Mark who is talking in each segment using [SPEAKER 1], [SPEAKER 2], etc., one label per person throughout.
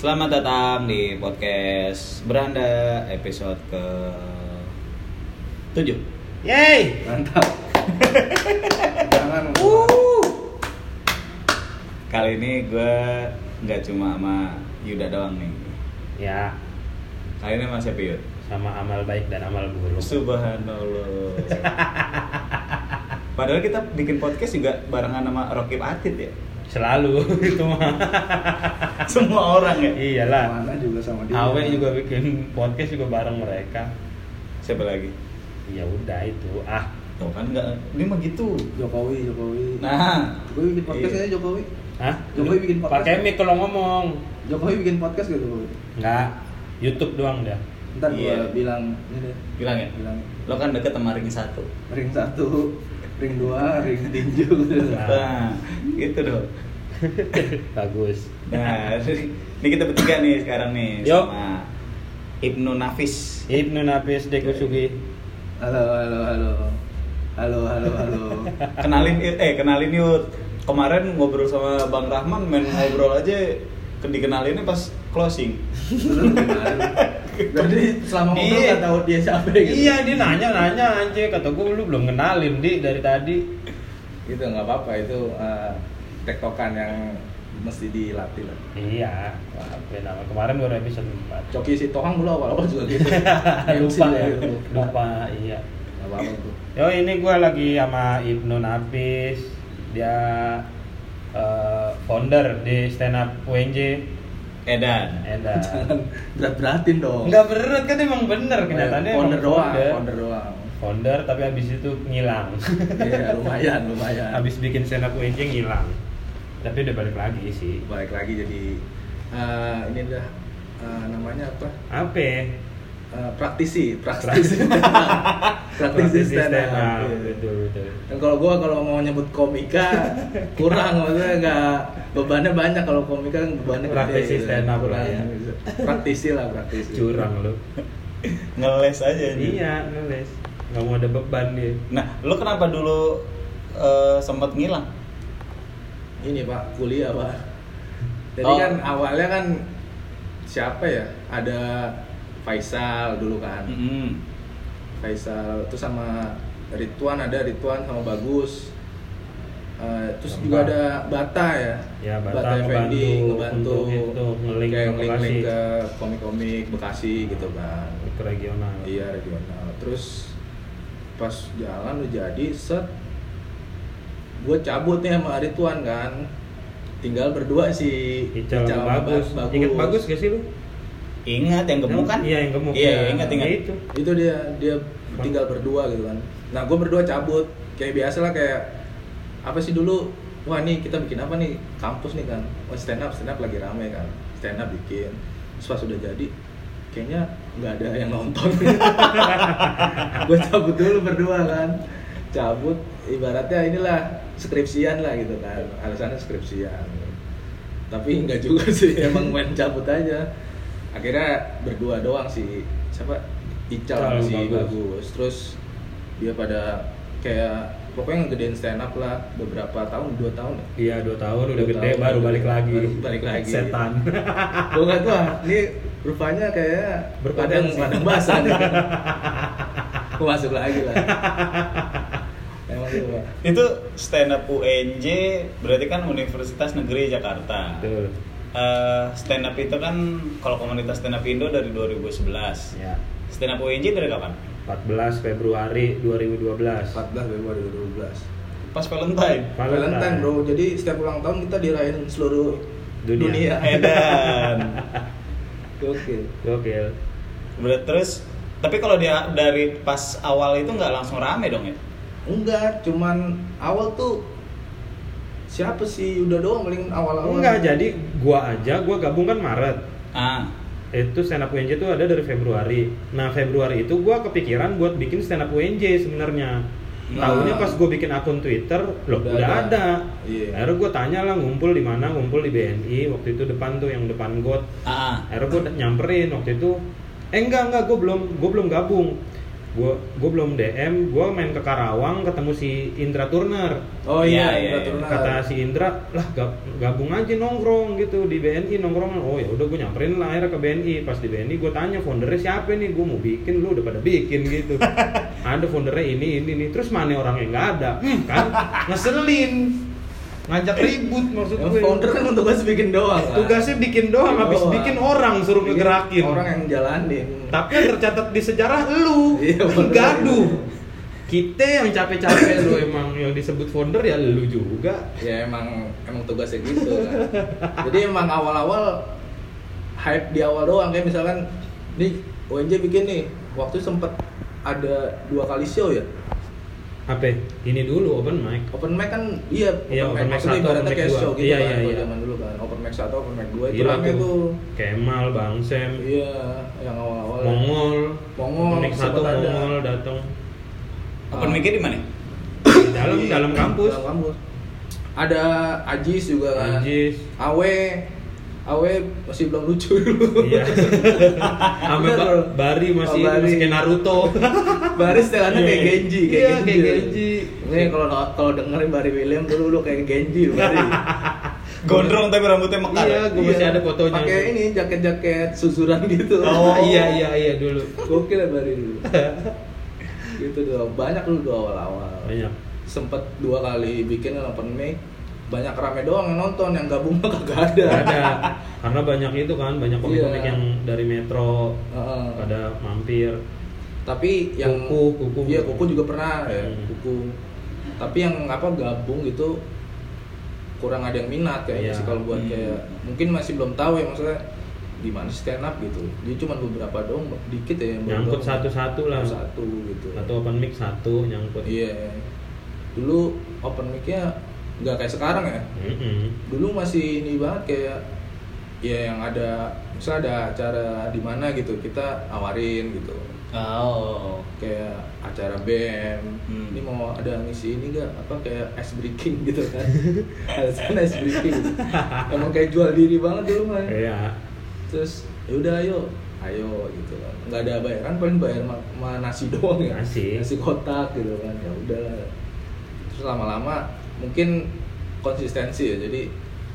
[SPEAKER 1] Selamat datang di podcast Beranda episode ke 7
[SPEAKER 2] Yeay.
[SPEAKER 3] Mantap. Jangan
[SPEAKER 1] Uh. Kali ini gue nggak cuma sama Yuda doang nih
[SPEAKER 2] Ya,
[SPEAKER 1] Kali ini sama siapa Yud?
[SPEAKER 2] sama amal baik dan amal buruk.
[SPEAKER 1] Subhanallah Padahal kita bikin podcast juga barengan sama Rocky Atit ya
[SPEAKER 2] Selalu itu mah.
[SPEAKER 1] Semua orang ya
[SPEAKER 2] Iyalah.
[SPEAKER 3] mana juga sama dia.
[SPEAKER 2] Awe juga bikin podcast juga bareng mereka.
[SPEAKER 1] Siapa lagi?
[SPEAKER 2] Ya udah itu. Ah,
[SPEAKER 1] Tuh kan nggak, ini mah gitu
[SPEAKER 3] Jokowi, Jokowi.
[SPEAKER 1] Nah
[SPEAKER 3] Jokowi bikin podcast
[SPEAKER 1] Iya.
[SPEAKER 3] aja Jokowi.
[SPEAKER 2] Hah?
[SPEAKER 3] Jokowi bikin podcast.
[SPEAKER 2] Pakai mic kalau ngomong.
[SPEAKER 3] Jokowi bikin podcast gitu. Jokowi.
[SPEAKER 2] Enggak. YouTube doang dia.
[SPEAKER 3] Ntar
[SPEAKER 1] Iya.
[SPEAKER 3] gua bilang ini deh.
[SPEAKER 1] Bilang ya?
[SPEAKER 3] Bilang
[SPEAKER 1] Lo kan deket sama ring satu
[SPEAKER 3] ring satu, ring dua, ring tinju.
[SPEAKER 1] Nah, gitu dong.
[SPEAKER 2] Bagus.
[SPEAKER 1] Nah, ini kita bertiga nih sekarang nih
[SPEAKER 2] Yuk.
[SPEAKER 1] sama Ibnu Nafis.
[SPEAKER 2] Ibnu Nafis Dekusugi.
[SPEAKER 3] halo, halo, halo. Halo, halo, halo.
[SPEAKER 1] Kenalin eh kenalin yuk. Kemarin ngobrol sama Bang Rahman main ngobrol aja ke dikenalinnya pas closing.
[SPEAKER 3] Jadi selama ngobrol
[SPEAKER 1] Iya.
[SPEAKER 3] nggak tahu dia siapa gitu.
[SPEAKER 2] Iya, dia nanya-nanya anjir kata gue lu belum kenalin di dari tadi.
[SPEAKER 3] Gitu nggak apa-apa itu eh, tektokan yang mesti dilatih lah.
[SPEAKER 2] Iya, maafin nama kemarin baru episode 4
[SPEAKER 3] Coki si Tohang dulu awal-awal juga gitu.
[SPEAKER 2] lupa ya,
[SPEAKER 3] gitu.
[SPEAKER 2] lupa iya.
[SPEAKER 3] Nggak apa-apa tuh.
[SPEAKER 2] Yo ini gue lagi sama Ibnu Nafis, dia eh, founder di stand up UNJ
[SPEAKER 1] Edan.
[SPEAKER 2] Enda.
[SPEAKER 3] Jangan berat-beratin dong.
[SPEAKER 2] Enggak berat kan emang bener kenyataannya emang
[SPEAKER 3] founder doang,
[SPEAKER 2] founder.
[SPEAKER 3] doang.
[SPEAKER 2] Founder tapi habis itu ngilang.
[SPEAKER 3] Iya, lumayan, lumayan.
[SPEAKER 2] habis bikin stand up ngilang. Tapi udah balik lagi sih.
[SPEAKER 3] balik lagi jadi eh, ini dah eh, namanya apa?
[SPEAKER 2] Apa?
[SPEAKER 3] Eh, praktisi, praktisi. praktisi stand up. Iya.
[SPEAKER 2] Betul betul.
[SPEAKER 3] Dan kalau gua kalau mau nyebut komika kurang maksudnya nggak bebannya banyak kalau komika kan bebannya gede
[SPEAKER 2] Praktisi
[SPEAKER 3] gitu.
[SPEAKER 2] stand up lah
[SPEAKER 3] Kurang.
[SPEAKER 2] ya.
[SPEAKER 3] Praktisi lah praktisi.
[SPEAKER 2] Curang lu.
[SPEAKER 1] Ngeles aja nih.
[SPEAKER 2] Iya, nulis. Gak mau ada beban dia.
[SPEAKER 1] Nah, lo kenapa dulu eh, sempat ngilang?
[SPEAKER 3] Ini Pak, kuliah Pak. Jadi
[SPEAKER 1] Oh.
[SPEAKER 3] kan awalnya kan siapa ya? Ada Faisal dulu kan.
[SPEAKER 1] Mm-mm.
[SPEAKER 3] Faisal itu sama Ridwan ada Ridwan sama Bagus. Eh, terus juga ada Bata ya.
[SPEAKER 2] Ya, Bata
[SPEAKER 3] Effendi
[SPEAKER 2] ngebantu nge-link
[SPEAKER 3] kayak
[SPEAKER 2] Bekasi.
[SPEAKER 3] ke komik-komik Bekasi gitu kan.
[SPEAKER 2] Ke regional.
[SPEAKER 3] Iya regional. Terus pas jalan udah jadi set gue cabut nih sama Ridwan kan tinggal berdua si
[SPEAKER 2] Ical sama bagus.
[SPEAKER 3] Ba-
[SPEAKER 2] Ingat bagus gak sih lu?
[SPEAKER 1] Ingat yang gemuk kan?
[SPEAKER 2] Iya, yang gemuk.
[SPEAKER 1] Iya,
[SPEAKER 2] Ya,
[SPEAKER 1] ingat ingat.
[SPEAKER 2] ya itu.
[SPEAKER 3] itu dia dia tinggal berdua gitu kan. Nah gue berdua cabut. Kayak biasa lah kayak apa sih dulu? Wah nih kita bikin apa nih? Kampus nih kan. Wah stand up stand up lagi rame kan. Stand up bikin. Terus pas udah jadi kayaknya nggak ada yang nonton. Gue cabut dulu berdua kan. Cabut ibaratnya inilah skripsian lah gitu kan. Alasannya skripsian. Tapi nggak juga sih emang main cabut aja akhirnya berdua doang sih siapa Ical si
[SPEAKER 2] bagus.
[SPEAKER 3] bagus. terus dia pada kayak pokoknya ngegedein stand up lah beberapa tahun dua tahun ya
[SPEAKER 2] Iya, dua tahun udah
[SPEAKER 3] Dua
[SPEAKER 2] gede
[SPEAKER 3] tahun,
[SPEAKER 2] baru balik
[SPEAKER 3] gede,
[SPEAKER 2] lagi.
[SPEAKER 3] baru balik lagi.
[SPEAKER 2] Setan.
[SPEAKER 3] gue nggak tahu ah, ini rupanya kayak padang
[SPEAKER 2] Berpotensi.
[SPEAKER 3] padang basah nih gue masuk lagi lah emang gitu
[SPEAKER 1] Itu stand up UNJ berarti kan Universitas Negeri Jakarta.
[SPEAKER 2] Betul.
[SPEAKER 1] Eh, stand up itu kan kalau komunitas stand up Indo dari 2011.
[SPEAKER 2] Ya.
[SPEAKER 1] Stand up UNJ dari kapan?
[SPEAKER 2] 14 Februari 2012.
[SPEAKER 3] 14 Februari 2012
[SPEAKER 1] Pas Valentine.
[SPEAKER 3] Valentine bro jadi setiap ulang tahun kita dirayain seluruh
[SPEAKER 2] Dunia.
[SPEAKER 3] dunia,
[SPEAKER 1] Edan.
[SPEAKER 3] Gokil.
[SPEAKER 2] Gokil.
[SPEAKER 1] Berarti terus tapi kalau dia dari pas awal itu nggak langsung rame dong ya?
[SPEAKER 3] enggak cuman awal tuh siapa sih udah doang paling awal-awal
[SPEAKER 2] Enggak, jadi gua aja gua gabung kan Maret.
[SPEAKER 1] Ah,
[SPEAKER 2] Itu stand up UNJ itu ada dari Februari. Nah, Februari itu gua kepikiran buat bikin stand up UNJ sebenarnya.
[SPEAKER 3] Nah.
[SPEAKER 2] Tahunya pas gue bikin akun Twitter, loh
[SPEAKER 3] Udah
[SPEAKER 2] udah,
[SPEAKER 3] ada.
[SPEAKER 2] ada.
[SPEAKER 3] Iya.
[SPEAKER 2] Akhirnya gue tanya lah ngumpul di mana, ngumpul di BNI waktu itu depan tuh yang depan got.
[SPEAKER 1] ah,
[SPEAKER 2] Akhirnya gue nyamperin waktu itu, eh enggak enggak gue belum gue belum gabung. Gua gua belum DM, gua main ke Karawang ketemu si Indra Turner.
[SPEAKER 3] Oh
[SPEAKER 1] Iya,
[SPEAKER 3] iya,
[SPEAKER 1] iya,
[SPEAKER 3] Indra Turner.
[SPEAKER 2] Kata si Indra, "Lah gab- gabung aja nongkrong gitu di BNI nongkrong." Oh ya udah gua nyamperin lah akhirnya ke BNI. Pas di BNI gua tanya foundernya siapa nih? Gua mau bikin, lu udah pada bikin gitu. ada foundernya ini ini nih. Terus mana orangnya nggak ada? Hmm, kan ngeselin. Ngajak ribut maksud gue.
[SPEAKER 3] founder kan tugas bikin doang kan?
[SPEAKER 2] Tugasnya bikin doang, habis
[SPEAKER 3] Doang.
[SPEAKER 2] bikin orang suruh
[SPEAKER 3] Bikin
[SPEAKER 2] ngegerakin.
[SPEAKER 3] Orang yang jalanin.
[SPEAKER 2] Tapi yang tercatat di sejarah lu
[SPEAKER 3] Iya,
[SPEAKER 2] gaduh. Kita yang capek-capek lu emang yang disebut founder ya lu juga.
[SPEAKER 3] ya emang emang tugasnya gitu kan. Jadi emang awal-awal hype di awal doang kayak misalkan nih ONJ bikin nih waktu sempet ada dua kali show ya
[SPEAKER 2] Apa? Ini dulu open mic.
[SPEAKER 3] open mic kan iya
[SPEAKER 2] Iya, open mic
[SPEAKER 3] maksudnya
[SPEAKER 2] satu,
[SPEAKER 3] ibaratnya
[SPEAKER 2] open mic
[SPEAKER 3] kayak
[SPEAKER 2] dua.
[SPEAKER 3] show gitu
[SPEAKER 2] Iya,
[SPEAKER 3] kan
[SPEAKER 2] iya, iya.
[SPEAKER 3] zaman dulu kan open mic satu open mic dua itu
[SPEAKER 2] Gila
[SPEAKER 3] rame tuh
[SPEAKER 2] Kemal, Bang Sam,
[SPEAKER 3] iya yang awal-awal
[SPEAKER 2] Mongol.
[SPEAKER 3] Mongol,
[SPEAKER 2] Open mic satu
[SPEAKER 3] ada.
[SPEAKER 2] Mongol datang.
[SPEAKER 1] Open mic-nya di mana?
[SPEAKER 2] Di dalam dalam kampus.
[SPEAKER 3] dalam kampus ada Ajis juga kan
[SPEAKER 2] Anjis.
[SPEAKER 3] Awe Awe masih belum lucu dulu
[SPEAKER 2] Iya.
[SPEAKER 3] Bener
[SPEAKER 2] Ba-. Bari masih
[SPEAKER 3] Oh, Bari.
[SPEAKER 2] masih kayak Naruto.
[SPEAKER 3] Baris setelannya kayak Genji, kayak
[SPEAKER 2] Iya,
[SPEAKER 3] Genji.
[SPEAKER 2] kayak Genji.
[SPEAKER 3] Ini kalau kalau dengerin Barry William dulu lu kayak Genji lu Bari.
[SPEAKER 1] Gondrong tapi rambutnya mekar.
[SPEAKER 2] Iya, gua masih ada fotonya.
[SPEAKER 3] Pakai ini jaket-jaket susuran gitu.
[SPEAKER 1] Oh.
[SPEAKER 2] iya iya iya dulu.
[SPEAKER 3] Gokil ya Bari dulu. gitu dong. Banyak dulu tuh awal-awal.
[SPEAKER 2] Banyak.
[SPEAKER 3] Sempet dua kali bikin open mic. Banyak rame doang yang nonton, yang gabung mah kagak ada.
[SPEAKER 2] Ada. Karena banyak itu kan, banyak komik-komik
[SPEAKER 3] Iya.
[SPEAKER 2] yang dari Metro
[SPEAKER 3] Heeh.
[SPEAKER 2] pada mampir.
[SPEAKER 3] tapi yang
[SPEAKER 2] Kuku, kuku.
[SPEAKER 3] iya kuku juga pernah ya
[SPEAKER 2] Hmm.
[SPEAKER 3] kuku tapi yang apa gabung gitu kurang ada yang minat kayaknya
[SPEAKER 2] Iya.
[SPEAKER 3] sih kalau buat
[SPEAKER 1] Hmm.
[SPEAKER 3] kayak mungkin masih belum tahu ya maksudnya gimana sih stand up gitu dia cuma beberapa dong dikit ya yang
[SPEAKER 2] Nyangkut satu-satu lah.
[SPEAKER 3] satu gitu
[SPEAKER 2] Atau open mic satu nyangkut.
[SPEAKER 3] iya dulu open mic-nya nggak kayak sekarang ya?
[SPEAKER 2] Mm-mm.
[SPEAKER 3] dulu masih ini banget kayak ya yang ada misalnya ada acara di mana gitu kita awarin gitu.
[SPEAKER 1] Oh.
[SPEAKER 3] kayak acara BM
[SPEAKER 1] Hmm.
[SPEAKER 3] ini mau ada ngisi ini gak apa kayak ice breaking gitu kan? Ada kan ice breaking. Emang kayak jual diri banget dulu mah
[SPEAKER 2] Iya.
[SPEAKER 3] terus yaudah ayo. Ayo gitu kan. Nggak ada bayaran paling bayar ma, ma nasi doang ya.
[SPEAKER 2] Nasi.
[SPEAKER 3] nasi kotak gitu kan. Ya udah. Terus lama-lama mungkin konsistensi ya jadi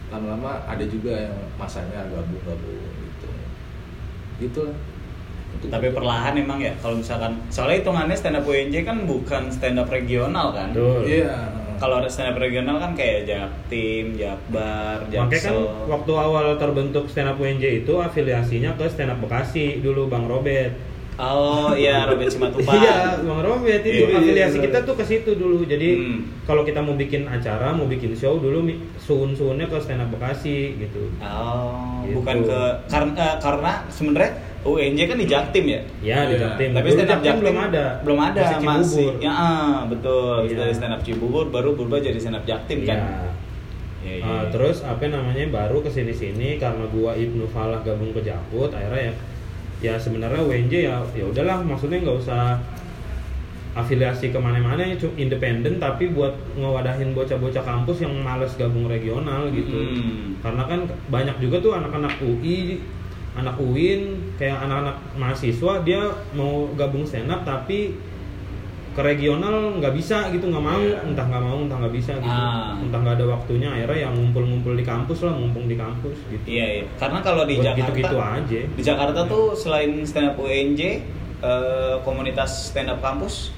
[SPEAKER 3] lama-lama ada juga yang masanya gabung-gabung gitu gitu lah Untuk-
[SPEAKER 1] Tapi perlahan emang ya kalau misalkan soalnya hitungannya stand up UNJ kan bukan stand up regional kan.
[SPEAKER 3] Iya
[SPEAKER 1] Kalau ada stand up regional kan kayak Jaktim, Jakbar,
[SPEAKER 2] Makanya kan
[SPEAKER 1] Jaksel.
[SPEAKER 2] waktu awal terbentuk stand up UNJ itu afiliasinya ke stand up Bekasi dulu Bang Robert.
[SPEAKER 1] Oh iya Robert Simatupang.
[SPEAKER 2] Iya, Bang Robert itu
[SPEAKER 1] Iya, iya,
[SPEAKER 2] afiliasi
[SPEAKER 3] iya.
[SPEAKER 2] kita tuh ke situ dulu. Jadi
[SPEAKER 1] Hmm.
[SPEAKER 2] kalau kita mau bikin acara, mau bikin show dulu suun-suunnya ke stand up Bekasi gitu.
[SPEAKER 1] Oh,
[SPEAKER 2] Gitu.
[SPEAKER 1] bukan ke karena karena sebenarnya UNJ kan di Jaktim ya.
[SPEAKER 2] Ya di
[SPEAKER 3] Iya.
[SPEAKER 2] Jaktim.
[SPEAKER 1] Tapi stand up
[SPEAKER 2] Jaktim belum ada.
[SPEAKER 1] Belum ada
[SPEAKER 2] Masih
[SPEAKER 1] masih. Ya, ah, betul.
[SPEAKER 2] Iya.
[SPEAKER 1] Dari stand up Cibubur baru berubah jadi stand up Jaktim kan.
[SPEAKER 2] Iya.
[SPEAKER 1] Iya, iya.
[SPEAKER 2] Uh, terus apa namanya baru ke sini sini karena gua Ibnu Falah gabung ke Jakut akhirnya ya ya sebenarnya WNJ ya ya udahlah maksudnya nggak usah afiliasi ke mana-mana ya independen tapi buat ngewadahin bocah-bocah kampus yang males gabung regional gitu
[SPEAKER 1] Hmm.
[SPEAKER 2] karena kan banyak juga tuh anak-anak UI anak UIN kayak anak-anak mahasiswa dia mau gabung stand up tapi ke regional nggak bisa gitu nggak mau
[SPEAKER 3] Iya.
[SPEAKER 2] entah nggak mau entah nggak bisa gitu
[SPEAKER 1] Ah.
[SPEAKER 2] entah nggak ada waktunya akhirnya yang ngumpul-ngumpul di kampus lah mumpung di kampus gitu
[SPEAKER 1] Iya, iya. Karena kalau di
[SPEAKER 2] Buat
[SPEAKER 1] Jakarta
[SPEAKER 2] gitu-gitu aja
[SPEAKER 1] Di Jakarta tuh selain stand up UNJ, eh, komunitas stand up kampus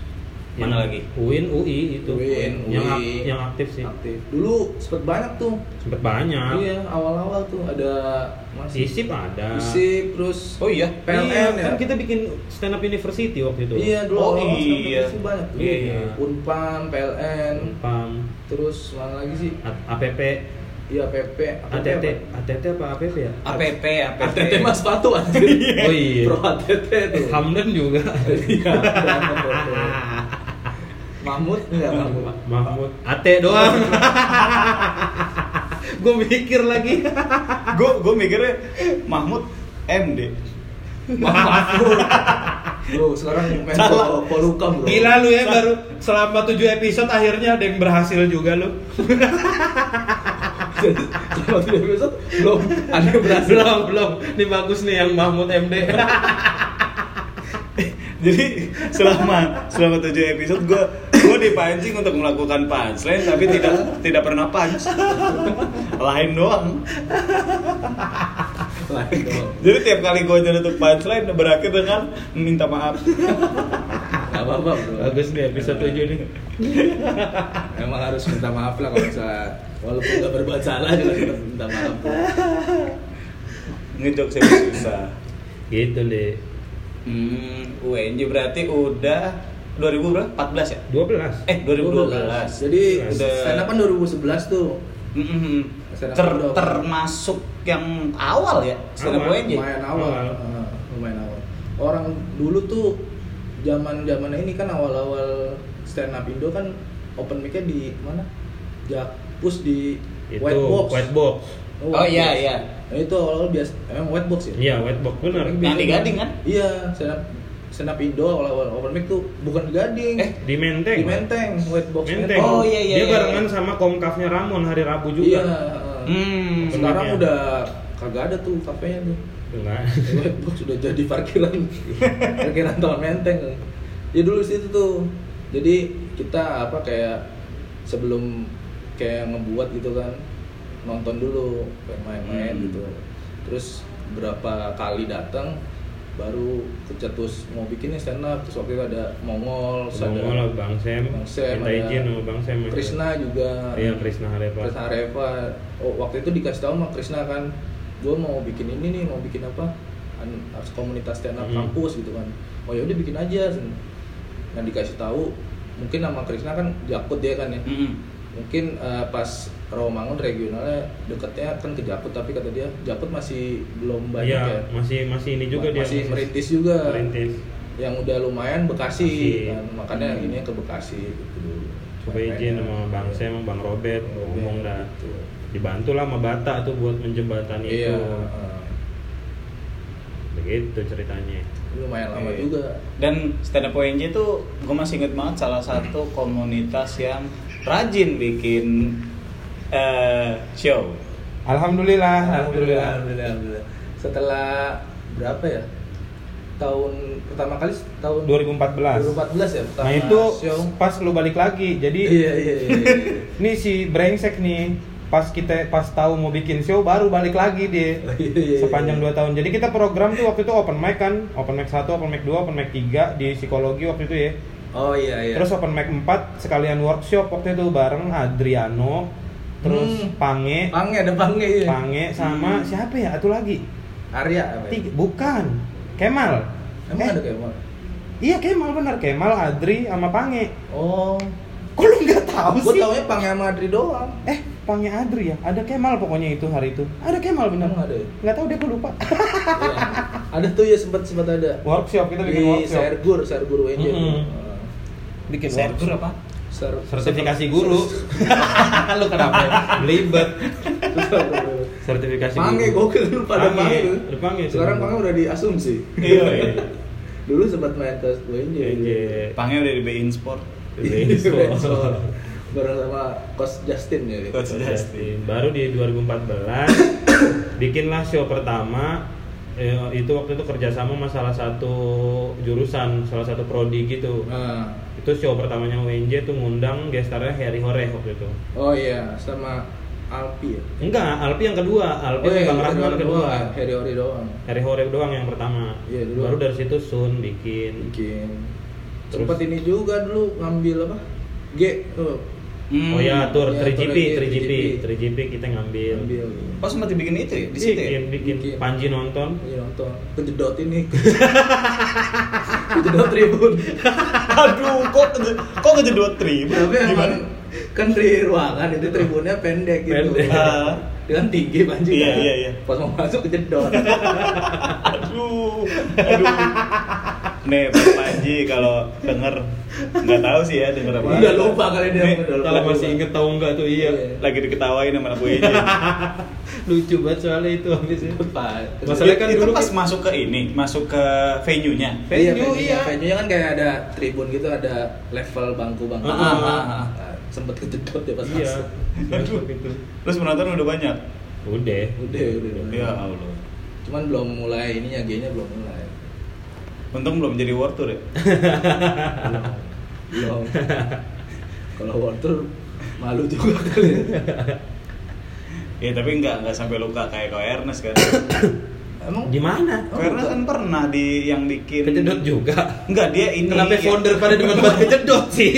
[SPEAKER 1] mana
[SPEAKER 2] Yang
[SPEAKER 1] lagi?
[SPEAKER 2] UIN UI itu.
[SPEAKER 3] UIN,
[SPEAKER 2] yang ak-
[SPEAKER 3] UI.
[SPEAKER 2] yang aktif sih.
[SPEAKER 3] Aktif. Dulu sempet banyak tuh.
[SPEAKER 2] Sempet banyak.
[SPEAKER 3] Iya awal-awal tuh ada masih
[SPEAKER 2] ISIP ada.
[SPEAKER 3] ISIP terus
[SPEAKER 1] Oh iya.
[SPEAKER 3] PLN
[SPEAKER 2] Iya,
[SPEAKER 3] ya.
[SPEAKER 2] kan kita bikin stand up university waktu itu.
[SPEAKER 3] Iya dulu
[SPEAKER 1] Oh, iya.
[SPEAKER 3] ISIP banyak tuh.
[SPEAKER 1] Iya, iya.
[SPEAKER 3] Unpan PLN
[SPEAKER 2] PAM
[SPEAKER 3] terus mana lagi sih?
[SPEAKER 2] A- APP
[SPEAKER 3] iya PP
[SPEAKER 2] ATT ATT apa? APP ya?
[SPEAKER 1] APP, APP.
[SPEAKER 3] ATT mas sepatu anjir.
[SPEAKER 2] Oh iya.
[SPEAKER 3] pro ATT tuh.
[SPEAKER 2] Hamdan juga.
[SPEAKER 3] Iya. Mahmud enggak Mahmud.
[SPEAKER 2] Mahmud. AT doang. Gue mikir lagi.
[SPEAKER 1] Gue gue mikirnya Mahmud MD.
[SPEAKER 3] Mahmud. Lu sekarang main
[SPEAKER 1] Salah.
[SPEAKER 3] Pol- Polhukam bro
[SPEAKER 2] gila lu ya baru selama 7 episode akhirnya ada yang berhasil juga lu.
[SPEAKER 3] Jadi, selama tujuh episode belum ada yang berhasil.
[SPEAKER 2] Belum belum. Ini bagus nih yang Mahmud MD
[SPEAKER 1] Jadi selama selama tujuh episode gue gue dipancing untuk melakukan punchline tapi tidak tidak pernah punch. Lain doang.
[SPEAKER 3] Lain dong.
[SPEAKER 1] Jadi tiap kali gue nyelutuk punchline berakhir dengan minta maaf.
[SPEAKER 3] Gak apa-apa bro.
[SPEAKER 2] Bagus nih episode 7 nih.
[SPEAKER 3] Emang harus minta maaf lah kalau misalnya walaupun gak berbuat salah juga harus minta maaf.
[SPEAKER 1] Ngejok saya susah.
[SPEAKER 2] Gitu deh.
[SPEAKER 1] Hmm, UNJ berarti udah 2000 berapa? 14 ya?
[SPEAKER 2] 12.
[SPEAKER 1] Eh 2012.
[SPEAKER 3] Jadi
[SPEAKER 1] Udah.
[SPEAKER 3] stand up kan 2011 tuh. Stand up
[SPEAKER 1] Ter-
[SPEAKER 3] Indo.
[SPEAKER 1] termasuk yang awal ya stand up
[SPEAKER 2] Awal.
[SPEAKER 3] Lumayan awal.
[SPEAKER 2] Awal.
[SPEAKER 3] Ah, lumayan awal. Orang dulu tuh zaman zaman ini kan awal-awal stand up Indo kan open mic-nya di mana? Jakpus di
[SPEAKER 2] Itu
[SPEAKER 3] White Box.
[SPEAKER 2] White box.
[SPEAKER 1] Oh,
[SPEAKER 3] White
[SPEAKER 1] iya, iya.
[SPEAKER 3] Nah, itu awal-awal biasa emang White Box ya?
[SPEAKER 2] Iya, White box bener.
[SPEAKER 1] Yang di Gading kan?
[SPEAKER 3] Iya, stand up stand up Indo awal-awal open mic tuh bukan di Gading.
[SPEAKER 1] Eh,
[SPEAKER 2] Di Menteng.
[SPEAKER 3] di Menteng, White Box
[SPEAKER 2] Menteng.
[SPEAKER 1] Oh, iya, iya,
[SPEAKER 2] Dia
[SPEAKER 1] iya.
[SPEAKER 2] barengan sama komkafnya Ramon hari Rabu juga.
[SPEAKER 3] Iya.
[SPEAKER 1] Hmm.
[SPEAKER 3] Sekarang
[SPEAKER 2] mic-nya.
[SPEAKER 3] udah kagak ada tuh kafenya tuh.
[SPEAKER 2] Enggak.
[SPEAKER 3] White Box sudah jadi parkiran parkiran tol Menteng. Ya dulu situ tuh. Jadi kita apa kayak sebelum kayak ngebuat gitu kan nonton dulu main-main
[SPEAKER 1] Hmm.
[SPEAKER 3] gitu. Terus berapa kali datang baru kecetus mau bikin nih stand up terus waktu itu ada Mongol, terus ada
[SPEAKER 2] Bang Sam.
[SPEAKER 3] Bang Sam,
[SPEAKER 2] Minta
[SPEAKER 3] ada
[SPEAKER 2] izin sama Bang Sam.
[SPEAKER 3] Krisna juga
[SPEAKER 2] Iya, Krisna Hareva.
[SPEAKER 3] Krisna Areva oh, waktu itu dikasih tahu sama Krisna kan gue mau bikin ini nih mau bikin apa harus komunitas stand up
[SPEAKER 2] Hmm.
[SPEAKER 3] kampus gitu kan oh ya udah bikin aja nah dikasih tahu mungkin nama Krisna kan Jakut dia kan ya
[SPEAKER 1] Mm-mm.
[SPEAKER 3] mungkin eh, pas Rawamangun regionalnya deketnya kan ke Jakut tapi kata dia Jakut masih belum banyak
[SPEAKER 2] Iya,
[SPEAKER 3] ya
[SPEAKER 2] masih masih ini juga dia.
[SPEAKER 3] masih merintis juga
[SPEAKER 2] Merintis.
[SPEAKER 3] yang udah lumayan Bekasi kan. makanya
[SPEAKER 1] Hmm.
[SPEAKER 3] ini ke Bekasi gitu dulu
[SPEAKER 2] Coba izin sama Bang Sam, sama Bang Robert, ngomong dah.
[SPEAKER 3] gitu.
[SPEAKER 2] Dibantu lah sama Bata tuh buat menjembatani
[SPEAKER 3] iya
[SPEAKER 2] itu. Begitu ceritanya.
[SPEAKER 3] lumayan lama
[SPEAKER 1] Iya.
[SPEAKER 3] juga
[SPEAKER 1] Dan stand up UNJ tuh gue masih inget banget salah satu komunitas yang rajin bikin eh, show.
[SPEAKER 2] Alhamdulillah,
[SPEAKER 3] alhamdulillah alhamdulillah setelah berapa ya tahun pertama kali tahun
[SPEAKER 2] 2014.
[SPEAKER 3] 2014 ya pertama
[SPEAKER 2] Nah itu
[SPEAKER 3] show
[SPEAKER 2] pas lu balik lagi, jadi
[SPEAKER 3] iya iya iya, iya.
[SPEAKER 2] ini si brengsek nih pas kita pas tahu mau bikin show baru balik lagi dia
[SPEAKER 3] Oh, iya, iya,
[SPEAKER 2] sepanjang
[SPEAKER 3] iya.
[SPEAKER 2] 2 tahun. Jadi kita program tuh waktu itu open mic kan, open mic 1, open mic 2, open mic 3 di psikologi waktu itu ya.
[SPEAKER 3] oh iya iya
[SPEAKER 2] Terus open mic 4 sekalian workshop waktu itu bareng Adriano, terus
[SPEAKER 3] Hmm.
[SPEAKER 2] Pange,
[SPEAKER 3] pange ada pange ya
[SPEAKER 2] Pange sama
[SPEAKER 3] Hmm.
[SPEAKER 2] siapa ya? Satu lagi.
[SPEAKER 3] Arya apa ya?
[SPEAKER 2] Tiga, bukan. Kemal.
[SPEAKER 3] emang
[SPEAKER 2] Eh,
[SPEAKER 3] ada apa?
[SPEAKER 2] Iya Kemal benar, Kemal, Adri sama Pange.
[SPEAKER 3] oh
[SPEAKER 2] Kok lu nggak tahu
[SPEAKER 3] gue
[SPEAKER 2] sih?
[SPEAKER 3] taunya pange sama Adri doang
[SPEAKER 2] Eh, Pange Adri ya? Ada Kemal pokoknya itu hari itu. Ada Kemal benar.
[SPEAKER 3] Emang ada ya?
[SPEAKER 2] Nggak tahu deh, gue lupa.
[SPEAKER 3] Iya. ada tuh ya sempat sempat ada
[SPEAKER 2] workshop kita bikin
[SPEAKER 3] di
[SPEAKER 2] workshop.
[SPEAKER 3] Sergur Sergur WNJ tuh.
[SPEAKER 2] Mm-mm.
[SPEAKER 3] Ah.
[SPEAKER 2] Bikin
[SPEAKER 1] Sergur apa?
[SPEAKER 3] Ser-
[SPEAKER 2] Sertifikasi guru. lu kenapa? Belibet. Sertifikasi
[SPEAKER 3] Pange
[SPEAKER 2] guru.
[SPEAKER 3] gokil lu pada
[SPEAKER 2] Pange,
[SPEAKER 3] Pange
[SPEAKER 2] Pange tuh.
[SPEAKER 3] Sekarang Pange udah diasumsi.
[SPEAKER 1] Iya,
[SPEAKER 2] iya.
[SPEAKER 3] Dulu sempat main ke WNJ.
[SPEAKER 2] WNJ.
[SPEAKER 1] Pange udah di Bein Sport.
[SPEAKER 3] Sport. Bareng sama Coach Justin ya.
[SPEAKER 1] Coach Justin.
[SPEAKER 2] Baru di 2014 bikinlah show pertama eh, itu waktu itu kerjasama sama salah satu jurusan, salah satu prodi gitu.
[SPEAKER 3] Nah,
[SPEAKER 2] Itu show pertamanya UNJ tuh ngundang gestarnya Harry Hore waktu itu.
[SPEAKER 3] oh iya sama Alpi ya.
[SPEAKER 2] Enggak, Alpi yang kedua, Alpi
[SPEAKER 3] iya,
[SPEAKER 2] Bang Rahman kedua.
[SPEAKER 3] doang, Harry Ori doang.
[SPEAKER 2] Harry Hore doang yang pertama.
[SPEAKER 3] Iya, dulu.
[SPEAKER 2] Baru dari situ Sun bikin.
[SPEAKER 3] Bikin.
[SPEAKER 2] Terus?
[SPEAKER 3] Sempat ini juga dulu ngambil apa? G tuh.
[SPEAKER 1] Hmm.
[SPEAKER 2] Oh ya, tour
[SPEAKER 3] Iya,
[SPEAKER 2] 3GP,
[SPEAKER 3] tour
[SPEAKER 2] 3GP,
[SPEAKER 3] 3GP.
[SPEAKER 2] 3GP kita ngambil.
[SPEAKER 3] Ngambil.
[SPEAKER 1] Oh sempat dibikin itu ya? Di situ ya?
[SPEAKER 2] Bikin, bikin.
[SPEAKER 3] Bikin.
[SPEAKER 2] Panji nonton.
[SPEAKER 3] Iya nonton. Kejedot ini. Kejedot tribun.
[SPEAKER 1] Aduh, kok kok kejedot tribun?
[SPEAKER 3] Tapi emang
[SPEAKER 1] Gimana?
[SPEAKER 3] kan di ruangan itu tribunnya pendek gitu.
[SPEAKER 2] Pendek.
[SPEAKER 1] Ah.
[SPEAKER 3] Dengan tinggi banjir.
[SPEAKER 1] Iya,
[SPEAKER 3] kan.
[SPEAKER 1] iya, iya.
[SPEAKER 3] Pas mau masuk kejedot.
[SPEAKER 1] Aduh, aduh. Nih, Pak Panji kalau denger nggak tahu sih ya denger apa.
[SPEAKER 3] Udah lupa kali dia.
[SPEAKER 1] Nih,
[SPEAKER 3] udah lupa.
[SPEAKER 2] Kalau masih inget tahu enggak tuh iya.
[SPEAKER 3] Iya.
[SPEAKER 1] lagi diketawain sama anak gue.
[SPEAKER 2] Lucu banget soalnya itu habisnya.
[SPEAKER 3] Lupa.
[SPEAKER 2] Masalahnya kan
[SPEAKER 1] itu
[SPEAKER 2] dulu
[SPEAKER 1] pas
[SPEAKER 2] kita-
[SPEAKER 1] masuk ke ini, masuk ke venue-nya.
[SPEAKER 3] Iya,
[SPEAKER 2] Venue, iya.
[SPEAKER 3] venue kan kayak ada tribun gitu, ada level bangku-bangku.
[SPEAKER 2] Ah, ah,
[SPEAKER 1] ah, ah.
[SPEAKER 3] Nah, sempet kejedot ya pas
[SPEAKER 2] Iya.
[SPEAKER 3] masuk.
[SPEAKER 2] Itu.
[SPEAKER 1] Terus penonton udah banyak.
[SPEAKER 2] Udah.
[SPEAKER 3] Udah, udah, udah.
[SPEAKER 1] Ya Allah.
[SPEAKER 3] Cuman belum mulai ininya, G-nya belum mulai.
[SPEAKER 1] Untung belum jadi World Tour ya.
[SPEAKER 3] belum kalau World Tour malu juga kali ya.
[SPEAKER 1] Ya tapi nggak nggak sampai luka kayak kau Ernest kan.
[SPEAKER 3] emang
[SPEAKER 2] Di mana?
[SPEAKER 1] Kau Ernest kan pernah di yang bikin.
[SPEAKER 2] Kejedot juga.
[SPEAKER 1] Enggak dia ini.
[SPEAKER 2] Kenapa
[SPEAKER 1] ya-
[SPEAKER 2] founder pada demen banget kejedot sih?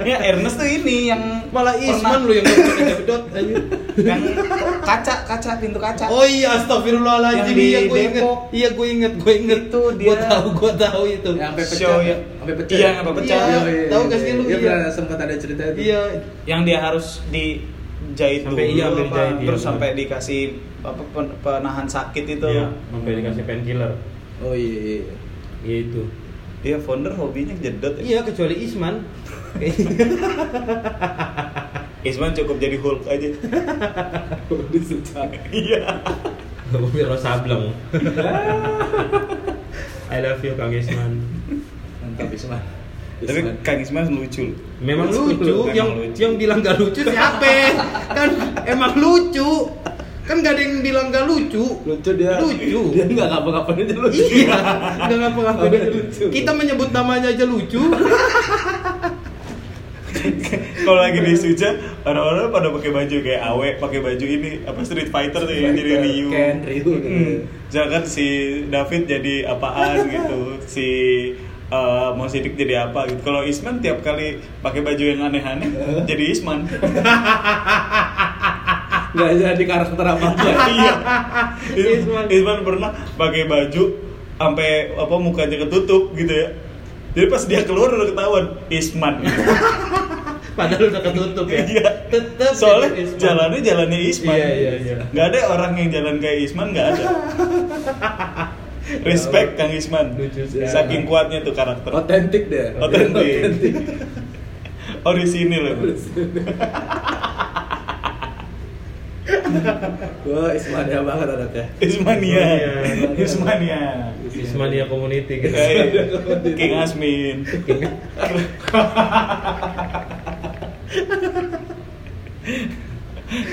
[SPEAKER 1] Ya Ernest tuh ini yang
[SPEAKER 2] Malah Isman lu yang kejedot anjir.
[SPEAKER 1] yang kaca kaca pintu kaca.
[SPEAKER 2] Oh iya, astagfirullahaladzim.
[SPEAKER 1] Yang di
[SPEAKER 2] Iya, gue inget. Iya, gue inget, gue inget. Gue
[SPEAKER 1] dia-
[SPEAKER 2] tahu, gue tahu itu.
[SPEAKER 3] yang sampai pecah
[SPEAKER 1] ya.
[SPEAKER 3] sampai pecah
[SPEAKER 1] Iya, sampai pecah.
[SPEAKER 2] Iya, tahu gak sih lu?
[SPEAKER 3] Iya,
[SPEAKER 2] Iya.
[SPEAKER 3] sempat ada cerita itu
[SPEAKER 2] Iya,
[SPEAKER 1] Yang dia harus dijahit
[SPEAKER 2] Sampai
[SPEAKER 1] dulu
[SPEAKER 2] iya, sampai
[SPEAKER 1] apa,
[SPEAKER 2] dijahit, iya,
[SPEAKER 1] terus
[SPEAKER 2] benar.
[SPEAKER 1] sampai dikasih apa pen- penahan sakit itu.
[SPEAKER 2] Iya, sampai dikasih painkiller.
[SPEAKER 3] oh iya, iya.
[SPEAKER 2] Gitu.
[SPEAKER 1] Dia founder hobinya jedot. ya.
[SPEAKER 2] Iya, kecuali Isman.
[SPEAKER 1] Isman cukup jadi Hulk aja.
[SPEAKER 3] Udah susah.
[SPEAKER 1] Iya.
[SPEAKER 2] Biro Sableng. I love you Kang Isman.
[SPEAKER 3] mantap Isman
[SPEAKER 1] Tapi. Kang Isman lucu.
[SPEAKER 2] Memang
[SPEAKER 3] Lucu,
[SPEAKER 2] lucu,
[SPEAKER 1] memang
[SPEAKER 2] yang
[SPEAKER 1] lucu.
[SPEAKER 2] yang bilang gak lucu siapa? kan emang lucu. Kan gak ada yang bilang gak lucu.
[SPEAKER 3] lucu dia
[SPEAKER 2] Lucu.
[SPEAKER 3] dia nggak ngapa-ngapain aja lucu
[SPEAKER 2] Iya, nggak ngapa-ngapain aja
[SPEAKER 3] lucu.
[SPEAKER 2] Kita menyebut namanya aja lucu.
[SPEAKER 1] Kalau lagi di Suja, orang-orang pada pakai baju kayak Awe, pakai baju ini apa Street Fighter tuh yang jadi Ryu.
[SPEAKER 3] Ken, Ryu, gitu.
[SPEAKER 1] Hmm. Jangan si David jadi apaan gitu, si uh, Mo Sidik jadi apa gitu. Kalau Isman tiap kali pakai baju yang aneh-aneh jadi Isman.
[SPEAKER 3] nggak jadi karakter apa apa
[SPEAKER 1] iya.
[SPEAKER 2] Isman.
[SPEAKER 1] Isman pernah pakai baju sampai apa mukanya ketutup gitu ya. Jadi pas dia keluar udah ketahuan Isman.
[SPEAKER 2] Padahal udah ketutup ya.
[SPEAKER 1] Iya.
[SPEAKER 2] Tetep
[SPEAKER 1] Soalnya
[SPEAKER 2] Isman.
[SPEAKER 1] jalannya jalannya Isman.
[SPEAKER 2] Iya, iya, iya.
[SPEAKER 1] Nggak ada orang yang jalan kayak Isman nggak ada. Respect Kang Isman.
[SPEAKER 2] Lucu.
[SPEAKER 1] Saking kuatnya tuh karakter.
[SPEAKER 3] otentik deh
[SPEAKER 1] Otentik. Oh di sini loh.
[SPEAKER 3] Wah, Ismania banget anaknya.
[SPEAKER 1] Ismania.
[SPEAKER 2] Ismania.
[SPEAKER 1] Ismania.
[SPEAKER 2] Ismania Community gitu.
[SPEAKER 1] Kayak King Asmin.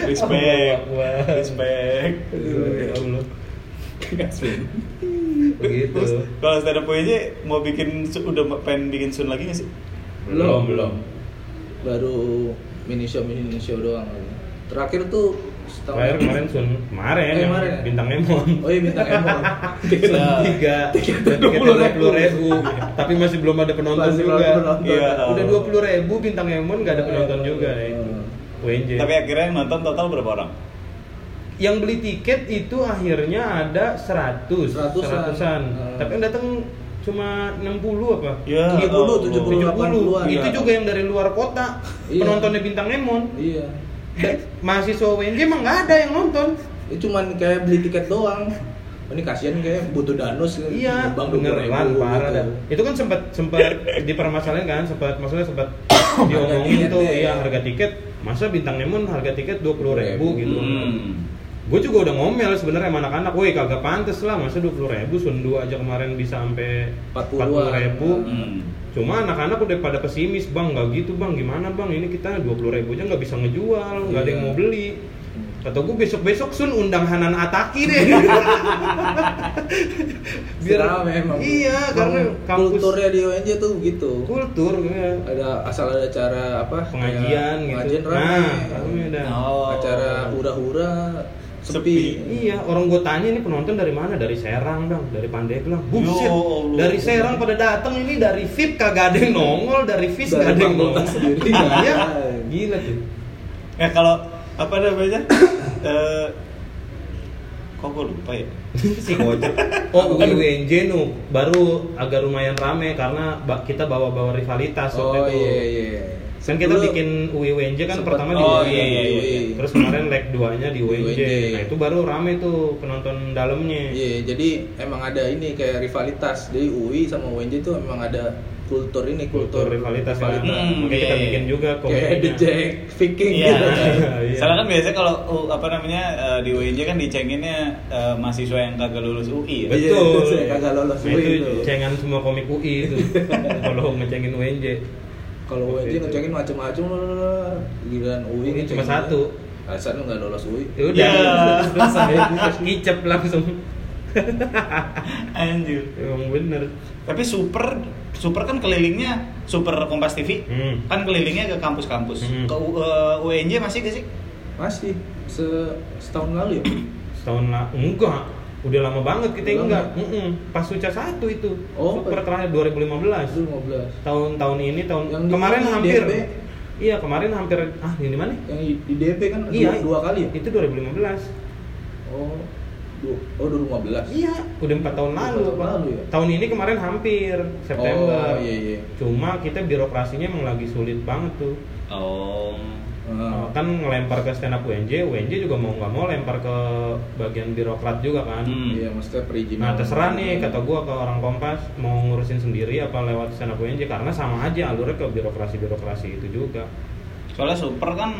[SPEAKER 1] Respect. Respect.
[SPEAKER 2] Ya Allah.
[SPEAKER 3] Asmin.
[SPEAKER 2] Begitu.
[SPEAKER 1] Terus kalau stand up aja mau bikin udah pengen bikin sun lagi nggak sih?
[SPEAKER 2] Belum, belum.
[SPEAKER 3] Baru mini show mini show doang. Terakhir tuh setahun.
[SPEAKER 2] Terakhir kemarin Sun, kemarin,
[SPEAKER 3] Eh, kemarin ya?
[SPEAKER 2] bintang Emon.
[SPEAKER 3] Oh iya bintang Emon.
[SPEAKER 2] Sun tiga,
[SPEAKER 3] 20.000.
[SPEAKER 2] dua ribu, tapi masih belum ada penonton
[SPEAKER 3] Masih
[SPEAKER 2] juga.
[SPEAKER 3] belum ada penonton.
[SPEAKER 1] Iya.
[SPEAKER 2] Udah dua puluh ribu bintang Emon nggak ada penonton juga ya itu. WNJ.
[SPEAKER 1] Tapi akhirnya yang nonton total berapa orang?
[SPEAKER 2] Yang beli tiket itu akhirnya ada 100
[SPEAKER 3] Seratusan.
[SPEAKER 2] seratusan.
[SPEAKER 3] Hmm.
[SPEAKER 2] Tapi yang datang cuma 60 apa?
[SPEAKER 1] Ya,
[SPEAKER 3] 70,
[SPEAKER 2] 70.
[SPEAKER 3] 70, 80-an.
[SPEAKER 2] Itu juga yang dari luar kota.
[SPEAKER 3] Iya.
[SPEAKER 2] Penontonnya bintang Emon.
[SPEAKER 3] Iya.
[SPEAKER 2] Dan mahasiswa WNJ emang nggak ada yang nonton.
[SPEAKER 3] Itu cuman kayak beli tiket doang. Oh, ini kasihan kayak butuh danus.
[SPEAKER 2] Iya,
[SPEAKER 3] Bang
[SPEAKER 2] beneran parah dah. Itu kan sempat sempat dipermasalahin kan, sempat maksudnya sempat diomongin tuh,
[SPEAKER 3] ya.
[SPEAKER 2] iya harga tiket masa bintang Nemon harga tiket dua puluh ribu gitu.
[SPEAKER 1] Hmm.
[SPEAKER 2] Gue juga udah ngomel sebenarnya sama anak-anak, woi kagak pantes lah masa dua puluh ribu, sundu aja kemarin bisa sampai
[SPEAKER 3] 40-an.
[SPEAKER 2] empat puluh ribu.
[SPEAKER 1] Hmm.
[SPEAKER 2] Cuma anak-anak udah pada pesimis bang, nggak gitu bang, gimana bang? Ini kita dua puluh ribu aja nggak bisa ngejual, nggak ada yang
[SPEAKER 3] Iya.
[SPEAKER 2] mau beli. Kata gue besok-besok Sun undang Hanan Ataki deh.
[SPEAKER 3] Rame emang.
[SPEAKER 2] Iya, karena kampus
[SPEAKER 3] kulturnya di UNJ tuh gitu.
[SPEAKER 2] kultur ya.
[SPEAKER 3] Ada asal ada acara apa?
[SPEAKER 2] pengajian
[SPEAKER 3] kayak
[SPEAKER 2] gitu.
[SPEAKER 3] Pengajian rame.
[SPEAKER 2] Nah, rame dah.
[SPEAKER 1] Oh.
[SPEAKER 3] Acara hura-hura
[SPEAKER 1] Sepi.
[SPEAKER 3] sepi.
[SPEAKER 2] Iya, orang gue tanya ini penonton dari mana? Dari Serang dong, dari Pandeglang. Buset, dari Serang pada datang ini dari VIP kagak ada yang nongol, dari
[SPEAKER 3] Dari
[SPEAKER 2] kagak ada yang nongol.
[SPEAKER 3] sendiri.
[SPEAKER 2] Iya, gila tuh.
[SPEAKER 1] Ya kalau apa namanya? Eh kok gue lupa ya?
[SPEAKER 2] si Gojek. Oh, bukan UNJ nu, baru agak lumayan rame karena kita bawa-bawa rivalitas waktu
[SPEAKER 3] Oh
[SPEAKER 2] itu.
[SPEAKER 3] iya iya.
[SPEAKER 2] Kan kita
[SPEAKER 3] Dulu
[SPEAKER 2] bikin UI UNJ kan
[SPEAKER 3] sempet-
[SPEAKER 2] pertama di
[SPEAKER 1] Oh,
[SPEAKER 2] UI.
[SPEAKER 1] iya, iya,
[SPEAKER 3] iya.
[SPEAKER 2] Terus kemarin leg 2-nya di
[SPEAKER 3] Di
[SPEAKER 2] UNJ.
[SPEAKER 3] UNJ.
[SPEAKER 2] Nah, itu baru rame tuh penonton dalamnya.
[SPEAKER 3] Iya, jadi emang ada ini kayak rivalitas. Jadi UI sama UNJ tuh emang ada kultur ini,
[SPEAKER 2] kultur
[SPEAKER 3] kultur,
[SPEAKER 2] rivalitas kan.
[SPEAKER 1] Hmm,
[SPEAKER 2] Makanya kita
[SPEAKER 1] iya,
[SPEAKER 2] bikin
[SPEAKER 1] iya.
[SPEAKER 2] juga
[SPEAKER 3] Kayak The
[SPEAKER 2] komiknya.
[SPEAKER 3] Jack Viking
[SPEAKER 1] Iya.
[SPEAKER 3] gitu.
[SPEAKER 2] Iya.
[SPEAKER 1] Soalnya kan biasanya kalau uh, apa namanya uh, di UNJ kan dicenginnya uh, mahasiswa yang kagak lulus UI ya.
[SPEAKER 3] Iya,
[SPEAKER 2] Betul.
[SPEAKER 3] saya kagak lolos
[SPEAKER 2] Nah,
[SPEAKER 3] UI
[SPEAKER 2] itu
[SPEAKER 3] itu.
[SPEAKER 2] cengan semua komik UI itu. Kalau ngecengin UNJ.
[SPEAKER 3] Kalau UNJ
[SPEAKER 2] Gitu.
[SPEAKER 3] ngecekin macam-macam giliran UI
[SPEAKER 2] UI cuma satu.
[SPEAKER 3] Alasan lu nggak lolos UI.
[SPEAKER 2] Ya udah.
[SPEAKER 1] Ya.
[SPEAKER 2] Selesai. Ngicep langsung.
[SPEAKER 1] Anjir.
[SPEAKER 2] Emang bener.
[SPEAKER 1] Tapi super super kan kelilingnya super Kompas TV.
[SPEAKER 2] Hmm.
[SPEAKER 1] Kan kelilingnya ke kampus-kampus.
[SPEAKER 2] Hmm.
[SPEAKER 1] Ke U- eh, UNJ masih gak sih?
[SPEAKER 3] Masih se setahun lalu ya.
[SPEAKER 2] Setahun lah, enggak. Udah lama banget kita
[SPEAKER 3] Udah
[SPEAKER 2] enggak.
[SPEAKER 3] lama?
[SPEAKER 2] Mm-mm. Pas Suca 1 itu.
[SPEAKER 3] Oh,
[SPEAKER 2] Super terakhir 2015.
[SPEAKER 3] Itu 15.
[SPEAKER 2] Tahun tahun ini tahun
[SPEAKER 3] Yang
[SPEAKER 2] kemarin hampir.
[SPEAKER 3] DB?
[SPEAKER 2] Iya, kemarin hampir ah ini di mana?
[SPEAKER 3] Yang di- DP kan
[SPEAKER 2] Iya,
[SPEAKER 3] dua, dua kali ya?
[SPEAKER 2] Itu 2015.
[SPEAKER 3] Oh. Du- oh 2015.
[SPEAKER 2] Iya, udah empat tahun lalu.
[SPEAKER 3] tahun
[SPEAKER 2] Pak.
[SPEAKER 3] lalu ya?
[SPEAKER 2] Tahun ini kemarin hampir September.
[SPEAKER 3] Oh, iya iya.
[SPEAKER 2] Cuma kita birokrasinya emang lagi sulit banget tuh.
[SPEAKER 1] Oh.
[SPEAKER 3] Ah.
[SPEAKER 2] kan ngelempar ke stand up UNJ, UNJ juga mau nggak mau lempar ke bagian birokrat juga kan.
[SPEAKER 1] Hmm.
[SPEAKER 3] Iya, maksudnya perizinan.
[SPEAKER 2] Nah terserah nih kata gua ke orang Kompas mau ngurusin sendiri apa lewat stand up UNJ karena sama aja alurnya ke birokrasi birokrasi itu juga.
[SPEAKER 1] Soalnya super kan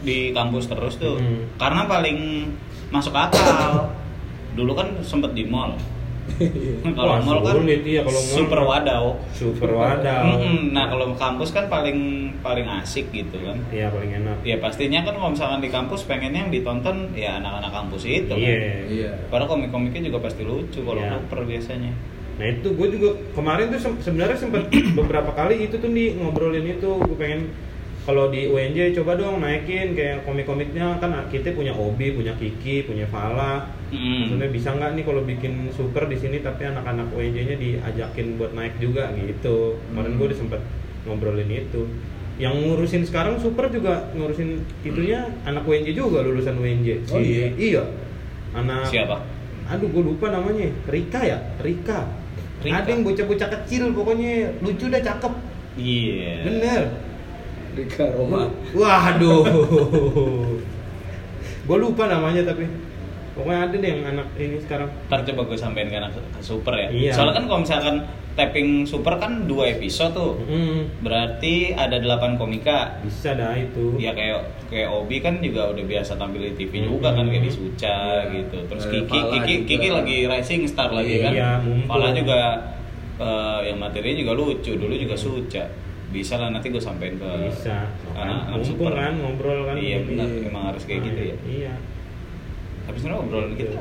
[SPEAKER 1] di kampus terus tuh.
[SPEAKER 2] Hmm.
[SPEAKER 1] Karena paling masuk akal. Dulu kan sempet di mall. Kalau
[SPEAKER 2] Wah,
[SPEAKER 1] mall kan
[SPEAKER 2] sulit, iya, kalau mall
[SPEAKER 1] super wadaw.
[SPEAKER 2] Super wadaw.
[SPEAKER 1] Mm-mm. Nah kalau kampus kan paling paling asik gitu kan.
[SPEAKER 2] Iya paling enak.
[SPEAKER 1] Ya pastinya kan kalau misalkan di kampus pengennya yang ditonton ya anak-anak kampus itu.
[SPEAKER 2] Iya.
[SPEAKER 1] Kan?
[SPEAKER 3] Iya.
[SPEAKER 1] Padahal komik-komiknya juga pasti lucu kalau
[SPEAKER 2] Iya.
[SPEAKER 1] super biasanya.
[SPEAKER 2] Nah itu gue juga kemarin tuh sebenarnya sempat beberapa kali itu tuh nih ngobrolin itu gue pengen kalau di UNJ coba dong naikin kayak komik-komiknya kan kita punya Obi, punya Kiki, punya Fala.
[SPEAKER 1] Mm.
[SPEAKER 2] Maksudnya bisa nggak nih kalau bikin super di sini tapi anak-anak UNJ-nya diajakin buat naik juga gitu. Kemarin
[SPEAKER 3] Hmm.
[SPEAKER 2] gue udah sempet ngobrolin itu. Yang ngurusin sekarang super juga ngurusin itunya anak UNJ juga lulusan UNJ.
[SPEAKER 3] Oh, iya?
[SPEAKER 2] iya. Anak
[SPEAKER 1] Siapa?
[SPEAKER 2] Aduh, gue lupa namanya. Rika ya? Rika.
[SPEAKER 1] Rika.
[SPEAKER 2] Ada yang bocah-bocah kecil pokoknya lucu dah cakep.
[SPEAKER 1] Iya.
[SPEAKER 2] Bener.
[SPEAKER 3] Rika Roma.
[SPEAKER 2] Waduh. gue lupa namanya tapi pokoknya ada deh yang anak ini sekarang.
[SPEAKER 1] Ntar coba gue sampein ke anak ke super ya.
[SPEAKER 2] Iya.
[SPEAKER 1] Soalnya kan kalau misalkan tapping super kan dua episode tuh.
[SPEAKER 2] Hmm,
[SPEAKER 1] Berarti ada 8 komika.
[SPEAKER 2] bisa dah itu.
[SPEAKER 1] Ya kayak kayak Obi kan juga udah biasa tampil di TV
[SPEAKER 2] Hmm.
[SPEAKER 1] juga kan kayak di Suca
[SPEAKER 3] Iya.
[SPEAKER 1] gitu. Terus Kiki Kiki
[SPEAKER 3] juga.
[SPEAKER 1] Kiki lagi rising star lagi kan.
[SPEAKER 2] Iya.
[SPEAKER 1] Fala juga eh, yang materinya juga lucu. Dulu juga Suca. Bisa lah nanti gue sampein ke
[SPEAKER 2] Bisa.
[SPEAKER 1] anak-anak
[SPEAKER 2] Mumpung
[SPEAKER 1] super.
[SPEAKER 2] kan ngobrol kan.
[SPEAKER 1] Iya benar,
[SPEAKER 3] Iya.
[SPEAKER 1] emang harus kayak
[SPEAKER 2] Nah,
[SPEAKER 1] gitu ya.
[SPEAKER 2] Iya.
[SPEAKER 1] Tapi sebenarnya obrolan kita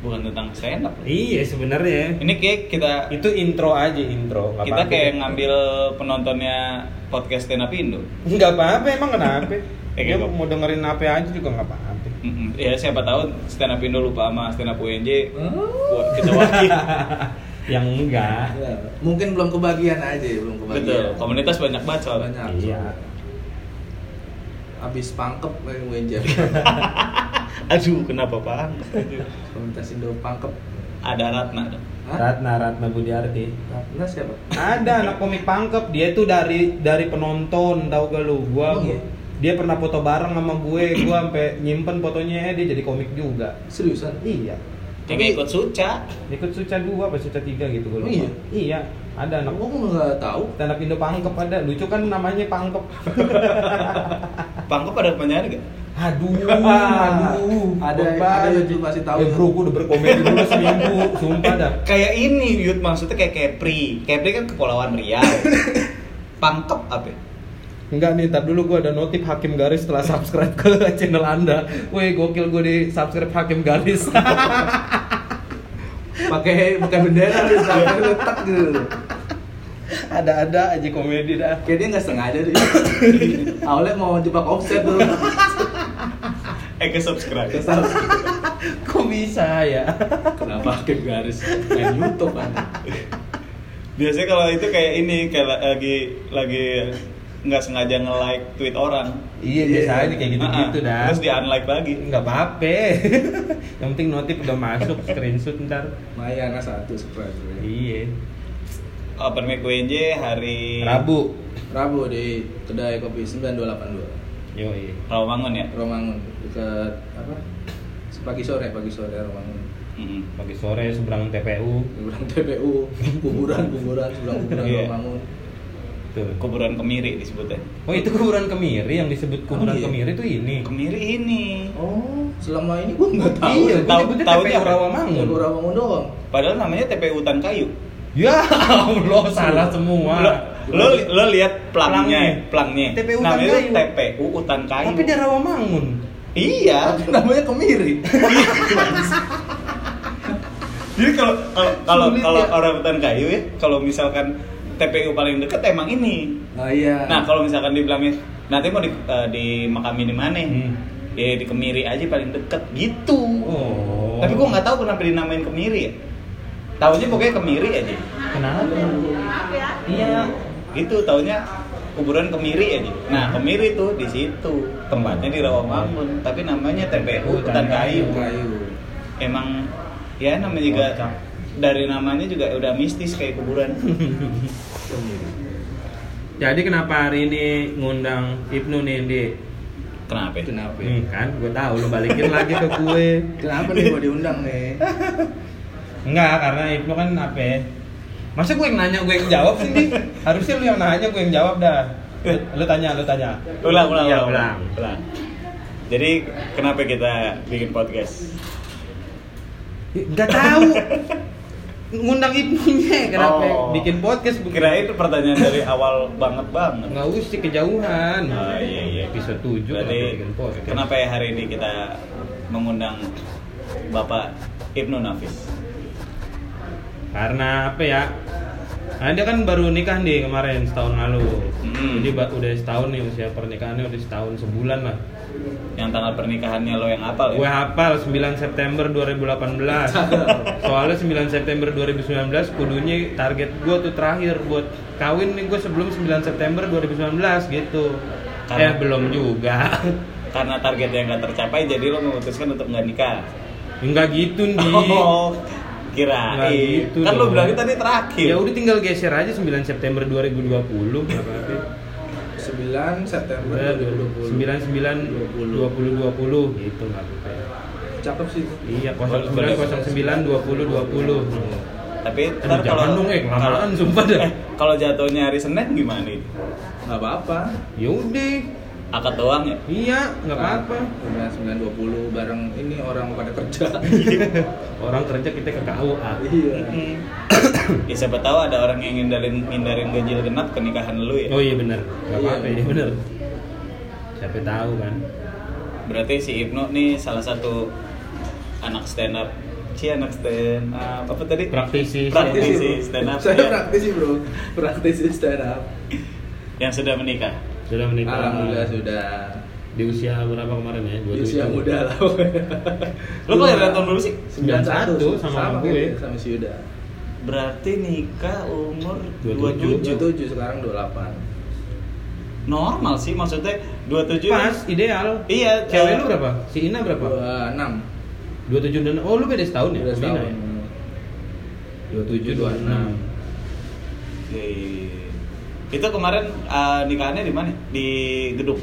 [SPEAKER 1] bukan tentang stand up.
[SPEAKER 2] Iya sebenarnya.
[SPEAKER 1] Ini kayak kita
[SPEAKER 2] Itu intro aja intro. nggak
[SPEAKER 1] kita kayak ngambil penontonnya podcast stand up Indo.
[SPEAKER 2] Nggak apa-apa emang kenapa?
[SPEAKER 1] Eh,
[SPEAKER 2] Dia mau dengerin apa aja juga nggak apa-apa.
[SPEAKER 1] Mm-mm. Ya siapa tahu stand up Indo lupa sama stand up UNJ.
[SPEAKER 3] Oh.
[SPEAKER 1] Buat kita wakil.
[SPEAKER 2] Yang enggak.
[SPEAKER 3] Ya, mungkin belum kebagian aja, belum kebagian.
[SPEAKER 1] Betul. Komunitas banyak banget soalnya.
[SPEAKER 3] banyak.
[SPEAKER 2] Iya.
[SPEAKER 3] Abis pangkep main Wenjer.
[SPEAKER 1] Aduh, kenapa Pak?
[SPEAKER 3] Komunitas Indo pangkep.
[SPEAKER 1] Ada Ratna.
[SPEAKER 3] Hah?
[SPEAKER 2] Ratna Ratna Budiarti.
[SPEAKER 3] Ratna siapa?
[SPEAKER 2] Ada anak komik pangkep, dia tuh dari dari penonton, tau gak lu? Gua
[SPEAKER 3] Oh, iya?
[SPEAKER 2] dia pernah foto bareng sama gue, gua sampai nyimpen fotonya dia jadi komik juga.
[SPEAKER 3] Seriusan?
[SPEAKER 2] Iya.
[SPEAKER 1] Dia nggak ikut Suca.
[SPEAKER 2] Ikut Suca 2 apa Suca 3 gitu gue lupa.
[SPEAKER 3] iya?
[SPEAKER 2] Iya, ada anak
[SPEAKER 3] Aku nggak tahu.
[SPEAKER 2] stand up Indo pangkep ada. Lucu kan namanya pangkep.
[SPEAKER 1] Pangkep ada penyanyi gak?
[SPEAKER 2] Aduh, aduh.
[SPEAKER 3] Ada- ada yang tuh kasih tahu.
[SPEAKER 2] Eh bro, gue udah berkomedi dulu seminggu, sumpah dah.
[SPEAKER 1] Kayak ini, Yud maksudnya kayak Kepri. Kepri kan kepulauan Riau. Pangkep apa?
[SPEAKER 2] Enggak nih, ntar dulu gue ada notif Hakim Garis setelah subscribe ke channel anda Wih, gokil gue di subscribe Hakim Garis
[SPEAKER 3] Pakai pakai bendera sampai letak gitu.
[SPEAKER 2] Ada-ada aja komedi dah
[SPEAKER 3] Kayak dia nggak sengaja deh. Awalnya mau jebak offset tuh.
[SPEAKER 1] Eh ke subscribe.
[SPEAKER 3] Kesal.
[SPEAKER 2] Kok bisa ya?
[SPEAKER 3] Kenapa pakai garis main YouTube kan?
[SPEAKER 1] Biasanya kalau itu kayak ini kayak la- lagi lagi nggak sengaja nge-like tweet orang.
[SPEAKER 2] Iya, biasa aja kayak gitu-gitu
[SPEAKER 1] Ah,
[SPEAKER 2] dah
[SPEAKER 1] Terus di unlike lagi.
[SPEAKER 2] Nggak apa-apa Yang penting notif udah masuk, screenshot ntar
[SPEAKER 3] Mayana satu subscribe.
[SPEAKER 2] Iya
[SPEAKER 1] Open mic UNJ hari
[SPEAKER 2] Rabu
[SPEAKER 3] Rabu di kedai kopi 9282
[SPEAKER 2] Yoi
[SPEAKER 1] Rawamangun ya.
[SPEAKER 3] Romangun dekat apa? Pagi sore, pagi sore Romangun.
[SPEAKER 2] Pagi sore seberang TPU
[SPEAKER 3] Seberang TPU, kuburan, kuburan, seberang kuburan
[SPEAKER 1] Iya.
[SPEAKER 2] Tuh
[SPEAKER 1] Kuburan Kemiri disebutnya.
[SPEAKER 2] Oh itu kuburan kemiri yang disebut kuburan
[SPEAKER 3] Oh, iya.
[SPEAKER 2] kemiri itu ini
[SPEAKER 1] Kemiri ini.
[SPEAKER 3] Oh, selama ini gua nggak tahu.
[SPEAKER 2] Iya, gue
[SPEAKER 1] Tahu- tahunya
[SPEAKER 2] TPU
[SPEAKER 1] apa?
[SPEAKER 2] Rawamangun
[SPEAKER 3] Tahu Romangun doang.
[SPEAKER 1] Padahal namanya TPU Hutan Kayu.
[SPEAKER 2] Ya Allah salah semua.
[SPEAKER 1] Lo lo, lo lihat plangnya, plangnya.
[SPEAKER 2] TPU Hutan
[SPEAKER 1] namanya
[SPEAKER 2] Kayu.
[SPEAKER 1] TPU Hutan Kayu.
[SPEAKER 2] Tapi dia Rawamangun.
[SPEAKER 1] Iya.
[SPEAKER 3] Namanya kemiri.
[SPEAKER 1] Jadi kalau kalau kalau kalau
[SPEAKER 2] ya.
[SPEAKER 1] orang hutan kayu ya, kalau misalkan TPU paling dekat emang ini.
[SPEAKER 3] Oh iya.
[SPEAKER 1] Nah, kalau misalkan dibilangin nanti mau di, eh, di makamin di mana?
[SPEAKER 2] Hmm.
[SPEAKER 1] Ya di Kemiri aja paling deket gitu.
[SPEAKER 2] Oh.
[SPEAKER 1] Tapi gua nggak tahu kenapa dinamain Kemiri ya. Tahunya pokoknya Kemiri aja.
[SPEAKER 2] Kenapa?
[SPEAKER 1] Iya. Gitu tahunya kuburan Kemiri aja. Nah, Kemiri tuh di situ. Tempatnya di Rawamangun, tapi namanya TPU Hutan Kayu.
[SPEAKER 3] kayu.
[SPEAKER 1] Emang ya namanya juga dari namanya juga udah mistis kayak kuburan.
[SPEAKER 2] Jadi kenapa hari ini ngundang Ibnu nih, Di?
[SPEAKER 1] Kenapa? ya?
[SPEAKER 3] Kenapa?
[SPEAKER 2] Hmm, kan, gue tahu lu balikin lagi ke gue.
[SPEAKER 3] Kenapa nih gua diundang nih?
[SPEAKER 2] Enggak, karena Ibnu kan apa ya? Masa gue yang nanya, gue yang jawab sih, Di? Harusnya lu yang nanya, gue yang jawab dah. Lu, lu tanya, lu tanya.
[SPEAKER 1] Ulang, ulang,
[SPEAKER 2] Iya,
[SPEAKER 1] ulang,
[SPEAKER 2] ulang.
[SPEAKER 1] ulang. Jadi kenapa kita bikin podcast?
[SPEAKER 2] Enggak tahu. Ngundang Ibnunya, kenapa
[SPEAKER 1] Oh.
[SPEAKER 2] bikin podcast?
[SPEAKER 1] Kirain itu pertanyaan dari awal banget banget.
[SPEAKER 2] Nggak usah kejauhan.
[SPEAKER 1] Oh, iya, iya.
[SPEAKER 2] Episode 7
[SPEAKER 1] Berarti
[SPEAKER 2] bikin podcast.
[SPEAKER 1] kenapa ya hari ini kita mengundang Bapak Ibnu Nafis?
[SPEAKER 2] Karena apa ya? Nah, dia kan baru nikah nih kemarin setahun lalu.
[SPEAKER 1] Hmm.
[SPEAKER 2] Jadi udah setahun nih usia pernikahannya udah setahun sebulan lah.
[SPEAKER 1] Yang tanggal pernikahannya lo yang
[SPEAKER 2] Gue
[SPEAKER 1] ya?
[SPEAKER 2] hafal 9 September 2018. Soalnya 9 September 2019 kudunya target gue tuh terakhir buat kawin nih gue sebelum 9 September 2019 gitu.
[SPEAKER 1] Karena-
[SPEAKER 2] Eh belum juga.
[SPEAKER 1] Karena targetnya nggak tercapai, jadi lo memutuskan untuk nggak nikah.
[SPEAKER 2] Enggak gitu nih.
[SPEAKER 1] Oh,
[SPEAKER 2] Nggak
[SPEAKER 1] kirain.
[SPEAKER 2] gitu
[SPEAKER 1] kan lo bilangnya tadi terakhir.
[SPEAKER 2] Ya udah tinggal geser aja 9 September 2020 nggak apa-apa.
[SPEAKER 3] 9 September 2020.
[SPEAKER 2] 99 20 20 gitu nggak apa-apa.
[SPEAKER 3] Cakep sih.
[SPEAKER 2] Iya,
[SPEAKER 1] Boleh,
[SPEAKER 2] 09 09 20 20.
[SPEAKER 1] Tapi ntar kalau
[SPEAKER 2] dong, eh, kelamaan, sumpah dah.
[SPEAKER 1] eh, kalau jatuhnya hari Senin gimana itu?
[SPEAKER 3] Nggak apa-apa.
[SPEAKER 2] Ya udah.
[SPEAKER 1] Akad doang ya?
[SPEAKER 2] Iya, nggak apa-apa.
[SPEAKER 3] 9 20 bareng ini orang pada kerja.
[SPEAKER 2] Orang kerja kita ke KUA.
[SPEAKER 3] iya.
[SPEAKER 1] ya siapa tahu ada orang yang ngindarin ngindarin ganjil genap ke nikahan lu ya.
[SPEAKER 2] Oh iya benar. Nggak apa-apa,
[SPEAKER 3] Iya.
[SPEAKER 2] iya benar. Siapa tahu kan.
[SPEAKER 1] Berarti si Ibnu nih salah satu anak stand up. Si anak stand up apa tadi?
[SPEAKER 2] Praktisi.
[SPEAKER 1] Praktisi stand up.
[SPEAKER 3] Saya
[SPEAKER 1] ya.
[SPEAKER 3] praktisi bro. Praktisi stand up.
[SPEAKER 1] Yang sudah menikah.
[SPEAKER 2] Sudah menikah.
[SPEAKER 3] Alhamdulillah sudah.
[SPEAKER 2] Di usia berapa kemarin ya?
[SPEAKER 3] Di usia
[SPEAKER 2] 27.
[SPEAKER 3] muda lah.
[SPEAKER 1] Lu kelahiran tahun dulu sih?
[SPEAKER 2] 91 sama gue.
[SPEAKER 3] gitu, sama si Yuda.
[SPEAKER 1] Berarti nikah umur
[SPEAKER 2] 27.
[SPEAKER 1] 27.
[SPEAKER 3] 27 sekarang 28.
[SPEAKER 1] Normal sih maksudnya 27
[SPEAKER 2] Pas ideal.
[SPEAKER 1] Iya,
[SPEAKER 2] Cewek
[SPEAKER 1] eh,
[SPEAKER 2] lu berapa? Si Ina berapa?
[SPEAKER 3] 26.
[SPEAKER 2] 27 dan Oh, lu beda setahun ya?
[SPEAKER 3] Udah
[SPEAKER 2] sama Ina
[SPEAKER 3] setahun.
[SPEAKER 2] ya? 27 26.
[SPEAKER 1] Iya, iya, iya. Itu kemarin eh, nikahannya di mana? Di gedung.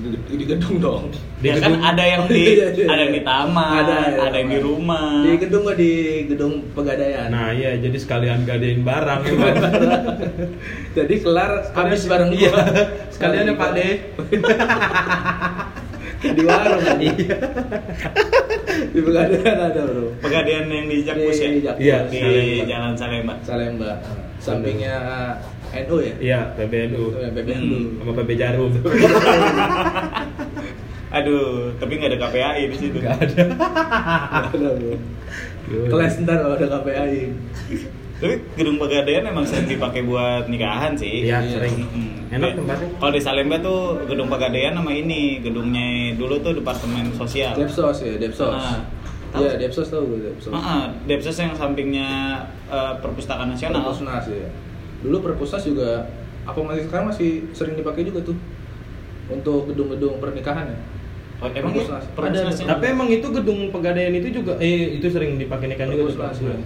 [SPEAKER 3] Di, di gedung dong.
[SPEAKER 2] Di
[SPEAKER 1] ya kan
[SPEAKER 2] gedung.
[SPEAKER 1] ada yang di
[SPEAKER 3] Iya, iya,
[SPEAKER 1] ada yang di
[SPEAKER 3] iya.
[SPEAKER 1] taman, ada,
[SPEAKER 3] Ada,
[SPEAKER 1] yang di rumah.
[SPEAKER 3] Di gedung gua di gedung pegadaian.
[SPEAKER 2] Nah, iya jadi sekalian gadein barang ya kan.
[SPEAKER 3] Jadi kelar habis bareng
[SPEAKER 2] Iya.
[SPEAKER 3] gua.
[SPEAKER 2] Sekalian ya Pak De.
[SPEAKER 3] di warung kan?
[SPEAKER 2] Iya.
[SPEAKER 3] di pegadaian ada bro
[SPEAKER 1] Pegadaian yang di Jakpus ya?
[SPEAKER 3] Di Jakpus.
[SPEAKER 2] Iya,
[SPEAKER 1] Di
[SPEAKER 2] Salemba.
[SPEAKER 1] Jalan Salemba.
[SPEAKER 3] Salemba sampingnya NU ya
[SPEAKER 2] Iya, PBNU.
[SPEAKER 3] PBNU
[SPEAKER 2] Sama PB Jarum.
[SPEAKER 1] Aduh, tapi nggak ada KPAI di situ.
[SPEAKER 2] Enggak ada.
[SPEAKER 3] Nggak ada, bro. kelas ntar kalau ada KPAI
[SPEAKER 1] Tapi gedung Pegadaian emang sering dipakai buat nikahan sih.
[SPEAKER 2] Iya,
[SPEAKER 3] Iya.
[SPEAKER 2] sering. Enak tempatnya.
[SPEAKER 1] Kalau di Salemba tuh gedung Pegadaian sama ini gedungnya dulu tuh departemen sosial.
[SPEAKER 3] Depsos ya Depsos
[SPEAKER 1] Ah, tahu?
[SPEAKER 3] iya Depsos tau gue Depsos
[SPEAKER 1] Ah, ah, Depsos yang sampingnya eh, Perpustakaan Nasional.
[SPEAKER 3] Perpusnas ya dulu Perpusnas juga apa masih sekarang masih sering dipakai juga tuh untuk gedung-gedung pernikahan ya
[SPEAKER 1] Oh, emang ya? Perpusnasnya?
[SPEAKER 2] Tapi emang itu gedung pegadaian itu juga eh itu sering dipakai nikahan juga tuh.
[SPEAKER 3] Ya.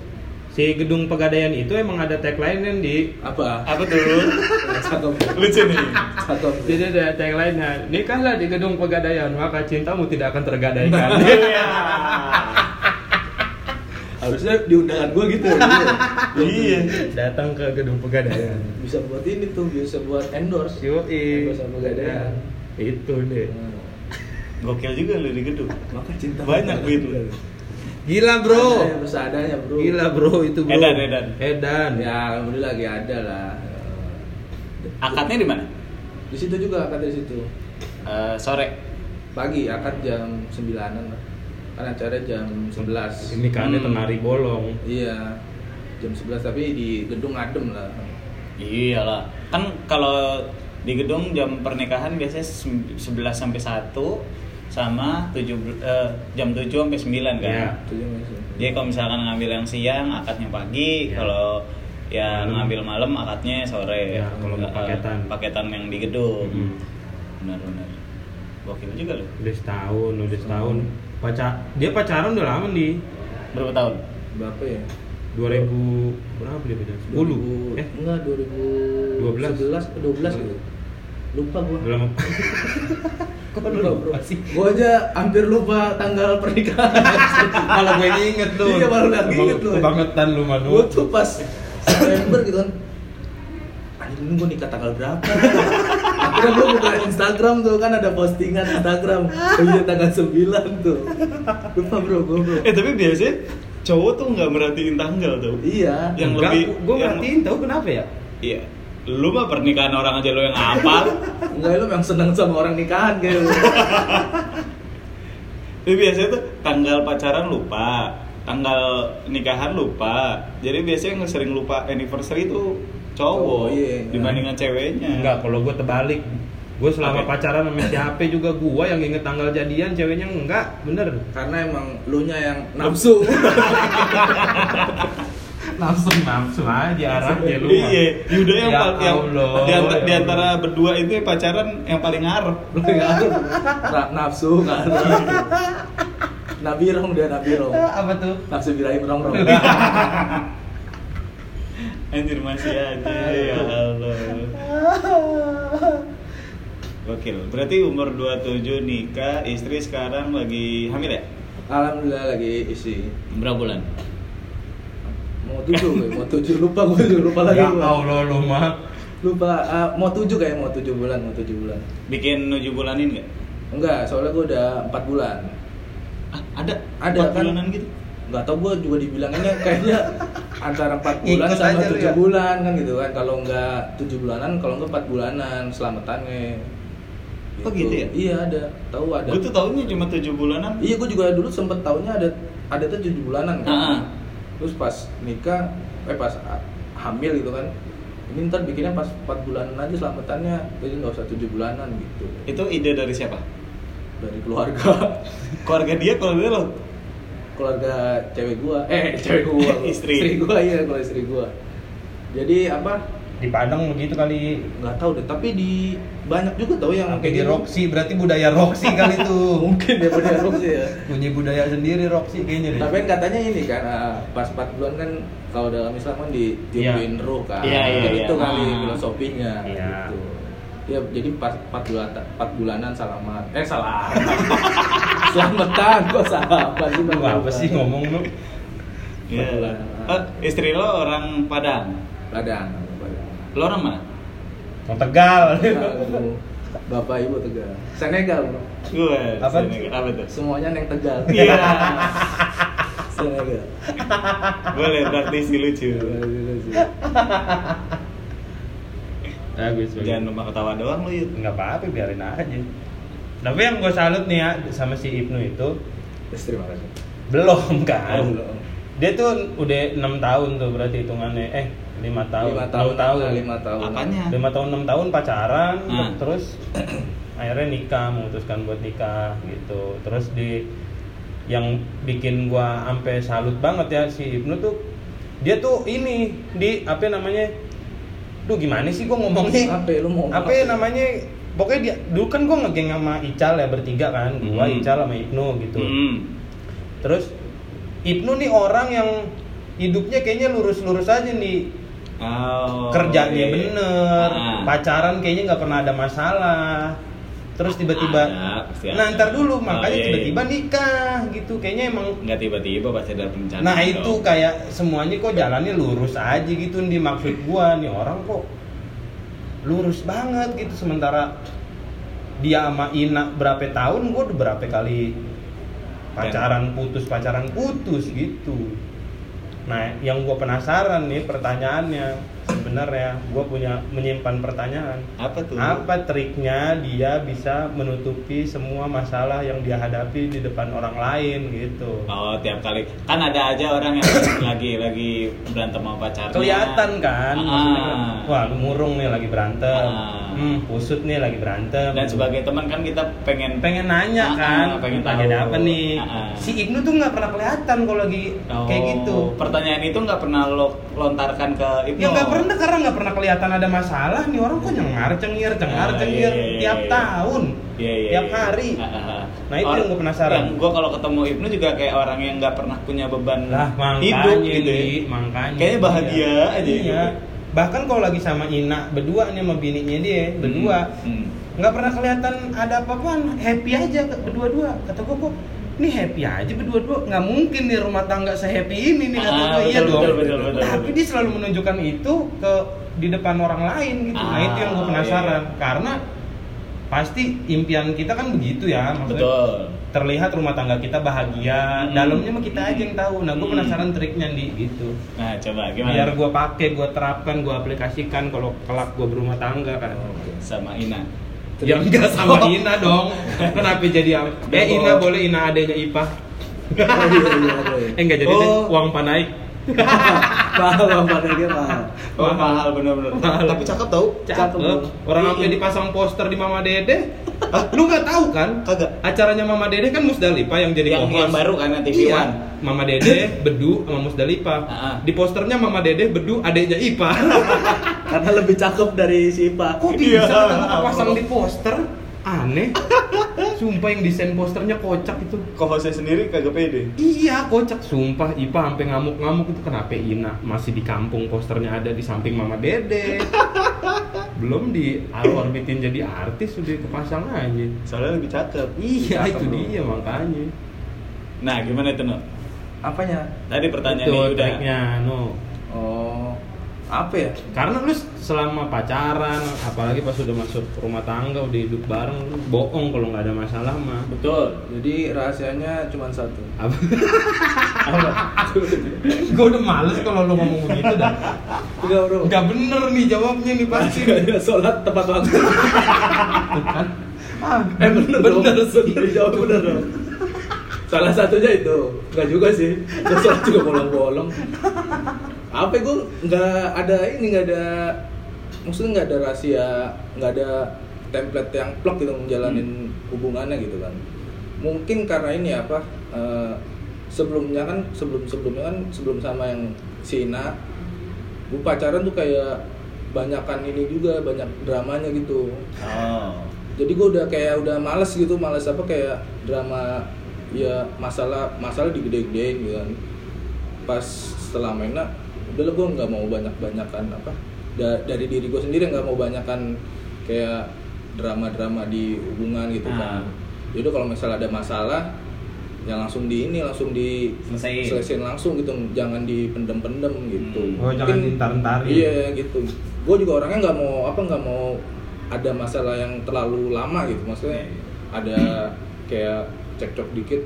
[SPEAKER 2] Si gedung pegadaian itu emang ada tagline kan di
[SPEAKER 3] apa
[SPEAKER 1] apa tuh? Lucu nih.
[SPEAKER 3] cakep
[SPEAKER 2] jadi ada tagline-nya nikahlah di gedung pegadaian maka cintamu tidak akan tergadaikan.
[SPEAKER 1] Iya.
[SPEAKER 3] harusnya di undangan gue gitu ya
[SPEAKER 1] Iya.
[SPEAKER 2] Datang ke gedung pegadaian.
[SPEAKER 3] bisa buat ini tuh bisa buat endorse
[SPEAKER 2] Yoi.
[SPEAKER 3] Endorse sama pegadaian
[SPEAKER 2] Itu deh.
[SPEAKER 3] Hmm.
[SPEAKER 1] Gokil juga lu di gedung.
[SPEAKER 3] maka cinta
[SPEAKER 1] Banyak duit lu.
[SPEAKER 2] Gila bro.
[SPEAKER 3] Adanya, bro
[SPEAKER 2] Gila bro itu bro.
[SPEAKER 1] Edan, edan.
[SPEAKER 2] Edan.
[SPEAKER 3] ya alhamdulillah lagi ada lah
[SPEAKER 1] Akadnya di mana?
[SPEAKER 3] di situ juga akad di situ
[SPEAKER 1] Eh, sore.
[SPEAKER 3] pagi akad jam 9an lah kan acara jam 11
[SPEAKER 2] Ini kan
[SPEAKER 1] Hmm.
[SPEAKER 2] tenari bolong.
[SPEAKER 3] iya jam 11 tapi di gedung adem lah
[SPEAKER 1] Iyalah. Kan kalau di gedung jam pernikahan biasanya sem- 11 sampai 1 sama 7 eh, jam 7 sampai 9 kan.
[SPEAKER 2] Iya.
[SPEAKER 3] masih
[SPEAKER 1] Jadi kalau misalkan ngambil yang siang akadnya pagi,
[SPEAKER 2] Iya.
[SPEAKER 1] kalau ya
[SPEAKER 2] Malam.
[SPEAKER 1] ngambil malam akadnya sore.
[SPEAKER 2] Iya, kalau
[SPEAKER 1] Eh,
[SPEAKER 2] paketan.
[SPEAKER 1] paketan yang di gedung.
[SPEAKER 2] Mm.
[SPEAKER 1] Benar-benar. Gokil juga loh.
[SPEAKER 2] Udah setahun, udah setahun. Pacar, dia pacaran udah lama nih.
[SPEAKER 1] Berapa tahun?
[SPEAKER 3] berapa ya
[SPEAKER 2] 2000 berapa dia pacaran? 10.
[SPEAKER 3] 2000
[SPEAKER 2] Eh,
[SPEAKER 3] enggak 2011
[SPEAKER 2] 12.
[SPEAKER 3] 11 12 gitu lupa gua
[SPEAKER 2] udah lama. Kok lu lupa sih?
[SPEAKER 3] gua aja hampir lupa tanggal pernikahan
[SPEAKER 2] Malah gue inget tuh.
[SPEAKER 3] Iya, malah udah inget lu.
[SPEAKER 2] Kebangetan lu Manu.
[SPEAKER 3] gua tuh pas September gitu kan ini gua nikah tanggal berapa akhirnya gua buka Instagram tuh kan ada postingan Instagram oh iya tanggal 9 tuh lupa bro gua bro
[SPEAKER 1] Eh tapi biasanya cowok tuh nggak merhatiin tanggal tuh.
[SPEAKER 3] iya
[SPEAKER 1] Yang
[SPEAKER 2] Enggak,
[SPEAKER 1] lebih
[SPEAKER 2] gue
[SPEAKER 1] yang-
[SPEAKER 2] merhatiin tahu kenapa ya?
[SPEAKER 1] Iya. Lu mah pernikahan orang aja lu yang hafal.
[SPEAKER 3] enggak lu memang seneng sama orang nikahan kayak lu
[SPEAKER 1] Tapi biasanya tuh tanggal pacaran lupa, tanggal nikahan lupa. Jadi biasanya yang sering lupa anniversary itu cowok
[SPEAKER 3] Oh, iya.
[SPEAKER 1] dibandingkan ceweknya.
[SPEAKER 2] Enggak, kalau gue terbalik. Gue selama
[SPEAKER 1] Apa?
[SPEAKER 2] pacaran sama siapa juga gue yang inget tanggal jadian, ceweknya enggak, bener.
[SPEAKER 3] karena emang lu nya yang nafsu
[SPEAKER 2] Nafsu nafsu aja arahnya lu.
[SPEAKER 1] Iya, Yuda yang
[SPEAKER 2] Ya
[SPEAKER 1] yang
[SPEAKER 2] Allah,
[SPEAKER 1] di, anta-
[SPEAKER 2] ya
[SPEAKER 1] di antara berdua itu pacaran yang paling ngarep.
[SPEAKER 3] nafsu ngaruh nabirong dia nabirong
[SPEAKER 2] apa tuh?
[SPEAKER 3] nafsu birahi merongrong
[SPEAKER 1] Anjir masih aja ya Allah. Gokil. Berarti umur 27 nikah, istri sekarang lagi hamil ya?
[SPEAKER 3] alhamdulillah lagi isi
[SPEAKER 1] Berapa bulan?
[SPEAKER 3] mau tujuh mau tujuh lupa gue juga lupa lagi
[SPEAKER 2] Ya. Allah lu mah.
[SPEAKER 3] lupa ah, mau tujuh kayak mau tujuh bulan mau tujuh bulan
[SPEAKER 1] Bikin 7 bulanin nggak?
[SPEAKER 3] enggak soalnya gue udah empat bulan
[SPEAKER 1] Ah, ada?
[SPEAKER 3] Ada,
[SPEAKER 1] Empat
[SPEAKER 3] kan?
[SPEAKER 1] bulanan gitu?
[SPEAKER 3] nggak tau gue juga dibilanginnya kayaknya antara empat bulan
[SPEAKER 2] Ikut
[SPEAKER 3] sama tujuh
[SPEAKER 2] ya.
[SPEAKER 3] bulan kan gitu kan kalau nggak tujuh bulanan kalau nggak empat bulanan selamatannya
[SPEAKER 1] Oh, gitu ya?
[SPEAKER 3] iya ada tahu ada
[SPEAKER 1] Gue tuh cuma 7 bulanan.
[SPEAKER 3] iya gue juga dulu sempet taunya ada ada tuh tujuh bulanan kan
[SPEAKER 1] Ah.
[SPEAKER 3] terus pas nikah eh pas ah, hamil gitu kan ini ntar bikinnya pas empat bulanan aja selamatannya jadi nggak usah tujuh bulanan gitu
[SPEAKER 1] Itu ide dari siapa?
[SPEAKER 3] Dari keluarga
[SPEAKER 1] Keluarga dia, keluarga lo?
[SPEAKER 3] keluarga cewek gua eh cewek gua
[SPEAKER 1] Istri.
[SPEAKER 3] istri gua iya kalau istri gua jadi apa
[SPEAKER 2] Di Padang begitu kali.
[SPEAKER 3] nggak tahu deh tapi di banyak juga tau yang
[SPEAKER 2] Sampai di
[SPEAKER 3] gitu.
[SPEAKER 2] Roxy, berarti budaya Roxy kali tuh.
[SPEAKER 3] mungkin ya benar sih ya
[SPEAKER 2] Punya budaya sendiri Roxy kayaknya deh.
[SPEAKER 3] tapi kan katanya ini kan ah, pas 4 bulan kan kalau dalam Islam kan ditiupin ruh kan
[SPEAKER 1] iya,
[SPEAKER 3] Jadi
[SPEAKER 1] iya.
[SPEAKER 3] itu kali
[SPEAKER 1] Ah.
[SPEAKER 3] filosofinya
[SPEAKER 2] Iya.
[SPEAKER 3] gitu ya jadi pas 4 bulan 4 bulanan salaman eh salah selamatan kok salaman sih
[SPEAKER 2] Lu apa sih ngomong lu?
[SPEAKER 1] Iya. Oh, istri lo orang Padang.
[SPEAKER 3] Padang Padang.
[SPEAKER 1] Lo orang mana?
[SPEAKER 2] Mau Tegal.
[SPEAKER 3] Bapak Ibu Tegal. Senegal, Bro.
[SPEAKER 1] Gue.
[SPEAKER 2] Apa?
[SPEAKER 1] Apa tuh?
[SPEAKER 3] Semuanya neng Tegal.
[SPEAKER 1] Iya.
[SPEAKER 3] Senegal.
[SPEAKER 1] Boleh praktisi lucu.
[SPEAKER 2] Bagus, bagus.
[SPEAKER 1] Jangan cuma ketawa doang lo yuk.
[SPEAKER 2] nggak apa-apa biarin aja tapi yang gue salut nih ya sama si Ibnu itu
[SPEAKER 3] Yes, terima kasih.
[SPEAKER 2] belum kan
[SPEAKER 3] Oh, belum.
[SPEAKER 2] dia tuh udah enam tahun tuh berarti hitungannya eh lima tahun
[SPEAKER 3] Lima tahun,
[SPEAKER 2] tahun
[SPEAKER 3] nah, lima tahun.
[SPEAKER 1] Apanya?
[SPEAKER 2] lima tahun enam tahun pacaran
[SPEAKER 1] Ah.
[SPEAKER 2] terus akhirnya nikah memutuskan buat nikah gitu terus di yang bikin gua ampe salut banget ya si Ibnu tuh dia tuh ini di apa namanya Duh gimana sih gua ngomongnya
[SPEAKER 3] Apa ya, lu mau
[SPEAKER 2] apa ya namanya pokoknya dia dulu kan gua ngegeng sama Ical ya bertiga kan gua
[SPEAKER 1] Hmm.
[SPEAKER 2] Ical sama Ibnu gitu
[SPEAKER 1] Hmm.
[SPEAKER 2] terus Ibnu nih orang yang hidupnya kayaknya lurus-lurus aja nih
[SPEAKER 1] Oh,
[SPEAKER 2] kerjanya
[SPEAKER 1] iya.
[SPEAKER 2] bener
[SPEAKER 1] Ah.
[SPEAKER 2] pacaran kayaknya nggak pernah ada masalah terus tiba-tiba nah ntar dulu
[SPEAKER 1] Oh,
[SPEAKER 2] makanya
[SPEAKER 1] iya, iya.
[SPEAKER 2] tiba-tiba nikah gitu kayaknya emang
[SPEAKER 1] Nggak tiba-tiba pasti ada rencana.
[SPEAKER 2] nah
[SPEAKER 1] dong.
[SPEAKER 2] itu kayak semuanya kok jalannya lurus aja gitu nih maksud gua nih orang kok lurus banget gitu sementara dia sama Ina berapa tahun gua udah berapa kali pacaran putus pacaran putus gitu nah yang gua penasaran nih pertanyaannya sebenarnya gue punya menyimpan pertanyaan
[SPEAKER 1] Apa tuh?
[SPEAKER 2] apa triknya dia bisa menutupi semua masalah yang dia hadapi di depan orang lain gitu
[SPEAKER 1] Oh tiap kali kan ada aja orang yang lagi lagi berantem sama pacarnya.
[SPEAKER 2] kelihatan kan maksudnya kan,
[SPEAKER 1] Ah.
[SPEAKER 2] wah lu murung nih lagi berantem
[SPEAKER 1] Ah.
[SPEAKER 2] hmm, kusut nih lagi berantem
[SPEAKER 1] Dan sebagai teman kan kita pengen
[SPEAKER 2] pengen nanya
[SPEAKER 1] Ah,
[SPEAKER 2] kan
[SPEAKER 1] ah, pengen
[SPEAKER 2] lagi ada
[SPEAKER 1] tahu.
[SPEAKER 2] apa nih
[SPEAKER 1] Ah, ah.
[SPEAKER 2] si Ibnu tuh nggak pernah kelihatan kalau lagi
[SPEAKER 1] Oh,
[SPEAKER 2] kayak gitu
[SPEAKER 1] Pertanyaan itu nggak pernah lo lontarkan ke Ibnu.
[SPEAKER 2] Ya nggak pernah karena nggak pernah kelihatan ada masalah nih orang kok nyengar cengir cengar
[SPEAKER 1] Ah,
[SPEAKER 2] cengir
[SPEAKER 1] iya, iya,
[SPEAKER 2] tiap
[SPEAKER 1] iya.
[SPEAKER 2] tahun
[SPEAKER 1] Iya, iya,
[SPEAKER 2] tiap
[SPEAKER 1] iya.
[SPEAKER 2] hari
[SPEAKER 1] ah, ah.
[SPEAKER 2] Nah, itu yang gua penasaran.
[SPEAKER 1] Yang gue kalau ketemu Ibnu juga kayak orang yang nggak pernah punya beban
[SPEAKER 2] lah makanya
[SPEAKER 1] hidup gitu. ya.
[SPEAKER 2] Makanya
[SPEAKER 1] Kayaknya bahagia
[SPEAKER 2] Iya.
[SPEAKER 1] aja
[SPEAKER 2] iya.
[SPEAKER 1] hidupnya.
[SPEAKER 2] bahkan kalau lagi sama Ina berdua nih sama bininya dia berdua
[SPEAKER 1] Hmm.
[SPEAKER 2] nggak pernah kelihatan ada apa-apaan happy aja berdua-dua kata gua kok ini happy aja berdua-dua nggak mungkin nih rumah tangga sehappy ini nih kata
[SPEAKER 1] Ah,
[SPEAKER 2] gua iya
[SPEAKER 1] betul,
[SPEAKER 2] dong
[SPEAKER 1] betul, betul, betul,
[SPEAKER 2] tapi
[SPEAKER 1] betul.
[SPEAKER 2] dia selalu menunjukkan itu ke di depan orang lain gitu nah
[SPEAKER 1] Ah,
[SPEAKER 2] itu yang gua penasaran
[SPEAKER 1] iya.
[SPEAKER 2] karena pasti impian kita kan begitu ya maksudnya
[SPEAKER 1] Betul.
[SPEAKER 2] terlihat rumah tangga kita bahagia
[SPEAKER 1] Hmm.
[SPEAKER 2] dalamnya mah kita aja yang tahu nah gue
[SPEAKER 1] Hmm.
[SPEAKER 2] penasaran triknya nih gitu
[SPEAKER 1] Nah coba gimana?
[SPEAKER 2] biar gue pakai gue terapkan gue aplikasikan kalau kelak gue berumah tangga kan
[SPEAKER 1] sama Ina.
[SPEAKER 2] Ya enggak sama Ina dong. Kenapa jadi eh Ina boleh Ina adanya Ipa.
[SPEAKER 3] Oh, iya, iya, iya.
[SPEAKER 2] eh enggak jadi deh,
[SPEAKER 1] Oh.
[SPEAKER 2] uang panaik
[SPEAKER 3] Mahal bang pada dia mahal.
[SPEAKER 1] Oh, mahal bener-bener.
[SPEAKER 2] Mahal.
[SPEAKER 1] Tapi cakep tau.
[SPEAKER 2] cakep orang sampai dipasang poster di Mama Dede Hah, lu nggak tahu kan
[SPEAKER 1] Kagak.
[SPEAKER 2] acaranya Mama Dede kan Musdalifah yang jadi
[SPEAKER 1] Yang, yang baru kan TV
[SPEAKER 2] Iya,
[SPEAKER 1] One.
[SPEAKER 2] Mama Dede, Bedu, sama Musdalifah.
[SPEAKER 1] Ah, ah.
[SPEAKER 2] Di posternya Mama Dede, Bedu, adeknya Ipa.
[SPEAKER 3] Karena lebih cakep dari si Ipa.
[SPEAKER 2] Kok
[SPEAKER 1] Iya.
[SPEAKER 2] bisa kan pasang di poster? Aneh. Sumpah yang desain posternya kocak itu.
[SPEAKER 1] Co-hostnya sendiri kagak pede.
[SPEAKER 2] Iya, kocak. Sumpah Ipa sampai ngamuk-ngamuk itu kenapa Ina masih di kampung posternya ada di samping Mama Dede. Belum di orbitin jadi artis udah kepasang aja.
[SPEAKER 1] Soalnya lebih cakep.
[SPEAKER 2] Iya,
[SPEAKER 3] Cakep,
[SPEAKER 2] itu
[SPEAKER 3] bro.
[SPEAKER 2] dia makanya.
[SPEAKER 1] Nah gimana itu no?
[SPEAKER 3] Apanya?
[SPEAKER 1] Tadi pertanyaan
[SPEAKER 2] Itu
[SPEAKER 1] udah.
[SPEAKER 2] no.
[SPEAKER 3] Apa ya?
[SPEAKER 2] Karena lu selama pacaran, apalagi pas udah masuk rumah tangga, udah hidup bareng, lu bohong kalau nggak ada masalah mah.
[SPEAKER 1] Betul.
[SPEAKER 3] Jadi rahasianya cuma satu.
[SPEAKER 2] Apa? Gue udah males kalau lu ngomong begitu dah.
[SPEAKER 3] Enggak bro.
[SPEAKER 2] Nggak bener nih jawabnya nih pasti.
[SPEAKER 3] Ada sholat tepat waktu.
[SPEAKER 2] Kan? Ah,
[SPEAKER 3] Eh bener, dong.
[SPEAKER 2] bener sih.
[SPEAKER 3] Dijawab bener dong. Salah satunya itu. Enggak juga sih. Sholat juga bolong-bolong. Apa gue nggak ada ini nggak ada maksudnya nggak ada rahasia nggak ada template yang plok gitu menjalanin hubungannya gitu kan. Mungkin karena ini apa eh, sebelumnya kan sebelum sebelumnya kan sebelum sama yang si Ina gue pacaran tuh kayak banyakan ini juga banyak dramanya gitu.
[SPEAKER 1] Oh.
[SPEAKER 3] jadi gue udah kayak udah males gitu males apa kayak drama ya masalah masalah digede-gedein gitu kan. Pas setelah mainnya udah gue nggak mau banyak banyakan apa da- dari diri gue sendiri nggak mau banyakan kayak drama-drama di hubungan gitu kan
[SPEAKER 1] Ah.
[SPEAKER 3] jadi kalau misalnya ada masalah ya langsung di ini langsung di
[SPEAKER 1] Selesaiin.
[SPEAKER 3] selesaiin langsung gitu jangan dipendem-pendem gitu
[SPEAKER 1] Hmm.
[SPEAKER 2] Oh, jangan
[SPEAKER 3] Mungkin-
[SPEAKER 2] diintar-intarin.
[SPEAKER 3] iya gitu gue juga orangnya nggak mau apa nggak mau ada masalah yang terlalu lama gitu maksudnya
[SPEAKER 1] Iya,
[SPEAKER 3] ada kayak cekcok dikit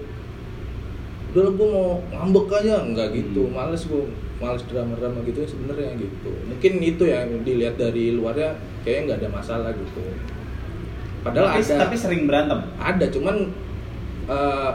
[SPEAKER 3] udah gue mau ngambek aja nggak gitu
[SPEAKER 1] Hmm.
[SPEAKER 3] males gue males drama-drama gitu sebenarnya gitu mungkin itu ya yang dilihat dari luarnya kayaknya nggak ada masalah gitu padahal
[SPEAKER 1] tapi,
[SPEAKER 3] ada
[SPEAKER 1] tapi sering berantem.
[SPEAKER 3] ada cuman eh,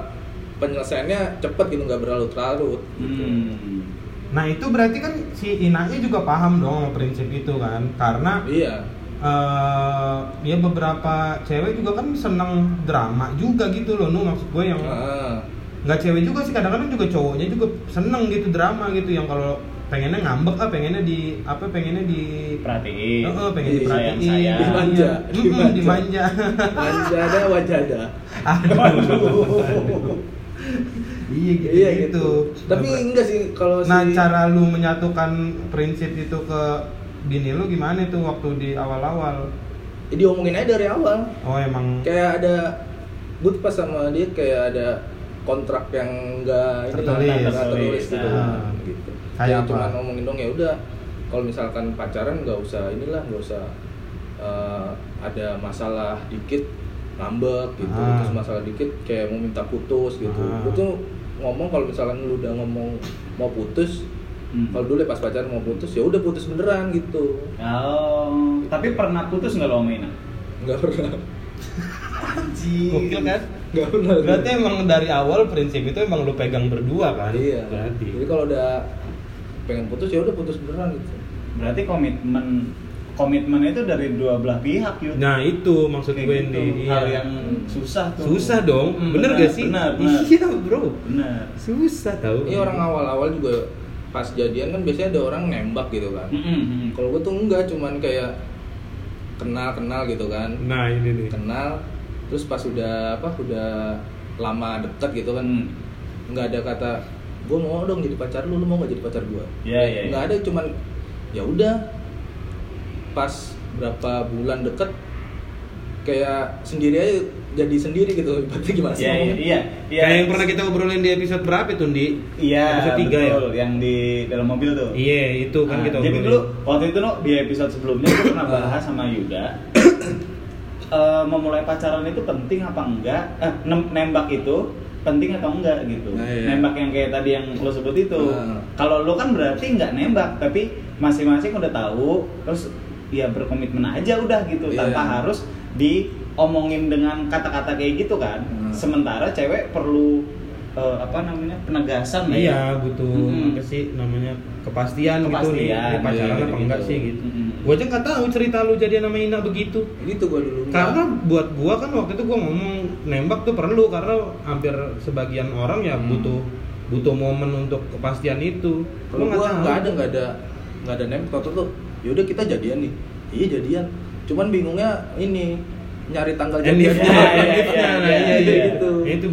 [SPEAKER 3] penyelesaiannya cepet gitu nggak berlarut-larut gitu.
[SPEAKER 1] Hmm.
[SPEAKER 2] Nah itu berarti kan si Inanya juga paham dong sama prinsip itu kan, karena
[SPEAKER 3] iya
[SPEAKER 2] eh ya beberapa cewek juga kan seneng drama juga gitu loh, nu maksud gue yang
[SPEAKER 3] Ah.
[SPEAKER 2] Nggak cewek juga sih kadang-kadang juga cowoknya juga seneng gitu drama gitu yang kalau pengennya ngambek ah pengennya di apa pengennya di
[SPEAKER 1] Perhatiin.
[SPEAKER 2] Heeh, pengen
[SPEAKER 3] Iya,
[SPEAKER 2] diperhatiin
[SPEAKER 1] sayang-sayang.
[SPEAKER 3] Dimanja,
[SPEAKER 2] Iya. Mm-mm,
[SPEAKER 3] dimanja.
[SPEAKER 2] dimanja
[SPEAKER 3] wajah ada wajah ada
[SPEAKER 2] Aduh. iya gitu,
[SPEAKER 3] iya
[SPEAKER 2] gitu.
[SPEAKER 3] tapi enggak sih kalau
[SPEAKER 2] nah
[SPEAKER 3] si
[SPEAKER 2] cara lu menyatukan prinsip itu ke bini lu gimana tuh waktu di awal-awal
[SPEAKER 3] ya diomongin aja dari awal
[SPEAKER 2] oh emang
[SPEAKER 3] kayak ada gue pas sama dia kayak ada kontrak yang enggak ini lah,
[SPEAKER 2] Tertulis.
[SPEAKER 3] nggak tertulis gitu
[SPEAKER 2] Ah.
[SPEAKER 3] gitu
[SPEAKER 2] Kayak
[SPEAKER 3] Jadi
[SPEAKER 2] apa?
[SPEAKER 3] cuma ngomongin dong ya udah kalau misalkan pacaran nggak usah inilah nggak usah eh, ada masalah dikit ngambek gitu
[SPEAKER 2] Ah.
[SPEAKER 3] terus masalah dikit kayak mau minta putus gitu
[SPEAKER 2] Ah.
[SPEAKER 3] gue tuh ngomong kalau misalkan lu udah ngomong mau putus
[SPEAKER 1] Hmm.
[SPEAKER 3] kalau dulu ya pas pacaran mau putus ya udah putus beneran gitu
[SPEAKER 1] Oh, tapi pernah putus nggak lo sama Ina?
[SPEAKER 3] nggak pernah
[SPEAKER 2] Gokil kan?
[SPEAKER 3] Nggak pernah
[SPEAKER 2] Berarti emang dari awal prinsip itu emang lu pegang berdua kan?
[SPEAKER 3] iya
[SPEAKER 2] Berarti.
[SPEAKER 3] jadi kalau udah pengen putus ya udah putus beneran gitu
[SPEAKER 1] Berarti komitmen komitmen itu dari dua belah pihak yuk.
[SPEAKER 2] Nah itu maksud
[SPEAKER 1] Kayak
[SPEAKER 2] gue
[SPEAKER 1] gitu.
[SPEAKER 2] Indi.
[SPEAKER 1] hal
[SPEAKER 2] Iya.
[SPEAKER 1] yang susah tuh.
[SPEAKER 2] susah dong,
[SPEAKER 1] Mm,
[SPEAKER 2] bener, gak sih?
[SPEAKER 1] Benar, benar.
[SPEAKER 2] Iya bro,
[SPEAKER 1] Benar.
[SPEAKER 2] susah tau.
[SPEAKER 3] ini orang awal-awal juga pas jadian kan biasanya ada orang nembak gitu kan
[SPEAKER 1] Mm, mm, mm.
[SPEAKER 3] kalau gue tuh enggak cuman kayak kenal-kenal gitu kan
[SPEAKER 2] Nah ini nih.
[SPEAKER 3] kenal terus pas udah apa udah lama deket gitu kan
[SPEAKER 1] Hmm.
[SPEAKER 3] nggak ada kata gue mau dong jadi pacar lu lu mau gak jadi pacar gue
[SPEAKER 1] Iya, iya. iya.
[SPEAKER 3] nggak ada cuman ya udah pas berapa bulan deket kayak sendiri aja jadi sendiri gitu berarti gimana sih
[SPEAKER 1] Iya, iya,
[SPEAKER 3] ngomongnya?
[SPEAKER 1] iya. Iya.
[SPEAKER 2] Kayak yang pernah kita obrolin di episode berapa tuh Di?
[SPEAKER 1] Iya,
[SPEAKER 2] Episode 3 ya?
[SPEAKER 1] Yang di dalam mobil tuh.
[SPEAKER 2] Iya itu kan
[SPEAKER 1] Nah,
[SPEAKER 2] kita
[SPEAKER 1] jadi dulu waktu itu no di episode sebelumnya gue pernah bahas sama Yuda eh, memulai pacaran itu penting apa enggak eh, nem- nembak itu penting atau enggak gitu
[SPEAKER 3] Nah, iya.
[SPEAKER 1] nembak yang kayak tadi yang lo sebut itu
[SPEAKER 3] Nah.
[SPEAKER 1] kalau lo kan berarti nggak nembak tapi masing-masing udah tahu terus ya berkomitmen aja udah gitu
[SPEAKER 3] Iya.
[SPEAKER 1] tanpa harus diomongin dengan kata-kata kayak gitu kan
[SPEAKER 3] Hmm.
[SPEAKER 1] sementara cewek perlu eh, apa namanya penegasan lah ya.
[SPEAKER 2] Iya butuh
[SPEAKER 1] Mm-mm.
[SPEAKER 2] apa sih namanya kepastian, gitu nih
[SPEAKER 1] Kepastian,
[SPEAKER 2] pacaran
[SPEAKER 3] iya,
[SPEAKER 2] apa
[SPEAKER 3] gitu-gitu.
[SPEAKER 2] enggak sih gitu.
[SPEAKER 1] Mm-mm.
[SPEAKER 2] Gua aja nggak tahu cerita lu jadi nama Ina begitu.
[SPEAKER 3] gitu gue dulu.
[SPEAKER 2] Karena buat gua kan waktu itu gua ngomong nembak tuh perlu karena hampir sebagian orang ya
[SPEAKER 1] Hmm.
[SPEAKER 2] butuh butuh momen untuk kepastian itu.
[SPEAKER 3] kalau
[SPEAKER 2] Gua
[SPEAKER 3] gue nggak ada nggak ada nggak ada nembak waktu tuh yaudah kita jadian nih iya jadian cuman bingungnya ini nyari tanggal jadiannya
[SPEAKER 1] iya, iya. iya.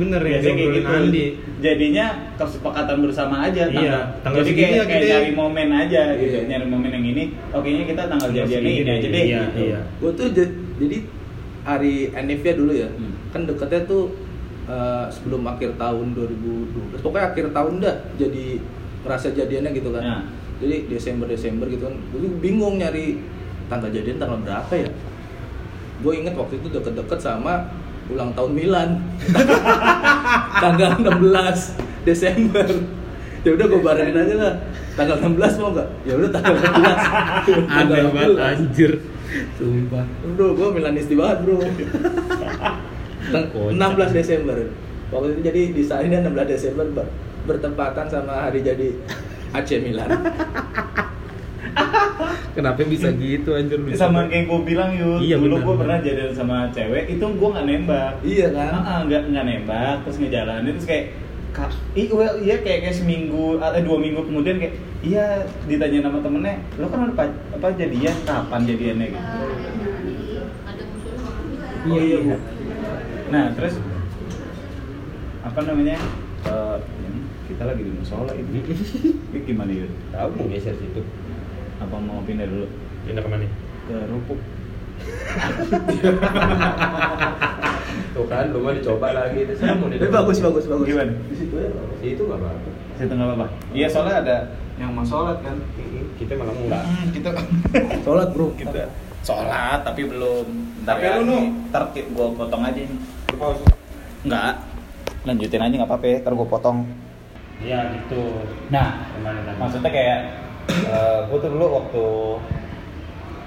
[SPEAKER 3] Gitu.
[SPEAKER 2] Bener ya,
[SPEAKER 1] Biasanya kayak gitu.
[SPEAKER 2] Andi.
[SPEAKER 1] Jadinya kesepakatan bersama aja tanggal.
[SPEAKER 2] Iya, tanggal
[SPEAKER 1] Jadi kayak,
[SPEAKER 2] ya
[SPEAKER 1] kayak
[SPEAKER 2] kita-
[SPEAKER 1] nyari momen aja gitu,
[SPEAKER 3] Iya.
[SPEAKER 1] nyari momen yang ini. Oke, nya kita tanggal
[SPEAKER 2] segini
[SPEAKER 1] ini aja
[SPEAKER 2] deh, iya,
[SPEAKER 1] gitu.
[SPEAKER 2] iya.
[SPEAKER 3] gue tuh ja- jadi hari Enifnya dulu ya
[SPEAKER 1] Hmm.
[SPEAKER 3] kan deketnya tuh eh, sebelum akhir tahun 2012 pokoknya akhir tahun dah jadi merasa jadiannya gitu kan
[SPEAKER 1] Nah.
[SPEAKER 3] jadi Desember Desember gitu kan gue bingung nyari tanggal jadian tanggal berapa ya gue inget waktu itu deket-deket sama ulang tahun Milan tanggal 16 Desember ya udah gue barengin aja lah tanggal 16 mau nggak ya udah tanggal 16
[SPEAKER 2] Aneh banget
[SPEAKER 3] 16.
[SPEAKER 2] anjir. Sumpah.
[SPEAKER 3] Bro, gue Milanisti banget bro Tang-
[SPEAKER 2] Kocak.
[SPEAKER 3] 16 Desember Waktu itu jadi desainnya 16 Desember ber- bertepatan sama hari jadi AC Milan
[SPEAKER 2] Kenapa bisa gitu anjir lu?
[SPEAKER 1] Sama kayak gue bilang yuk,
[SPEAKER 2] Iya,
[SPEAKER 1] dulu gue pernah jadian sama cewek, itu gue nggak nembak.
[SPEAKER 3] Iya kan?
[SPEAKER 1] Ah, ah, nggak nggak nembak, terus ngejalanin terus kayak Kak, i, well, iya kayak, kayak seminggu atau dua minggu kemudian kayak iya ditanya sama temennya lo kan udah pa- apa jadian kapan jadiannya gitu
[SPEAKER 2] Iya, iya, Bu.
[SPEAKER 1] nah terus apa namanya eh, ini kita lagi di musola ini ini gimana ya
[SPEAKER 2] Tahu mau geser situ.
[SPEAKER 1] Apa mau pindah dulu?
[SPEAKER 2] Pindah ke mana?
[SPEAKER 1] ke rupuk.
[SPEAKER 2] Tuh kan, lu mah dicoba lagi itu sama
[SPEAKER 3] Tapi bagus, bagus, bagus.
[SPEAKER 1] Gimana?
[SPEAKER 3] Di situ ya
[SPEAKER 2] Itu nggak apa-apa.
[SPEAKER 1] situ nggak apa-apa? Iya soalnya ada yang mau sholat kan?
[SPEAKER 2] Kita malah enggak.
[SPEAKER 1] kita
[SPEAKER 3] Sholat bro.
[SPEAKER 1] Kita sholat tapi belum. Ntar
[SPEAKER 2] Tapi
[SPEAKER 1] ya
[SPEAKER 2] lu, Nu.
[SPEAKER 1] ntar gua potong aja nih enggak lanjutin aja nggak apa-apa ya, ntar gua potong.
[SPEAKER 2] Iya gitu.
[SPEAKER 1] nah maksudnya kayak eh, gua tuh dulu waktu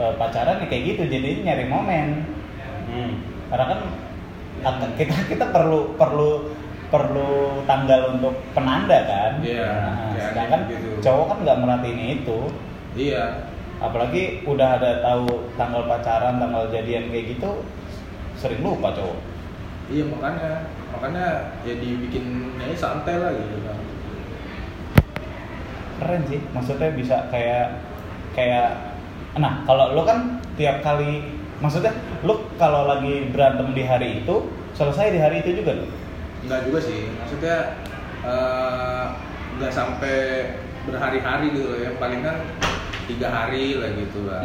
[SPEAKER 1] eh, pacaran ya kayak gitu jadi nyari momen.
[SPEAKER 2] Hmm.
[SPEAKER 1] karena kan kita kita perlu perlu perlu tanggal untuk penanda kan?
[SPEAKER 3] Iya,
[SPEAKER 1] Nah,
[SPEAKER 3] kayak
[SPEAKER 1] sedangkan
[SPEAKER 3] gitu.
[SPEAKER 1] cowok kan nggak merhatiin itu.
[SPEAKER 3] Iya.
[SPEAKER 1] Apalagi udah ada tahu tanggal pacaran tanggal jadian kayak gitu sering lupa cowok.
[SPEAKER 3] Iya makanya. Makanya ya dibikin nyanyi santai lah gitu kan
[SPEAKER 1] keren sih. Maksudnya bisa kayak kayak nah kalau lo kan tiap kali maksudnya lo kalau lagi berantem di hari itu selesai di hari itu juga lo
[SPEAKER 3] Enggak juga sih, maksudnya eh, nggak sampai berhari-hari gitu loh ya, palingan tiga hari lah gitu lah.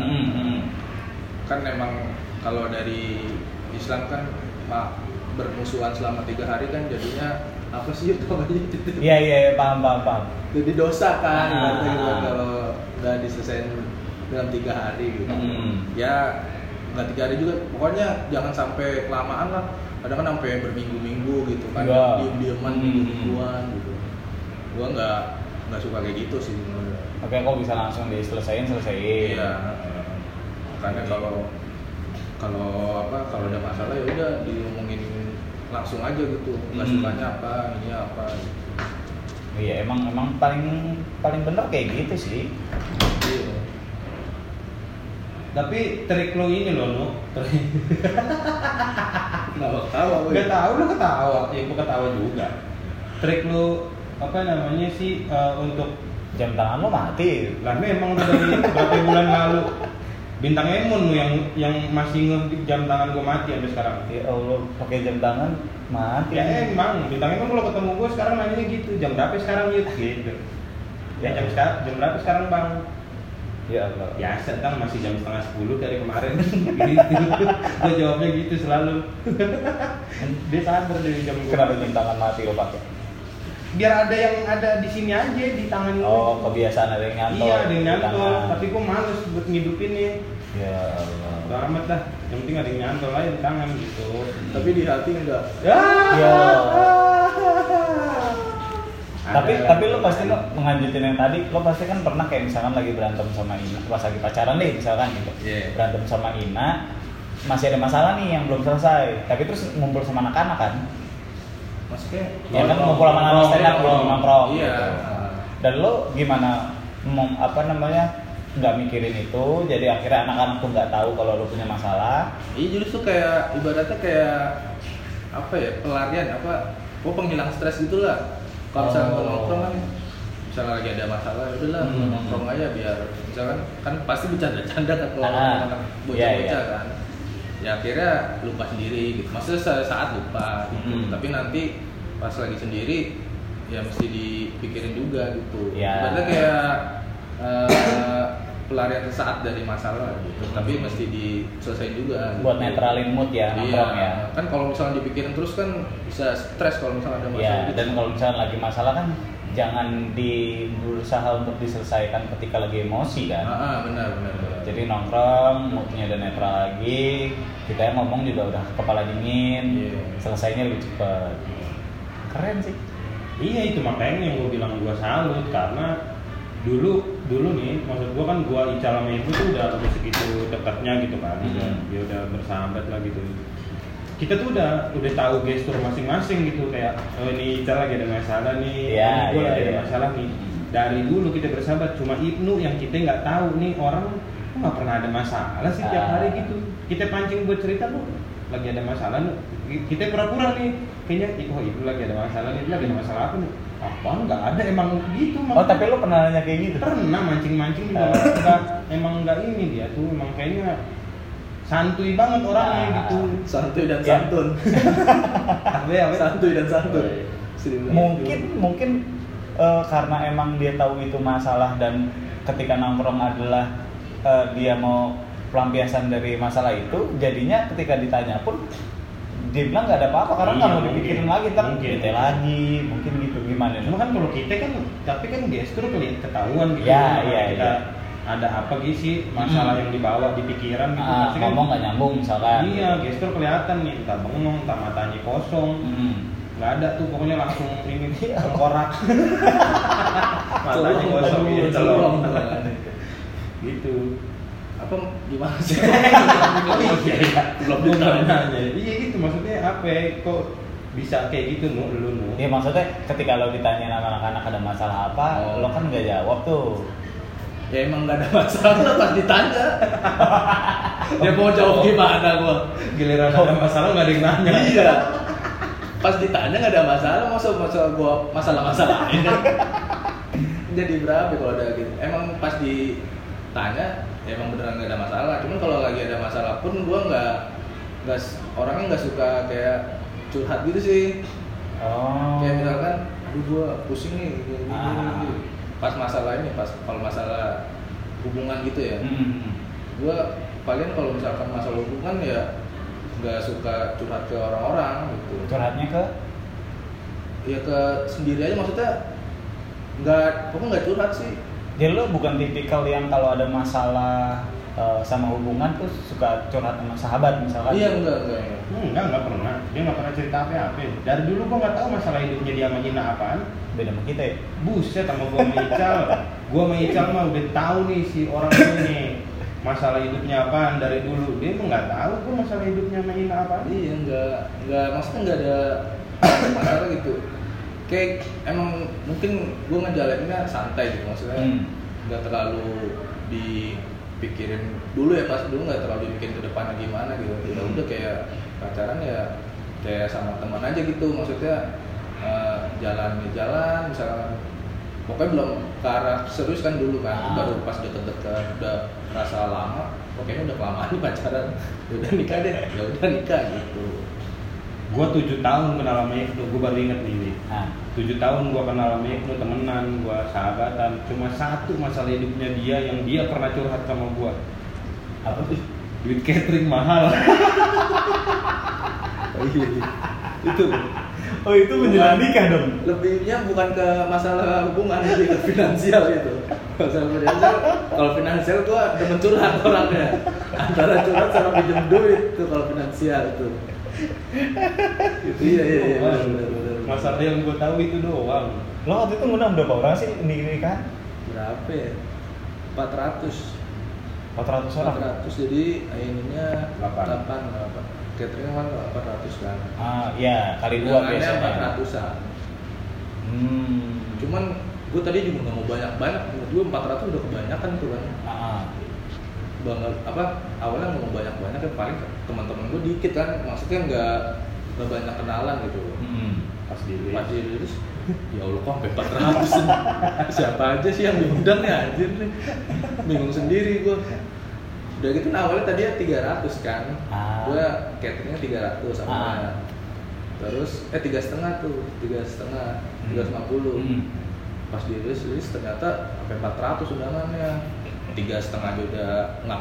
[SPEAKER 3] Kan memang kalau dari Islam kan pak bermusuhan selama tiga hari kan jadinya apa sih itu namanya
[SPEAKER 1] iya iya iya, paham paham paham
[SPEAKER 3] Jadi dosa kan,
[SPEAKER 1] Ah.
[SPEAKER 3] ibaratnya gitu kan, kalau nggak diselesaikan dalam tiga hari gitu.
[SPEAKER 1] Hmm.
[SPEAKER 3] Ya nggak tiga hari juga, pokoknya jangan sampai kelamaan lah. Kadang kan sampai berminggu-minggu gitu kan,
[SPEAKER 1] Iya.
[SPEAKER 3] diem-dieman
[SPEAKER 1] Hmm.
[SPEAKER 3] minggu-mingguan gitu. Gua nggak nggak suka kayak gitu sih sebenarnya.
[SPEAKER 1] Oke, kok bisa langsung diselesain selesaiin.
[SPEAKER 3] Iya. Karena kalau kalau apa kalau ada masalah ya udah diomongin langsung aja gitu. Nggak
[SPEAKER 1] Hmm.
[SPEAKER 3] sukanya apa, ini apa. Gitu.
[SPEAKER 1] Iya, emang emang paling paling bener kayak gitu sih.
[SPEAKER 3] Iya.
[SPEAKER 2] Tapi trik lo ini loh, no. Trik.
[SPEAKER 3] Nggak ketawa gue.
[SPEAKER 2] Gak tahu lu ketawa, ya gua ketawa juga. Trik lu apa namanya sih eh, untuk
[SPEAKER 1] Jam tangan lo mati.
[SPEAKER 2] lah memang udah dari berapa bulan lalu bintang Emon lu yang yang masih nge jam tangan gua mati sampai sekarang.
[SPEAKER 1] Ya Allah, pakai jam tangan mati.
[SPEAKER 2] Ya emang bintang Emon kalau ketemu gua sekarang nanya gitu jam berapa sekarang yuk gitu. Ya jam sekarang jam berapa sekarang bang?
[SPEAKER 1] Ya Allah.
[SPEAKER 2] Biasa kan masih jam setengah sepuluh dari kemarin. gitu. Gua jawabnya gitu selalu. Dia sadar dari jam.
[SPEAKER 1] Kenapa jam tangan mati lo pakai?
[SPEAKER 2] Biar ada yang ada di sini aja di tangan.
[SPEAKER 1] Oh, kebiasaan ada yang nyantol.
[SPEAKER 2] iya ada yang
[SPEAKER 1] di
[SPEAKER 2] nyantol tapi gua males buat ngidupinnya
[SPEAKER 1] Ya Allah.
[SPEAKER 2] amat dah yang penting ada yang nyantol aja di tangan gitu
[SPEAKER 3] Tapi di hati enggak.
[SPEAKER 2] ya
[SPEAKER 1] Ya.
[SPEAKER 2] Ada
[SPEAKER 1] Tapi
[SPEAKER 2] lah.
[SPEAKER 1] tapi lo pasti lo menganjutin yang tadi, lo pasti kan pernah kayak misalkan lagi berantem sama Ina, pas lagi pacaran deh misalkan gitu.
[SPEAKER 3] Iya.
[SPEAKER 1] Berantem sama Ina, masih ada masalah nih yang belum selesai. Tapi terus ngumpul sama anak-anak kan.
[SPEAKER 3] Maksudnya
[SPEAKER 1] Ya kan ngumpul sama
[SPEAKER 2] Nongkrong,
[SPEAKER 1] stand up
[SPEAKER 2] iya,
[SPEAKER 1] nongkrong.
[SPEAKER 3] Iya.
[SPEAKER 1] gitu. Dan lo gimana mem, apa namanya nggak mikirin itu, jadi akhirnya anak-anak tuh nggak tahu kalau lo punya masalah.
[SPEAKER 3] Iya jadi tuh kayak ibaratnya kayak apa ya pelarian apa oh penghilang stres gitulah kalau misalnya
[SPEAKER 1] Oh.
[SPEAKER 3] nongkrong kan misalnya lagi ada masalah ya udahlah
[SPEAKER 1] Hmm.
[SPEAKER 3] nongkrong aja biar misalkan kan pasti bercanda-canda kan kalau
[SPEAKER 1] Ah,
[SPEAKER 3] anak
[SPEAKER 1] iya,
[SPEAKER 3] bocah-bocah
[SPEAKER 1] iya.
[SPEAKER 3] kan ya akhirnya lupa sendiri gitu maksudnya sa- saat lupa gitu
[SPEAKER 1] Hmm.
[SPEAKER 3] tapi nanti pas lagi sendiri ya mesti dipikirin juga gitu
[SPEAKER 1] Ya.
[SPEAKER 3] ibaratnya kayak eh, pelarian sesaat dari masalah gitu
[SPEAKER 1] Hmm.
[SPEAKER 3] tapi mesti diselesaikan juga gitu.
[SPEAKER 1] Buat netralin mood ya nongkrong ya.
[SPEAKER 3] kan kalau misalnya dipikirin terus kan bisa stres kalau misalnya ada masalah
[SPEAKER 1] Ya,
[SPEAKER 3] gitu.
[SPEAKER 1] dan kalau misalnya lagi masalah kan jangan di berusaha untuk diselesaikan ketika lagi emosi
[SPEAKER 3] ah,
[SPEAKER 1] kan.
[SPEAKER 3] ah, benar benar benar.
[SPEAKER 1] Jadi nongkrong, moodnya udah netral lagi, kita yang ngomong juga udah kepala dingin,
[SPEAKER 3] Iya.
[SPEAKER 1] selesainya lebih cepat. Keren sih.
[SPEAKER 2] iya itu makanya yang gua bilang gua salut karena dulu dulu nih maksud gua kan gua Ical sama ibu tuh udah udah segitu dekatnya gitu kan udah
[SPEAKER 1] Hmm.
[SPEAKER 2] dia udah bersahabat lah gitu kita tuh udah udah tahu gestur masing-masing gitu kayak oh ini Ical lagi ada masalah nih
[SPEAKER 1] Iya,
[SPEAKER 2] ini gua
[SPEAKER 1] iya,
[SPEAKER 2] lagi ada
[SPEAKER 1] iya.
[SPEAKER 2] masalah nih dari dulu kita bersahabat cuma Ibnu yang kita nggak tahu nih orang nggak pernah ada masalah sih tiap
[SPEAKER 1] Ah.
[SPEAKER 2] hari gitu kita pancing buat cerita lu lagi ada masalah lu kita pura-pura nih kayaknya "Ih, oh Ibnu lagi ada masalah nih dia lagi ada masalah apa nih apa nggak ada emang gitu
[SPEAKER 1] Oh, tapi lo pernah nanya kayak gitu?
[SPEAKER 2] pernah mancing-mancing juga
[SPEAKER 1] Ah.
[SPEAKER 2] nggak emang nggak ini dia tuh emang kayaknya santuy banget orangnya
[SPEAKER 1] Ah.
[SPEAKER 2] gitu
[SPEAKER 3] santuy dan
[SPEAKER 1] Ya.
[SPEAKER 3] santun
[SPEAKER 2] ya
[SPEAKER 3] santuy dan
[SPEAKER 2] Oh,
[SPEAKER 3] santun
[SPEAKER 2] iya.
[SPEAKER 1] Mungkin mungkin eh, karena emang dia tahu itu masalah dan ketika nongkrong adalah eh, dia mau pelampiasan dari masalah itu, jadinya ketika ditanya pun dia bilang nggak ada apa-apa karena
[SPEAKER 2] Iya,
[SPEAKER 1] nggak mau
[SPEAKER 2] mungkin.
[SPEAKER 1] dipikirin lagi ntar
[SPEAKER 2] Mungkin.
[SPEAKER 1] bete lagi mungkin gitu gimana
[SPEAKER 2] cuma kan kalau kita kan tapi kan gestur kelihatan ketahuan gitu
[SPEAKER 1] Iya, iya,
[SPEAKER 2] kita
[SPEAKER 1] iya.
[SPEAKER 2] ada apa gitu sih masalah
[SPEAKER 1] Hmm.
[SPEAKER 2] yang dibawa di pikiran gitu
[SPEAKER 1] Ah,
[SPEAKER 2] Pasti kan-
[SPEAKER 1] ngomong nggak nyambung misalkan
[SPEAKER 2] iya gestur kelihatan nih entah bengong entah matanya kosong
[SPEAKER 1] Hmm.
[SPEAKER 2] nggak ada tuh pokoknya langsung ini
[SPEAKER 1] Iya.
[SPEAKER 2] tengkorak matanya kosong iya,
[SPEAKER 3] celong.
[SPEAKER 2] gitu
[SPEAKER 3] apa gimana sih
[SPEAKER 2] Oh iya, iya.
[SPEAKER 3] Belum ditanya.
[SPEAKER 2] nanya. Iya gitu maksudnya apa ya? Kok bisa kayak gitu nu lu nu?
[SPEAKER 1] Iya maksudnya ketika lo ditanya sama anak-anak ada masalah apa,
[SPEAKER 3] Oh.
[SPEAKER 1] lo kan nggak jawab tuh.
[SPEAKER 3] ya emang gak ada masalah pas ditanya dia mau jawab gimana gua
[SPEAKER 2] Giliran ada masalah nggak ada yang nanya.
[SPEAKER 3] iya pas ditanya nggak ada masalah masa masa gua masalah masalah kan jadi berapa kalau ada gitu emang pas ditanya ya emang beneran nggak ada masalah cuman kalau lagi ada masalah pun gua nggak nggak orangnya nggak suka kayak curhat gitu sih
[SPEAKER 1] Oh.
[SPEAKER 3] kayak misalkan aduh gua pusing nih gini, gini,
[SPEAKER 1] Ah.
[SPEAKER 3] gini. pas masalah ini pas kalau masalah hubungan gitu ya
[SPEAKER 1] Hmm.
[SPEAKER 3] gua paling kalau misalkan masalah hubungan ya nggak suka curhat ke orang-orang gitu
[SPEAKER 1] Curhatnya ke?
[SPEAKER 3] ya ke sendiri aja maksudnya nggak pokoknya nggak curhat sih
[SPEAKER 1] Jadi lo bukan tipikal yang kalau ada masalah eh, sama hubungan tuh suka curhat sama sahabat misalkan
[SPEAKER 3] Iya enggak enggak. enggak.
[SPEAKER 2] Hmm, enggak, enggak pernah. Dia enggak pernah cerita apa-apa. Dari dulu gua nggak tahu masalah hidupnya dia sama Ina apaan.
[SPEAKER 1] beda sama kita ya
[SPEAKER 2] Buset sama gua sama Ical. Gua sama Ical mah udah tahu nih si orang ini masalah hidupnya apaan dari dulu. Dia mah nggak tahu gua masalah hidupnya sama Ina apaan.
[SPEAKER 3] Iya enggak enggak maksudnya enggak ada masalah gitu. Kayak emang mungkin gue ngejalaninnya santai gitu maksudnya
[SPEAKER 1] Hmm.
[SPEAKER 3] nggak terlalu dipikirin dulu ya pas dulu nggak terlalu dipikirin ke depannya gimana gitu ya
[SPEAKER 1] Hmm.
[SPEAKER 3] udah kayak pacaran ya kayak sama teman aja gitu maksudnya eh, jalan ya jalan misalkan pokoknya belum ke arah serius kan dulu kan
[SPEAKER 1] Ah.
[SPEAKER 3] baru pas deket-deket udah rasa lama pokoknya udah kelamaan pacaran ya udah nikah deh ya udah nikah gitu
[SPEAKER 2] Gua tujuh tahun kenal sama Ibnu, gua baru inget nih.
[SPEAKER 1] Nah
[SPEAKER 2] tujuh tahun gua kenal sama Ibnu temenan gua sahabatan. Cuma satu masalah hidupnya dia yang dia pernah curhat sama gua.
[SPEAKER 1] Apa tuh?
[SPEAKER 2] Duit catering mahal.
[SPEAKER 3] Oh, iya, iya. itu.
[SPEAKER 1] Oh itu menjelang nikah dong?
[SPEAKER 3] Lebihnya bukan ke masalah hubungan lebih ke finansial itu masalah finansial kalau finansial gua demen curhat orangnya. Antara curhat sama pinjam duit tuh kalau finansial itu iya iya iya benar, benar, benar.
[SPEAKER 2] masalah yang gua tahu itu doang.
[SPEAKER 1] Lo waktu itu ngundang berapa orang sih? Di nikahan
[SPEAKER 3] berapa ya? 400
[SPEAKER 1] 400 orang?
[SPEAKER 3] 400 jadi ininya
[SPEAKER 2] Delapan.
[SPEAKER 3] 8 8 catering kan 400 kan?
[SPEAKER 1] Ah ya kali dua biasanya.
[SPEAKER 3] 400an
[SPEAKER 1] hmm.
[SPEAKER 3] Cuman gue tadi juga nggak mau banyak banyak menurut gue 400 udah kebanyakan tuh kan.
[SPEAKER 1] Ah,
[SPEAKER 3] banget. Apa awalnya mau banyak banyak kan paling teman-teman gue dikit kan. Maksudnya nggak nggak banyak kenalan gitu.
[SPEAKER 1] Hmm.
[SPEAKER 2] pas di
[SPEAKER 3] pas dirilis ya allah kok sampai 400 siapa aja sih yang diundang ya anjir nih? Bingung sendiri gue udah gitu nah awalnya tadi ya 300 kan.
[SPEAKER 1] Ah.
[SPEAKER 3] gue cateringnya 300 sama
[SPEAKER 1] Ah.
[SPEAKER 3] terus eh tiga setengah tuh tiga setengah tiga lima puluh.
[SPEAKER 1] Hmm.
[SPEAKER 3] pas dirilis rilis ternyata sampai 400 undangannya tiga setengah aja udah ngap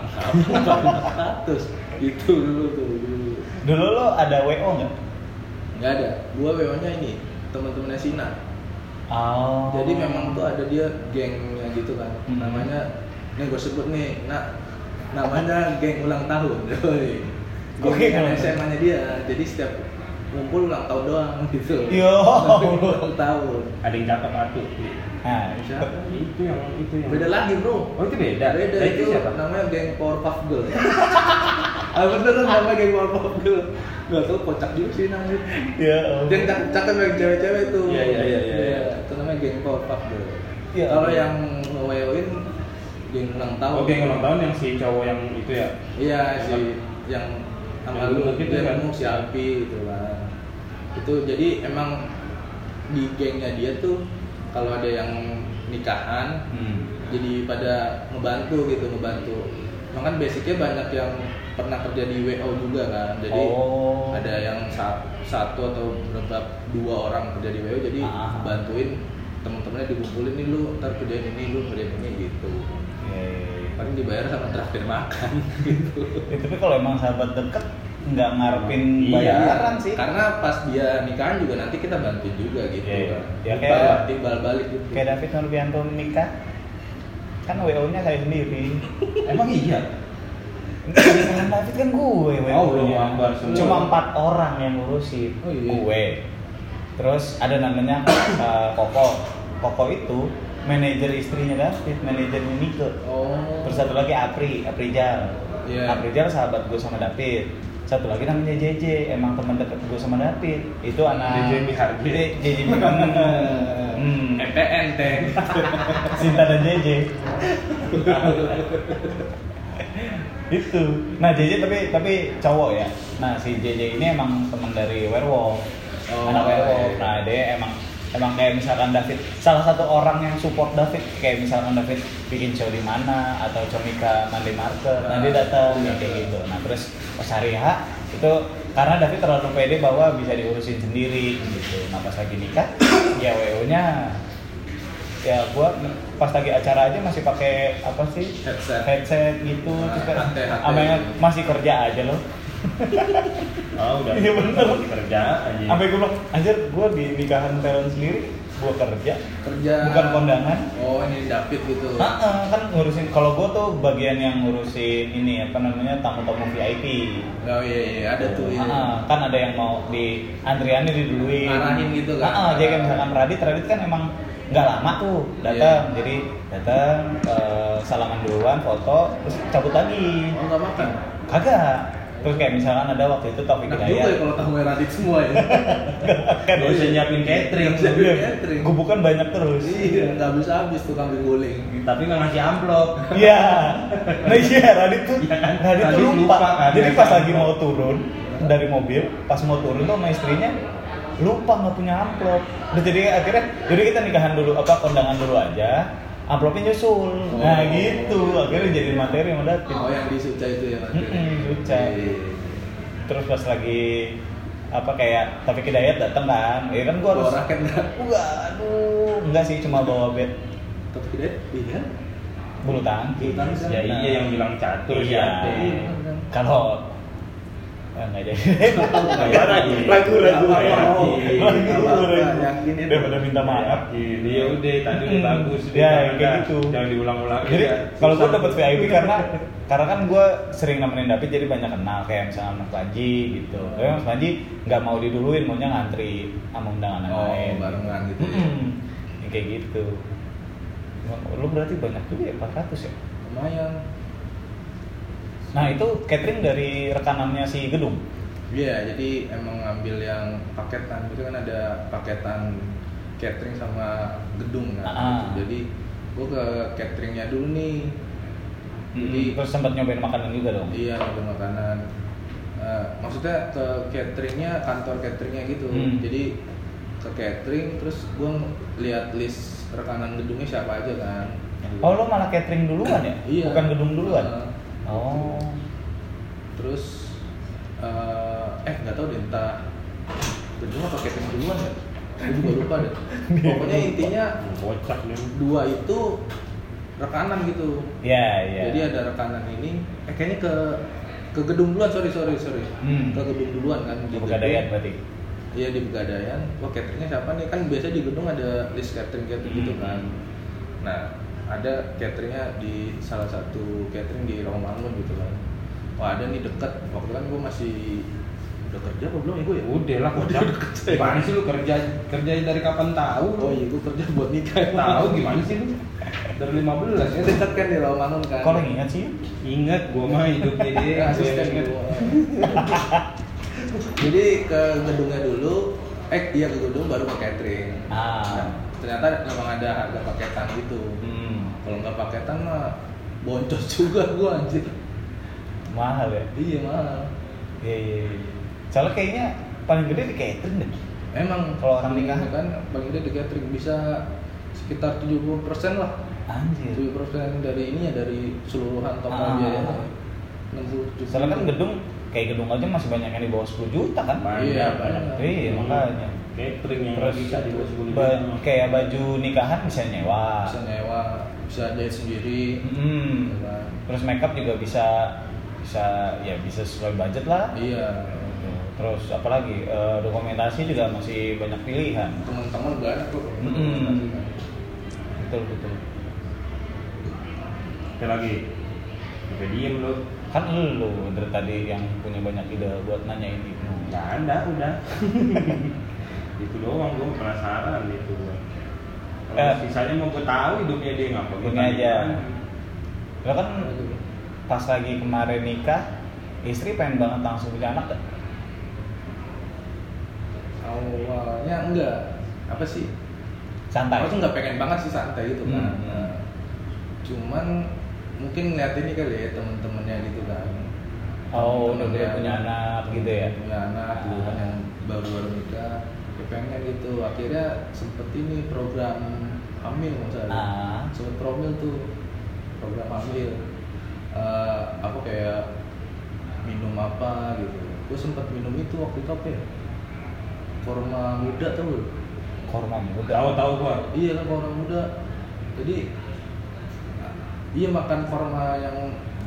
[SPEAKER 3] ngap ratus itu dulu tuh dulu.
[SPEAKER 1] Dulu lo ada wo nggak?
[SPEAKER 3] Nggak ada. Gua wo nya ini teman-temannya Sina.
[SPEAKER 1] Oh.
[SPEAKER 3] Jadi memang tuh ada dia gengnya gitu kan.
[SPEAKER 1] Hmm.
[SPEAKER 3] namanya nih gue sebut nih nak. Namanya geng ulang tahun geng
[SPEAKER 1] tahun.
[SPEAKER 3] SMA nya dia. Jadi setiap ngumpul ulang tahun doang gitu.
[SPEAKER 1] Yo.
[SPEAKER 3] ulang tahun
[SPEAKER 2] ada yang cakep atuh
[SPEAKER 1] nah
[SPEAKER 3] siapa?
[SPEAKER 2] itu. Yang itu yang.
[SPEAKER 3] Beda lagi bro.
[SPEAKER 2] Oh itu beda?
[SPEAKER 3] Beda
[SPEAKER 2] Nah,
[SPEAKER 3] itu
[SPEAKER 2] siapa?
[SPEAKER 3] namanya geng Powerpuff Girl. Ah bener kan namanya geng Powerpuff Girl? Gak tau kocak juga sih namanya.
[SPEAKER 1] Ya
[SPEAKER 3] Yang cakep cakep yang cewek-cewek tuh
[SPEAKER 2] Iya, iya, iya, iya, iya.
[SPEAKER 3] Itu namanya geng Powerpuff Girl.
[SPEAKER 1] Iya.
[SPEAKER 3] Kalau yang ngeweoin geng ulang tahun.
[SPEAKER 2] Oh geng ulang tahun yang si cowok yang itu ya?
[SPEAKER 3] Iya si yang sama
[SPEAKER 2] Yang
[SPEAKER 3] lu
[SPEAKER 2] gemuk itu
[SPEAKER 3] dia
[SPEAKER 2] kan?
[SPEAKER 3] si Alpi gitu kan Itu jadi emang di gengnya dia tuh kalau ada yang nikahan
[SPEAKER 2] hmm.
[SPEAKER 3] jadi pada ngebantu gitu ngebantu Emang kan basicnya banyak yang pernah kerja di WO juga kan jadi
[SPEAKER 1] Oh.
[SPEAKER 3] ada yang sa- satu atau berapa dua orang kerja di WO jadi
[SPEAKER 1] Ah.
[SPEAKER 3] bantuin temen-temennya dikumpulin nih lu ntar kerjain ini lu kerjain ini gitu
[SPEAKER 1] Ya, ya, ya.
[SPEAKER 3] Paling dibayar sama traktir makan gitu
[SPEAKER 1] Ya, tapi kalau emang sahabat deket nggak ngarepin
[SPEAKER 2] Iya.
[SPEAKER 1] bayaran sih
[SPEAKER 3] karena pas dia nikahan juga nanti kita bantuin juga gitu
[SPEAKER 1] Iya,
[SPEAKER 3] kan
[SPEAKER 1] iya. Ya, kayak-
[SPEAKER 3] timbal balik gitu
[SPEAKER 1] kayak David Nurbianto nikah kan wo nya saya sendiri
[SPEAKER 2] emang iya
[SPEAKER 1] Nikahan David kan gue wo
[SPEAKER 2] Oh, belum semua.
[SPEAKER 1] cuma empat orang yang ngurusin
[SPEAKER 3] Oh, iya.
[SPEAKER 1] gue terus ada namanya eh, Koko Koko itu manajer istrinya David manajernya Nike
[SPEAKER 3] oh
[SPEAKER 1] terus satu lagi Apri Aprijal
[SPEAKER 3] Iya.
[SPEAKER 1] Aprijal sahabat gue sama David satu lagi namanya JJ emang teman dekat gue sama David itu anak
[SPEAKER 2] JJ Miharji.
[SPEAKER 1] J- JJ Miharji. hmm.
[SPEAKER 3] MPN teh
[SPEAKER 1] Sinta dan JJ itu nah JJ tapi tapi cowok ya nah si JJ ini emang teman dari Werewolf
[SPEAKER 3] Oh,
[SPEAKER 1] anak Werewolf
[SPEAKER 3] iya.
[SPEAKER 1] nah dia emang emang kayak misalkan David salah satu orang yang support David kayak misalkan David bikin show di mana atau Comika Monday Market nah dia datang
[SPEAKER 3] Iya.
[SPEAKER 1] kayak gitu. Nah terus pas hari H itu karena David terlalu pede bahwa bisa diurusin sendiri gitu. Nah pas lagi nikah ya WO nya ya gua pas lagi acara aja masih pakai apa sih?
[SPEAKER 3] Headset.
[SPEAKER 1] headset gitu
[SPEAKER 3] Nah,
[SPEAKER 1] terus masih kerja aja loh
[SPEAKER 2] oh udah.
[SPEAKER 1] Iya, bener.
[SPEAKER 2] kerja aja
[SPEAKER 1] sampai gue bilang anjir gua di nikahan talent sendiri gua kerja
[SPEAKER 3] kerja.
[SPEAKER 1] bukan kondangan.
[SPEAKER 3] Oh ini David gitu.
[SPEAKER 1] Ah, kan ngurusin kalau gua tuh bagian yang ngurusin ini apa namanya tamu-tamu VIP
[SPEAKER 3] oh iya iya ada tuh ya
[SPEAKER 1] Ah, ah, kan ada yang mau di antriannya diduluin.
[SPEAKER 3] Ngarahin gitu kan?
[SPEAKER 1] Ah, ah, jadi kayak misalkan Radit Radit kan emang nggak lama tuh datang jadi datang eh, salaman duluan foto terus cabut lagi.
[SPEAKER 3] Oh nggak makan?
[SPEAKER 1] Kagak terus kayak misalkan ada waktu itu Taufik
[SPEAKER 3] enak juga ya
[SPEAKER 1] Hidayat
[SPEAKER 3] kalau tamu Radit semua ya
[SPEAKER 1] kan
[SPEAKER 2] usah nyiapin catering.
[SPEAKER 3] Catering.
[SPEAKER 1] gubukan banyak terus
[SPEAKER 3] iya nggak bisa habis tuh kambing guling
[SPEAKER 2] Tapi nggak ngasih amplop.
[SPEAKER 1] Iya, nah iya Radit tuh,
[SPEAKER 2] Iya kan?
[SPEAKER 1] Radit tuh
[SPEAKER 2] Radit
[SPEAKER 1] lupa.
[SPEAKER 2] lupa kan,
[SPEAKER 1] Jadi pas lagi mau turun dari mobil, pas mau turun tuh sama istrinya lupa nggak punya amplop. Udah jadi akhirnya, jadi kita nikahan dulu apa kondangan dulu aja, amplopnya nyusul. Nah
[SPEAKER 3] Oh.
[SPEAKER 1] gitu, akhirnya jadi materi sama David.
[SPEAKER 3] oh yang di Suca itu ya nanti
[SPEAKER 1] Mm-mm, Suca.
[SPEAKER 3] Iya.
[SPEAKER 1] Terus pas lagi apa kayak Taufik Hidayat datang kan, ya kan gua harus.
[SPEAKER 3] bawa raket nggak
[SPEAKER 1] Wah, aduh, enggak sih cuma bawa bed
[SPEAKER 3] tapi tidak iya
[SPEAKER 1] bulu tangkis.
[SPEAKER 3] Tangkis,
[SPEAKER 2] Ya iya yang bilang catur
[SPEAKER 1] Iya.
[SPEAKER 2] siapa?
[SPEAKER 1] Kalau nggak jadi. Ragu, ragu.
[SPEAKER 2] Yakin.
[SPEAKER 3] Yakinin.
[SPEAKER 1] Daripada minta maaf.
[SPEAKER 2] Ya udah tadi udah
[SPEAKER 1] Hmm.
[SPEAKER 2] bagus.
[SPEAKER 1] Ya,
[SPEAKER 2] udah,
[SPEAKER 1] kayak
[SPEAKER 2] udah.
[SPEAKER 1] gitu.
[SPEAKER 2] Jangan diulang-ulang.
[SPEAKER 1] Jadi
[SPEAKER 2] ya.
[SPEAKER 1] kalau gue dapet VIP karena karena kan gue sering nemenin David jadi banyak kenal kayak misalnya Mas Panji gitu. Tapi Mas Panji nggak mau diduluin, maunya ngantri sama undangan yang
[SPEAKER 3] oh
[SPEAKER 1] lain.
[SPEAKER 3] barengan gitu ya.
[SPEAKER 1] Yang kayak gitu. Lu berarti banyak juga ya 400 ya?
[SPEAKER 3] lumayan
[SPEAKER 1] Nah itu catering dari rekanannya si Gedung.
[SPEAKER 3] Iya, jadi emang ngambil yang paketan. Itu kan ada paketan catering sama gedung kan.
[SPEAKER 1] Ah.
[SPEAKER 3] Jadi gua ke cateringnya dulu nih. Jadi
[SPEAKER 1] terus sempat nyobain makanan juga dong.
[SPEAKER 3] iya ngambil makanan. Eh, maksudnya ke cateringnya kantor cateringnya gitu.
[SPEAKER 1] Hmm.
[SPEAKER 3] Jadi ke catering terus gua lihat list rekanan gedungnya siapa aja kan.
[SPEAKER 1] Oh lo malah catering duluan ya?
[SPEAKER 3] Iya.
[SPEAKER 1] Bukan gedung duluan?
[SPEAKER 3] Heeh.
[SPEAKER 1] Oh.
[SPEAKER 3] Terus eh eh nggak tahu deh entah gedung atau catering duluan ya. Gue juga lupa deh. Pokoknya intinya dua itu rekanan gitu.
[SPEAKER 1] Iya, iya.
[SPEAKER 3] Jadi ada rekanan ini, eh kayaknya ke ke gedung duluan, sorry sorry sorry.
[SPEAKER 1] Hmm.
[SPEAKER 3] Ke gedung duluan kan.
[SPEAKER 1] di Pegadaian berarti.
[SPEAKER 3] Iya di Pegadaian. Wah cateringnya siapa nih? Kan biasa di gedung ada list catering catering gitu
[SPEAKER 1] Hmm.
[SPEAKER 3] kan. Nah ada cateringnya di salah satu catering di Rawamangun gitu kan. Wah ada nih deket. Waktu kan gue masih udah kerja apa belum ya gue ya?
[SPEAKER 2] Udah lah kocak. Gimana sih lu kerja kerja dari kapan tahu?
[SPEAKER 3] Oh iya gue kerja buat nikah.
[SPEAKER 2] Tahu gimana sih lu? Dari 15 ya.
[SPEAKER 3] Dekat kan di Rawamangun kan.
[SPEAKER 1] Yang ingat sih?
[SPEAKER 2] Ingat gua mah hidupnya dia.
[SPEAKER 3] Ya, asisten
[SPEAKER 2] gua.
[SPEAKER 3] Jadi ke gedungnya dulu, eh iya ke gedung baru ke catering.
[SPEAKER 1] Ah.
[SPEAKER 3] Nah, ternyata memang ada harga paketan gitu.
[SPEAKER 1] Hmm.
[SPEAKER 3] Kalau nggak paketan mah boncos juga gua anjir.
[SPEAKER 1] Mahal ya?
[SPEAKER 3] Iya mahal.
[SPEAKER 1] Iya, iya, iya. Soalnya kayaknya paling gede di catering deh.
[SPEAKER 3] Emang
[SPEAKER 1] Kalau orang
[SPEAKER 3] paling-
[SPEAKER 1] nikahan?
[SPEAKER 3] kan paling gede di catering bisa sekitar 70% lah.
[SPEAKER 1] Anjir.
[SPEAKER 3] 70% dari ini ya dari seluruhan total
[SPEAKER 1] Ah.
[SPEAKER 3] biayanya. 60
[SPEAKER 1] Soalnya kan gedung kayak gedung aja masih banyak yang di bawah 10 juta kan?
[SPEAKER 2] Banyak,
[SPEAKER 3] Iya,
[SPEAKER 2] banyak.
[SPEAKER 1] Iya, makanya.
[SPEAKER 2] Catering yang
[SPEAKER 1] Terus
[SPEAKER 2] bisa di bawah 10
[SPEAKER 1] ba- kayak baju nikahan bisa nyewa.
[SPEAKER 3] bisa nyewa, bisa jahit sendiri.
[SPEAKER 1] Hmm.
[SPEAKER 3] ya?
[SPEAKER 1] Terus makeup juga bisa bisa ya bisa sesuai budget lah.
[SPEAKER 3] Iya.
[SPEAKER 1] Terus apalagi eh, dokumentasi juga masih banyak pilihan.
[SPEAKER 3] Teman-teman banyak kok.
[SPEAKER 1] Mm-mm. Betul betul.
[SPEAKER 2] Oke lagi. Udah diem lu.
[SPEAKER 1] Kan lu dari tadi yang punya banyak ide buat nanya ini.
[SPEAKER 2] Nggak ada, udah. itu doang gua penasaran gitu. Kalau
[SPEAKER 1] Eh.
[SPEAKER 2] sisanya mau gua tahu hidupnya dia ngapa gua
[SPEAKER 1] Gini
[SPEAKER 2] tanya
[SPEAKER 1] aja. Lo kan pas lagi kemarin nikah, istri pengen banget langsung punya anak gak?
[SPEAKER 3] Awalnya enggak. Apa sih?
[SPEAKER 1] Santai.
[SPEAKER 3] Aku tuh nggak pengen banget sih santai gitu kan.
[SPEAKER 1] Hmm.
[SPEAKER 3] Nah, cuman mungkin ngeliat ini kali ya temen-temennya gitu kan.
[SPEAKER 1] Oh, udah punya anak gitu ya?
[SPEAKER 3] Punya anak gitu kan
[SPEAKER 1] Ah.
[SPEAKER 3] yang baru-baru nikah. Pengen gitu. Akhirnya sempet ini program hamil misalnya.
[SPEAKER 1] Ah.
[SPEAKER 3] Sempet promil tuh program hamil. Eh, apa kayak minum apa gitu. Gue sempet minum itu waktu itu apa ya? Korma muda tau lu?
[SPEAKER 1] Korma muda.
[SPEAKER 2] Tahu tahu gua.
[SPEAKER 3] Iya kan korma muda. Jadi iya makan korma yang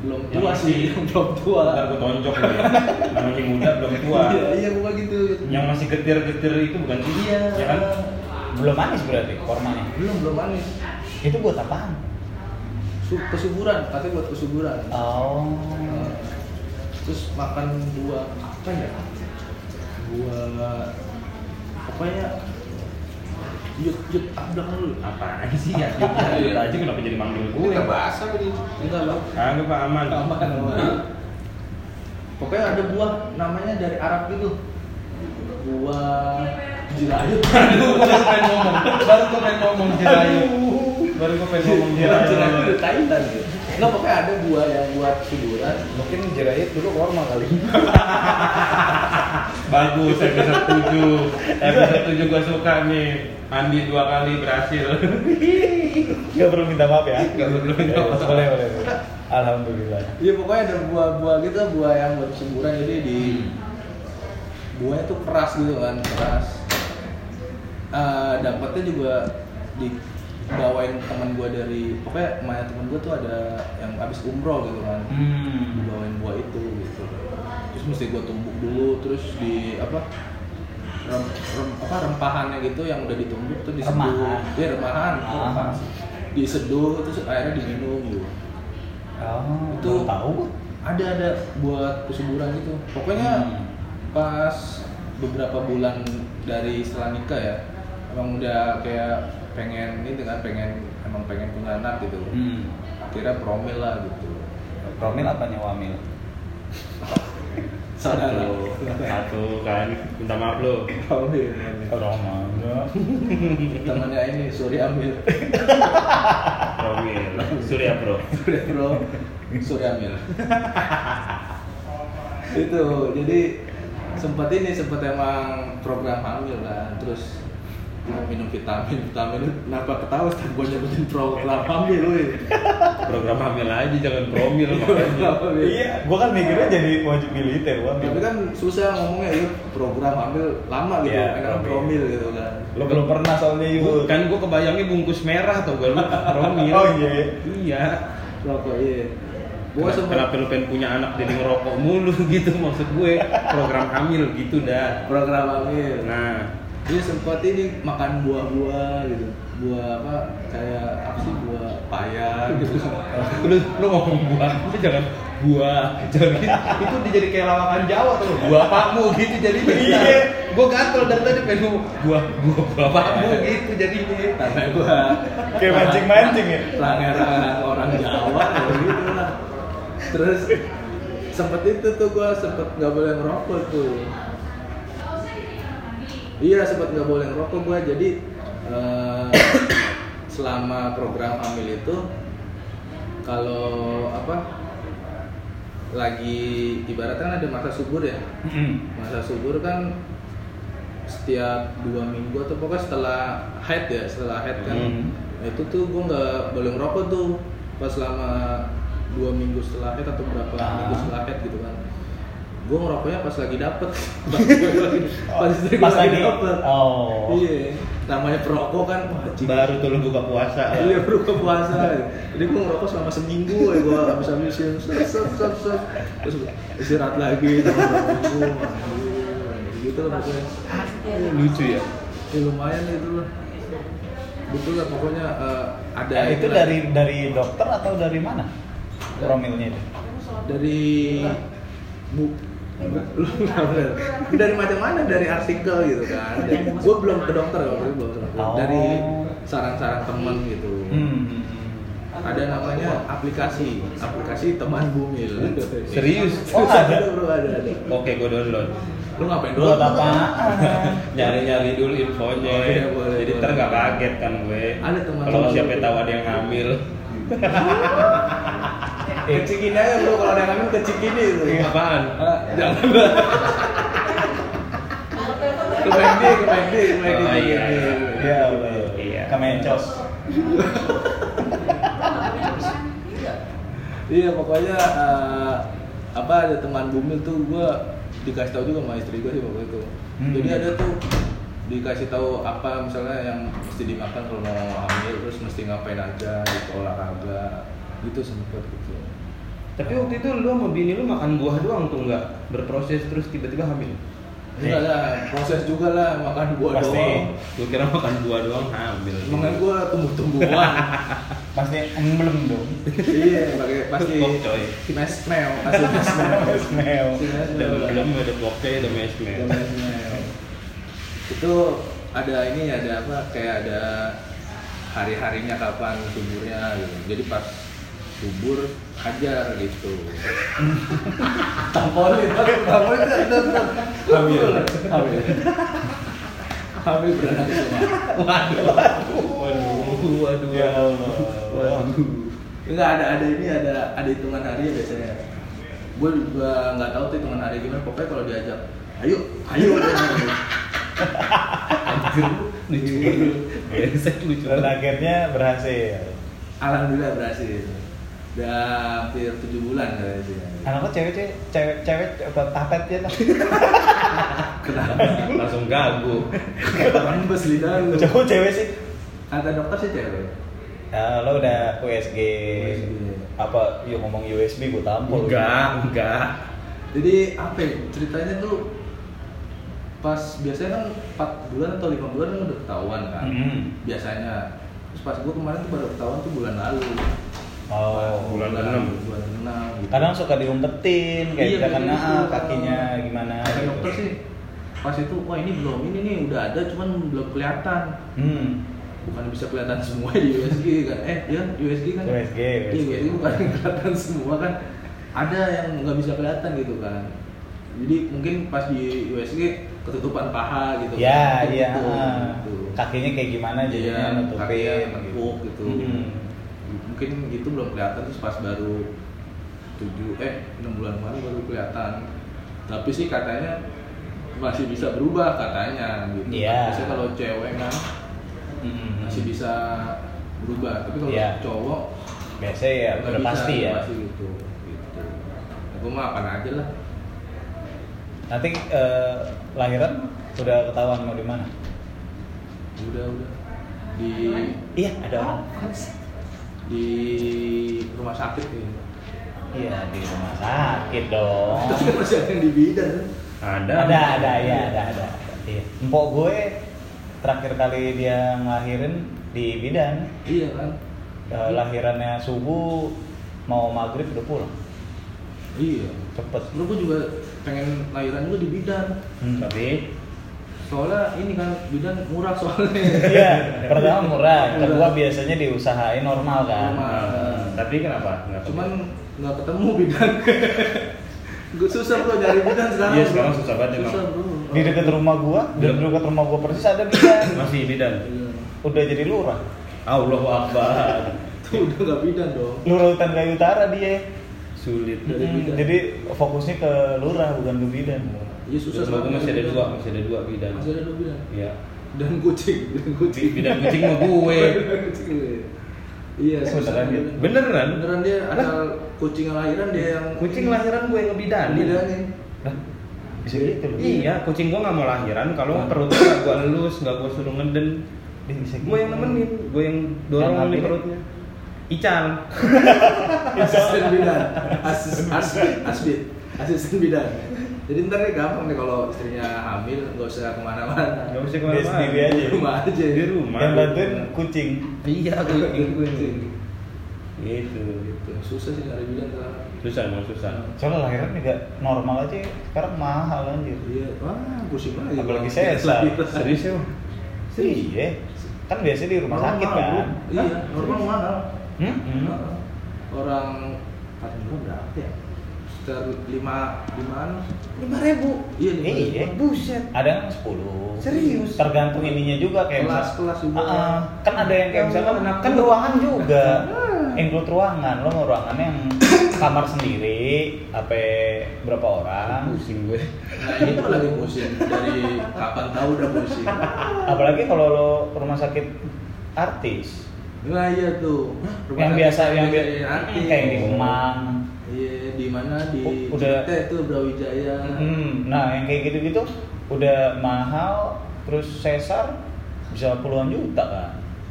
[SPEAKER 3] belum
[SPEAKER 2] Yang
[SPEAKER 3] tua
[SPEAKER 2] masih-
[SPEAKER 3] sih, belum tua.
[SPEAKER 2] Ntar gua tonjok ya. Yang masih muda belum tua.
[SPEAKER 3] Iya, iya bukan gitu.
[SPEAKER 2] Yang masih getir-getir itu bukan sih?
[SPEAKER 3] Iya.
[SPEAKER 2] Ya kan?
[SPEAKER 1] belum manis berarti kormanya
[SPEAKER 3] belum belum manis
[SPEAKER 1] itu buat apaan
[SPEAKER 3] Su- kesuburan katanya buat kesuburan
[SPEAKER 1] oh
[SPEAKER 3] Nah, terus makan buah apa ya buah pokoknya yut yut abdak dulu
[SPEAKER 2] Apaan sih ya? Yut aja kenapa jadi manggil gue?
[SPEAKER 4] Kita bahas apa nih?
[SPEAKER 3] enggak loh
[SPEAKER 2] Kagak Pak aman.
[SPEAKER 3] aman aman pokoknya ada buah namanya dari Arab gitu buah jirayut
[SPEAKER 2] Baru gue pengen ngomong, baru gue pengen ngomong jirayu. Baru gue pengen ngomong
[SPEAKER 3] jirayut
[SPEAKER 2] jirayu.
[SPEAKER 3] dari Thailand gitu Enggak, pokoknya ada buah yang buat hiburan
[SPEAKER 4] Mungkin jerayut dulu korma kali.
[SPEAKER 2] Bagus episode 7 Episode 7 gue suka nih Andi dua kali berhasil
[SPEAKER 1] Gak perlu minta maaf ya
[SPEAKER 2] Nggak perlu minta maaf.
[SPEAKER 1] boleh boleh boleh. alhamdulillah
[SPEAKER 3] Iya pokoknya ada buah-buah gitu, buah yang buat semburan jadi di buahnya tuh keras gitu kan, keras. Eh, dapatnya juga dibawain teman gua dari pokoknya emaknya teman gua tuh ada yang habis umroh gitu kan.
[SPEAKER 1] hmm.
[SPEAKER 3] Dibawain buah itu gitu. Terus mesti gua tumbuk dulu terus di apa? Rem, rem- apa rempahannya gitu yang udah ditumbuk tuh diseduh.
[SPEAKER 1] Remahan.
[SPEAKER 3] Iya, remahan.
[SPEAKER 1] Ah.
[SPEAKER 3] Diseduh terus akhirnya diminum gitu
[SPEAKER 1] oh
[SPEAKER 3] Itu-
[SPEAKER 1] tahu
[SPEAKER 3] ada ada buat kesuburan gitu pokoknya
[SPEAKER 1] Hmm.
[SPEAKER 3] pas beberapa bulan dari setelah nikah ya emang udah kayak pengen ini dengan pengen emang pengen punya anak gitu.
[SPEAKER 1] Hmm.
[SPEAKER 3] akhirnya promil lah gitu.
[SPEAKER 1] Promil apanya wamil?
[SPEAKER 3] Saudara.
[SPEAKER 2] Satu. Kan Minta maaf lo
[SPEAKER 3] promil
[SPEAKER 1] Romanya
[SPEAKER 3] temannya ini Surya Amil.
[SPEAKER 2] Promil. Surya Bro.
[SPEAKER 3] Surya Bro. Surya Amil. Itu jadi sempat ini sempat emang program hamil kan terus minum vitamin vitamin. Kenapa ketawa setelah gue nyebutin program hamil woi
[SPEAKER 2] Program hamil aja jangan promil
[SPEAKER 1] iya gua kan mikirnya jadi wajib militer wamil
[SPEAKER 3] tapi kan susah ngomongnya ya program hamil lama gitu
[SPEAKER 1] Iya,
[SPEAKER 3] enak
[SPEAKER 1] promil.
[SPEAKER 3] promil gitu kan.
[SPEAKER 1] Lo belum pernah soalnya yuk
[SPEAKER 2] Kan gue kebayangnya bungkus merah atau gue lu promil
[SPEAKER 1] Oh, iya.
[SPEAKER 2] Iya.
[SPEAKER 3] Rokok iya. Gue sempat
[SPEAKER 2] kenapa lu pengen punya anak jadi ngerokok mulu gitu maksud gue? Program hamil gitu dah.
[SPEAKER 3] Program hamil.
[SPEAKER 2] Nah
[SPEAKER 3] Dia sempat ini makan buah-buah gitu. Buah apa? Kayak apa sih buah paya gitu.
[SPEAKER 2] lu lu ngomong buah itu jangan buah jangan gitu. itu dijadi kayak lawakan Jawa tuh buah pakmu gitu jadinya
[SPEAKER 1] Iya.
[SPEAKER 2] gue gatel dari tadi pengen ngomong buah buah buah pakmu gitu jadinya
[SPEAKER 3] Karena gua
[SPEAKER 1] kayak mancing mancing ya
[SPEAKER 3] rangan-rangan orang Jawa gitu lah. Terus sempet itu tuh gua sempet nggak boleh ngerokok tuh. Iya sempet nggak boleh ngerokok gua. Jadi eh, selama program hamil itu kalau apa lagi ibaratnya kan ada masa subur ya. Masa subur kan setiap dua minggu atau pokoknya setelah haid ya setelah haid kan.
[SPEAKER 2] Hmm.
[SPEAKER 3] Itu tuh gue nggak boleh ngerokok tuh. Pas selama dua minggu setelah haid atau berapa
[SPEAKER 1] Ah.
[SPEAKER 3] minggu setelah haid gitu kan gue ngerokoknya pas lagi dapet. Pas lagi pas,
[SPEAKER 1] pas lagi
[SPEAKER 3] dapet.
[SPEAKER 1] oh.
[SPEAKER 3] Iya. Namanya perokok kan wajib
[SPEAKER 2] baru tuh lu buka puasa
[SPEAKER 3] Iya baru ke puasa. Jadi gue ngerokok selama seminggu ya. Gue habis habisin set set set set terus istirahat lagi gitu lah pokoknya.
[SPEAKER 2] lucu ya?
[SPEAKER 3] Ya lumayan itu lah. Betul lah pokoknya eh, ada
[SPEAKER 1] Ya, itu dari dari dokter atau dari mana? Promilnya itu?
[SPEAKER 3] Dari bu lu dari macam-mana dari artikel gitu kan. Gue belum ke dokter waktu itu belum.
[SPEAKER 1] Oh.
[SPEAKER 3] dari saran-saran temen gitu.
[SPEAKER 1] Hmm.
[SPEAKER 3] ada namanya aplikasi. Aplikasi teman bumil.
[SPEAKER 2] Serius?
[SPEAKER 1] Oh, ada?
[SPEAKER 3] bro ada ada.
[SPEAKER 2] Oke gue download.
[SPEAKER 3] Lu ngapain
[SPEAKER 1] buat
[SPEAKER 3] doang
[SPEAKER 1] apaan
[SPEAKER 2] nyari-nyari dulu infonya.
[SPEAKER 3] Oh, iya, boleh,
[SPEAKER 2] jadi
[SPEAKER 3] boleh.
[SPEAKER 2] ntar nggak kaget kan gue.
[SPEAKER 3] Ada teman
[SPEAKER 2] kalau siapa tahu ada yang hamil
[SPEAKER 3] ke Cikini aja bro kalau ada yang ngambil ke Cikini itu
[SPEAKER 2] apaan?
[SPEAKER 3] Ah, jangan. Ke McD ke McD ke McD
[SPEAKER 2] Oh, iya.
[SPEAKER 1] ya Allah.
[SPEAKER 2] Iya.
[SPEAKER 1] kemencos.
[SPEAKER 3] Iya pokoknya eh, apa ada teman bumil tuh gua dikasih tahu juga sama istri gua sih waktu itu.
[SPEAKER 1] Hmm.
[SPEAKER 3] jadi ada tuh dikasih tahu apa misalnya yang mesti dimakan kalau mau hamil terus mesti ngapain aja gitu olahraga gitu sempet gitu
[SPEAKER 2] tapi waktu itu lu sama bini lu makan buah doang tuh nggak berproses terus tiba-tiba hamil
[SPEAKER 3] Enggak lah, proses juga lah makan buah
[SPEAKER 1] Pasti.
[SPEAKER 3] doang.
[SPEAKER 2] Gue kira makan buah doang hamil.
[SPEAKER 3] Makan gua tumbuh-tumbuhan.
[SPEAKER 1] Pasti emblem dong.
[SPEAKER 3] iya, pakai pasti
[SPEAKER 2] coy.
[SPEAKER 3] smash mail, asli smash mail.
[SPEAKER 1] Smell.
[SPEAKER 3] Smash
[SPEAKER 2] Ada
[SPEAKER 3] mail.
[SPEAKER 2] belum ada pokoknya ada
[SPEAKER 3] mail. Itu ada ini ada apa kayak ada hari-harinya kapan suburnya gitu. Jadi pas subur hajar gitu. Tampolin, tampolin itu
[SPEAKER 1] Hamil.
[SPEAKER 3] hamil. Hamil beranak semua. Waduh.
[SPEAKER 2] Waduh, waduh.
[SPEAKER 1] Ya Allah.
[SPEAKER 2] Waduh.
[SPEAKER 3] Enggak ada ada ini ada ada hitungan hari ya biasanya. Gue juga nggak tahu tuh hitungan hari gimana. Pokoknya kalau diajak, ayo, ayo.
[SPEAKER 2] Anjir, lucu. Brengsek lucu
[SPEAKER 1] Dan akhirnya berhasil.
[SPEAKER 3] Alhamdulillah berhasil. Udah hampir tujuh bulan kayaknya sih.
[SPEAKER 1] Anaknya cewek cewek cewek cewek apa tapet ya lah.
[SPEAKER 3] Kenapa?
[SPEAKER 2] Langsung gagu.
[SPEAKER 3] Orang bes lidah lu.
[SPEAKER 1] Cowok cewek sih.
[SPEAKER 3] Kata dokter sih cewek.
[SPEAKER 1] Ya, lo udah USG.
[SPEAKER 3] USG.
[SPEAKER 1] Apa yuk ngomong USB gue tampol.
[SPEAKER 2] Enggak, enggak.
[SPEAKER 3] Jadi apa ya, ceritanya tuh pas biasanya kan 4 bulan atau 5 bulan kan udah ketahuan kan
[SPEAKER 1] Mm-hmm.
[SPEAKER 3] biasanya terus pas gue kemarin tuh baru ketahuan tuh bulan lalu
[SPEAKER 1] Oh,
[SPEAKER 2] bulan keenam.
[SPEAKER 3] bulan enam gitu.
[SPEAKER 1] Kadang suka diumpetin kayak
[SPEAKER 3] Iya, gitu.
[SPEAKER 1] ah, kakinya gimana.
[SPEAKER 3] kata
[SPEAKER 1] gitu.
[SPEAKER 3] dokter sih pas itu wah ini belum ini nih udah ada cuman belum kelihatan
[SPEAKER 1] Hmm.
[SPEAKER 3] bukan bisa kelihatan semua di USG kan eh ya di USG kan
[SPEAKER 1] USG,
[SPEAKER 3] iya
[SPEAKER 1] USG.
[SPEAKER 3] USG bukan kelihatan semua kan ada yang nggak bisa kelihatan gitu kan jadi mungkin pas di USG ketutupan paha gitu
[SPEAKER 1] Ya,
[SPEAKER 3] kan.
[SPEAKER 1] iya.
[SPEAKER 3] Gitu,
[SPEAKER 1] ah.
[SPEAKER 3] gitu.
[SPEAKER 1] Kakinya kayak gimana
[SPEAKER 3] Iya,
[SPEAKER 1] jadinya
[SPEAKER 3] kakinya
[SPEAKER 1] nutupin
[SPEAKER 3] nekuk gitu.
[SPEAKER 1] Hmm.
[SPEAKER 3] Mungkin gitu belum kelihatan terus pas baru tujuh eh enam bulan kemarin baru kelihatan tapi sih katanya masih bisa berubah katanya gitu
[SPEAKER 1] Iya.
[SPEAKER 3] biasanya kalau cewek kan
[SPEAKER 1] Hmm.
[SPEAKER 3] masih bisa berubah tapi kalau
[SPEAKER 1] Iya.
[SPEAKER 3] cowok
[SPEAKER 1] Biasa ya, udah
[SPEAKER 3] bisa,
[SPEAKER 1] pasti ya.
[SPEAKER 3] pasti gitu gitu aku mah apa aja lah
[SPEAKER 1] Nanti eh, lahiran udah ketahuan mau di mana?
[SPEAKER 3] udah udah di
[SPEAKER 1] Iya, ada orang.
[SPEAKER 3] Di rumah sakit nih
[SPEAKER 1] Iya, di rumah sakit dong.
[SPEAKER 3] tapi kan masih ada yang di bidan
[SPEAKER 2] Ada.
[SPEAKER 1] ada, ada, ya, ada, ada. Iya. Empok gue terakhir kali dia ngelahirin di bidan.
[SPEAKER 3] iya kan
[SPEAKER 1] Eh, lahirannya subuh mau maghrib udah pulang.
[SPEAKER 3] iya
[SPEAKER 1] Cepet.
[SPEAKER 3] Lu gue juga pengen lahiran juga di bidan.
[SPEAKER 1] Hmm.
[SPEAKER 2] Tapi
[SPEAKER 3] Soalnya ini kan bidan murah soalnya.
[SPEAKER 1] Iya, pertama murah,
[SPEAKER 3] Murah.
[SPEAKER 1] kedua biasanya diusahain normal kan.
[SPEAKER 3] Normal.
[SPEAKER 2] eh, tapi kenapa? Kenapa?
[SPEAKER 3] Cuman nggak ketemu bidan. gue susah bro nyari bidan sekarang.
[SPEAKER 2] Iya, sekarang susah banget emang.
[SPEAKER 3] Susah bro.
[SPEAKER 1] Di dekat rumah gua, di
[SPEAKER 2] Belum.
[SPEAKER 1] dekat rumah gua persis ada bidan.
[SPEAKER 2] masih bidan.
[SPEAKER 3] Iya.
[SPEAKER 1] Udah jadi lurah.
[SPEAKER 2] Allahu Akbar.
[SPEAKER 3] Tuh udah nggak bidan dong.
[SPEAKER 1] Lurah Hutan Kayu Utara dia.
[SPEAKER 2] Sulit.
[SPEAKER 3] Dari
[SPEAKER 1] Hmm,
[SPEAKER 3] bidan.
[SPEAKER 1] jadi fokusnya ke lurah bukan ke bidan.
[SPEAKER 3] Iya susah banget
[SPEAKER 2] masih ada dua, masih ada dua bidan.
[SPEAKER 3] Masih ada dua bidan.
[SPEAKER 2] Iya.
[SPEAKER 3] Dan kucing, bidan kucing.
[SPEAKER 2] Bi- Bidan kucing mah gue.
[SPEAKER 3] Bidan kucing gue. Iya,
[SPEAKER 1] Eh,
[SPEAKER 3] susah.
[SPEAKER 1] beneran.
[SPEAKER 2] Beneran?
[SPEAKER 3] Beneran dia asal kucing lahiran dia yang
[SPEAKER 2] Kucing lahiran gue yang ngebidanin.
[SPEAKER 3] bidanin.
[SPEAKER 1] Bisa gitu loh.
[SPEAKER 2] Iya, kucing gue nggak mau lahiran kalau
[SPEAKER 1] Ah.
[SPEAKER 2] perutnya nggak gue elus, nggak gue suruh ngeden.
[SPEAKER 1] Gitu.
[SPEAKER 2] Gue yang nemenin, gue yang dorong di perutnya. Ical.
[SPEAKER 3] asisten bidan asis asbid asbid asisten bidan jadi ntar nih gampang nih kalau istrinya hamil nggak usah ke mana-mana
[SPEAKER 2] Gak usah
[SPEAKER 1] Dia
[SPEAKER 2] ke mana-mana.
[SPEAKER 1] sendiri aja.
[SPEAKER 3] di rumah aja
[SPEAKER 2] Di rumah.
[SPEAKER 1] Yang bantuin kucing.
[SPEAKER 2] Iya, kucing.
[SPEAKER 3] Kucing.
[SPEAKER 2] Gitu.
[SPEAKER 3] gitu susah sih nyari bidan sekarang
[SPEAKER 2] Susah emang susah.
[SPEAKER 1] Soalnya lahiran juga normal aja sekarang mahal anjir.
[SPEAKER 3] iya wah pusing lagi
[SPEAKER 1] Apalagi sesar.
[SPEAKER 3] lahiran.
[SPEAKER 2] Serius ya?
[SPEAKER 1] Iya. Kan biasanya di rumah
[SPEAKER 3] Normal,
[SPEAKER 1] sakit kan.
[SPEAKER 3] iya normal mahal
[SPEAKER 1] Hmm? Hmm.
[SPEAKER 3] orang empat bulan berapa ya sekitar lima limaan lima ribu iya lima
[SPEAKER 1] Iya.
[SPEAKER 3] ribu.
[SPEAKER 2] Buset.
[SPEAKER 1] Ada yang 10.
[SPEAKER 3] Serius?
[SPEAKER 1] Tergantung ininya juga kayak
[SPEAKER 3] Kelas-
[SPEAKER 1] misal-
[SPEAKER 3] kelas juga.
[SPEAKER 1] Ah. kan ada yang kayak misalkan
[SPEAKER 3] anak
[SPEAKER 1] kan
[SPEAKER 3] muda.
[SPEAKER 1] ruangan juga.
[SPEAKER 3] Ah.
[SPEAKER 1] Include ruangan, lo mau ruangan yang kamar sendiri, apa berapa orang?
[SPEAKER 2] Pusing gue.
[SPEAKER 3] Nah ini tuh lagi pusing dari kapan tahu udah pusing.
[SPEAKER 1] Apalagi kalau lo ke rumah sakit artis,
[SPEAKER 3] Nah iya tuh. Rumah
[SPEAKER 1] yang biasa yang
[SPEAKER 3] biasa
[SPEAKER 1] kayak di Kemang.
[SPEAKER 3] Iya di mana di
[SPEAKER 1] U- udah-
[SPEAKER 3] itu Brawijaya.
[SPEAKER 1] Hmm, nah yang kayak gitu-gitu udah mahal, terus sesar bisa puluhan juta kan.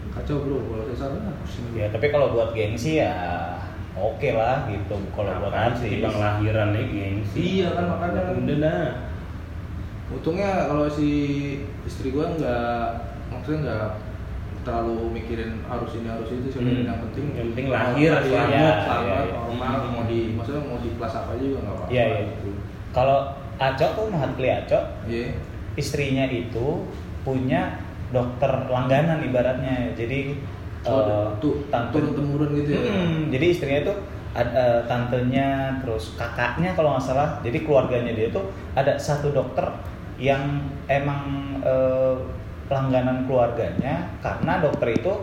[SPEAKER 3] Kacau bro kalau salah pusing.
[SPEAKER 1] Ya tapi kalau buat gengsi ya oke lah gitu. Kalau buat artis.
[SPEAKER 2] bang lahiran nih gengsi.
[SPEAKER 3] Iya kan makanya kan.
[SPEAKER 2] Udah dah.
[SPEAKER 3] Untungnya kalau si istri gua nggak maksudnya nggak terlalu mikirin harus ini harus itu sih
[SPEAKER 2] Hmm.
[SPEAKER 3] yang penting
[SPEAKER 2] Yang penting lahir,
[SPEAKER 3] selamat,
[SPEAKER 2] selamat.
[SPEAKER 3] selamat,
[SPEAKER 1] iya.
[SPEAKER 3] normal mau di maksudnya mau di kelas apa juga nggak apa-apa
[SPEAKER 1] iya.
[SPEAKER 3] gitu.
[SPEAKER 1] Kalau Aco tuh Mahatli Aco,
[SPEAKER 3] Iya.
[SPEAKER 1] istrinya itu punya dokter langganan ibaratnya. Jadi
[SPEAKER 3] Oh,
[SPEAKER 1] eh,
[SPEAKER 3] tuh
[SPEAKER 1] tante-
[SPEAKER 3] turun temurun gitu ya.
[SPEAKER 1] Mm-mm. jadi istrinya itu ad- eh, tantenya terus kakaknya kalau nggak salah jadi keluarganya dia tuh ada satu dokter yang emang eh, langganan keluarganya karena dokter itu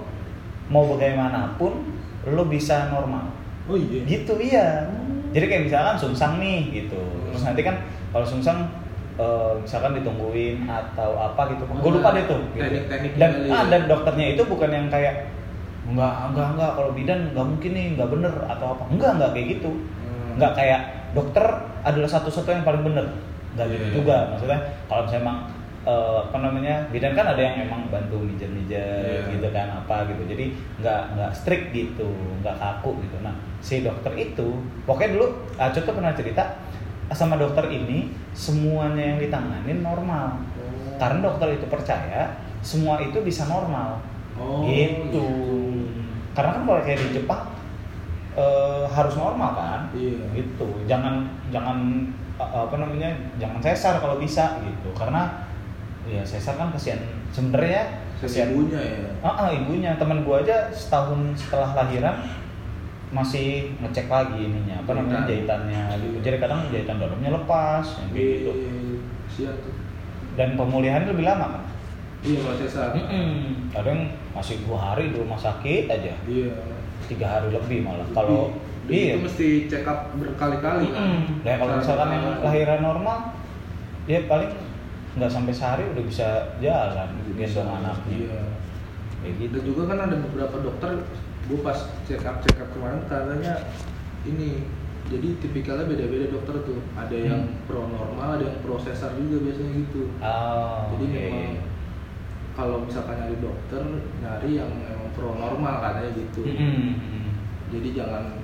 [SPEAKER 1] mau bagaimanapun lo bisa normal
[SPEAKER 3] Oh iya.
[SPEAKER 1] gitu iya jadi kayak misalkan sungsang nih gitu terus nanti kan kalau sungsang eh, misalkan ditungguin atau apa gitu gue lupa deh tuh gitu. Dan ah, dan dokternya itu bukan yang kayak enggak enggak enggak kalau bidan nggak mungkin nih nggak bener atau apa enggak enggak kayak gitu
[SPEAKER 3] Hmm.
[SPEAKER 1] nggak kayak dokter adalah satu-satu yang paling bener nggak gitu
[SPEAKER 3] Iya.
[SPEAKER 1] juga maksudnya kalau misalnya emang eh, apa namanya bidan kan ada yang emang bantu mijer-mijer
[SPEAKER 3] Iya.
[SPEAKER 1] gitu kan apa gitu jadi nggak nggak strict gitu nggak kaku gitu nah si dokter itu pokoknya dulu Aco tuh pernah cerita sama dokter ini semuanya yang ditanganin normal
[SPEAKER 3] Oh.
[SPEAKER 1] karena dokter itu percaya semua itu bisa normal
[SPEAKER 3] Oh,
[SPEAKER 1] gitu. Karena kan kalau kayak di Jepang eh, harus normal kan?
[SPEAKER 3] Iya.
[SPEAKER 1] Gitu. Jangan jangan eh, apa namanya? Jangan sesar kalau bisa gitu. Karena ya sesar kan kasihan sebenarnya
[SPEAKER 3] Kasihan ibunya ya.
[SPEAKER 1] Ah, ah, ibunya teman gua aja setahun setelah lahiran masih ngecek lagi ininya apa namanya
[SPEAKER 3] Jahitan.
[SPEAKER 1] jahitannya gitu. Jadi kadang jahitan dalamnya lepas yang kayak gitu.
[SPEAKER 3] Iya, Siap tuh.
[SPEAKER 1] Dan pemulihannya lebih lama kan?
[SPEAKER 3] Iya kalau sesar.
[SPEAKER 1] Mm-mm. Kadang masih dua hari di rumah sakit aja.
[SPEAKER 3] Iya.
[SPEAKER 1] tiga hari lebih malah kalau iya
[SPEAKER 3] itu mesti check up berkali-kali kan.
[SPEAKER 1] Mm-mm. Nah, kalau misalkan yang lahiran normal ya paling nggak sampai sehari udah bisa jalan gendong anaknya
[SPEAKER 3] Iya.
[SPEAKER 1] kayak gitu
[SPEAKER 3] Dan juga kan ada beberapa dokter, gue pas check up check up kemarin katanya ini jadi tipikalnya beda-beda dokter tuh. Ada yang
[SPEAKER 1] Hmm.
[SPEAKER 3] pro normal, ada yang pro sesar juga biasanya gitu.
[SPEAKER 1] oh
[SPEAKER 3] Jadi
[SPEAKER 1] oke.
[SPEAKER 3] memang kalau misalkan nyari dokter nyari yang emang pro normal katanya gitu.
[SPEAKER 1] Mm-mm.
[SPEAKER 3] Jadi jangan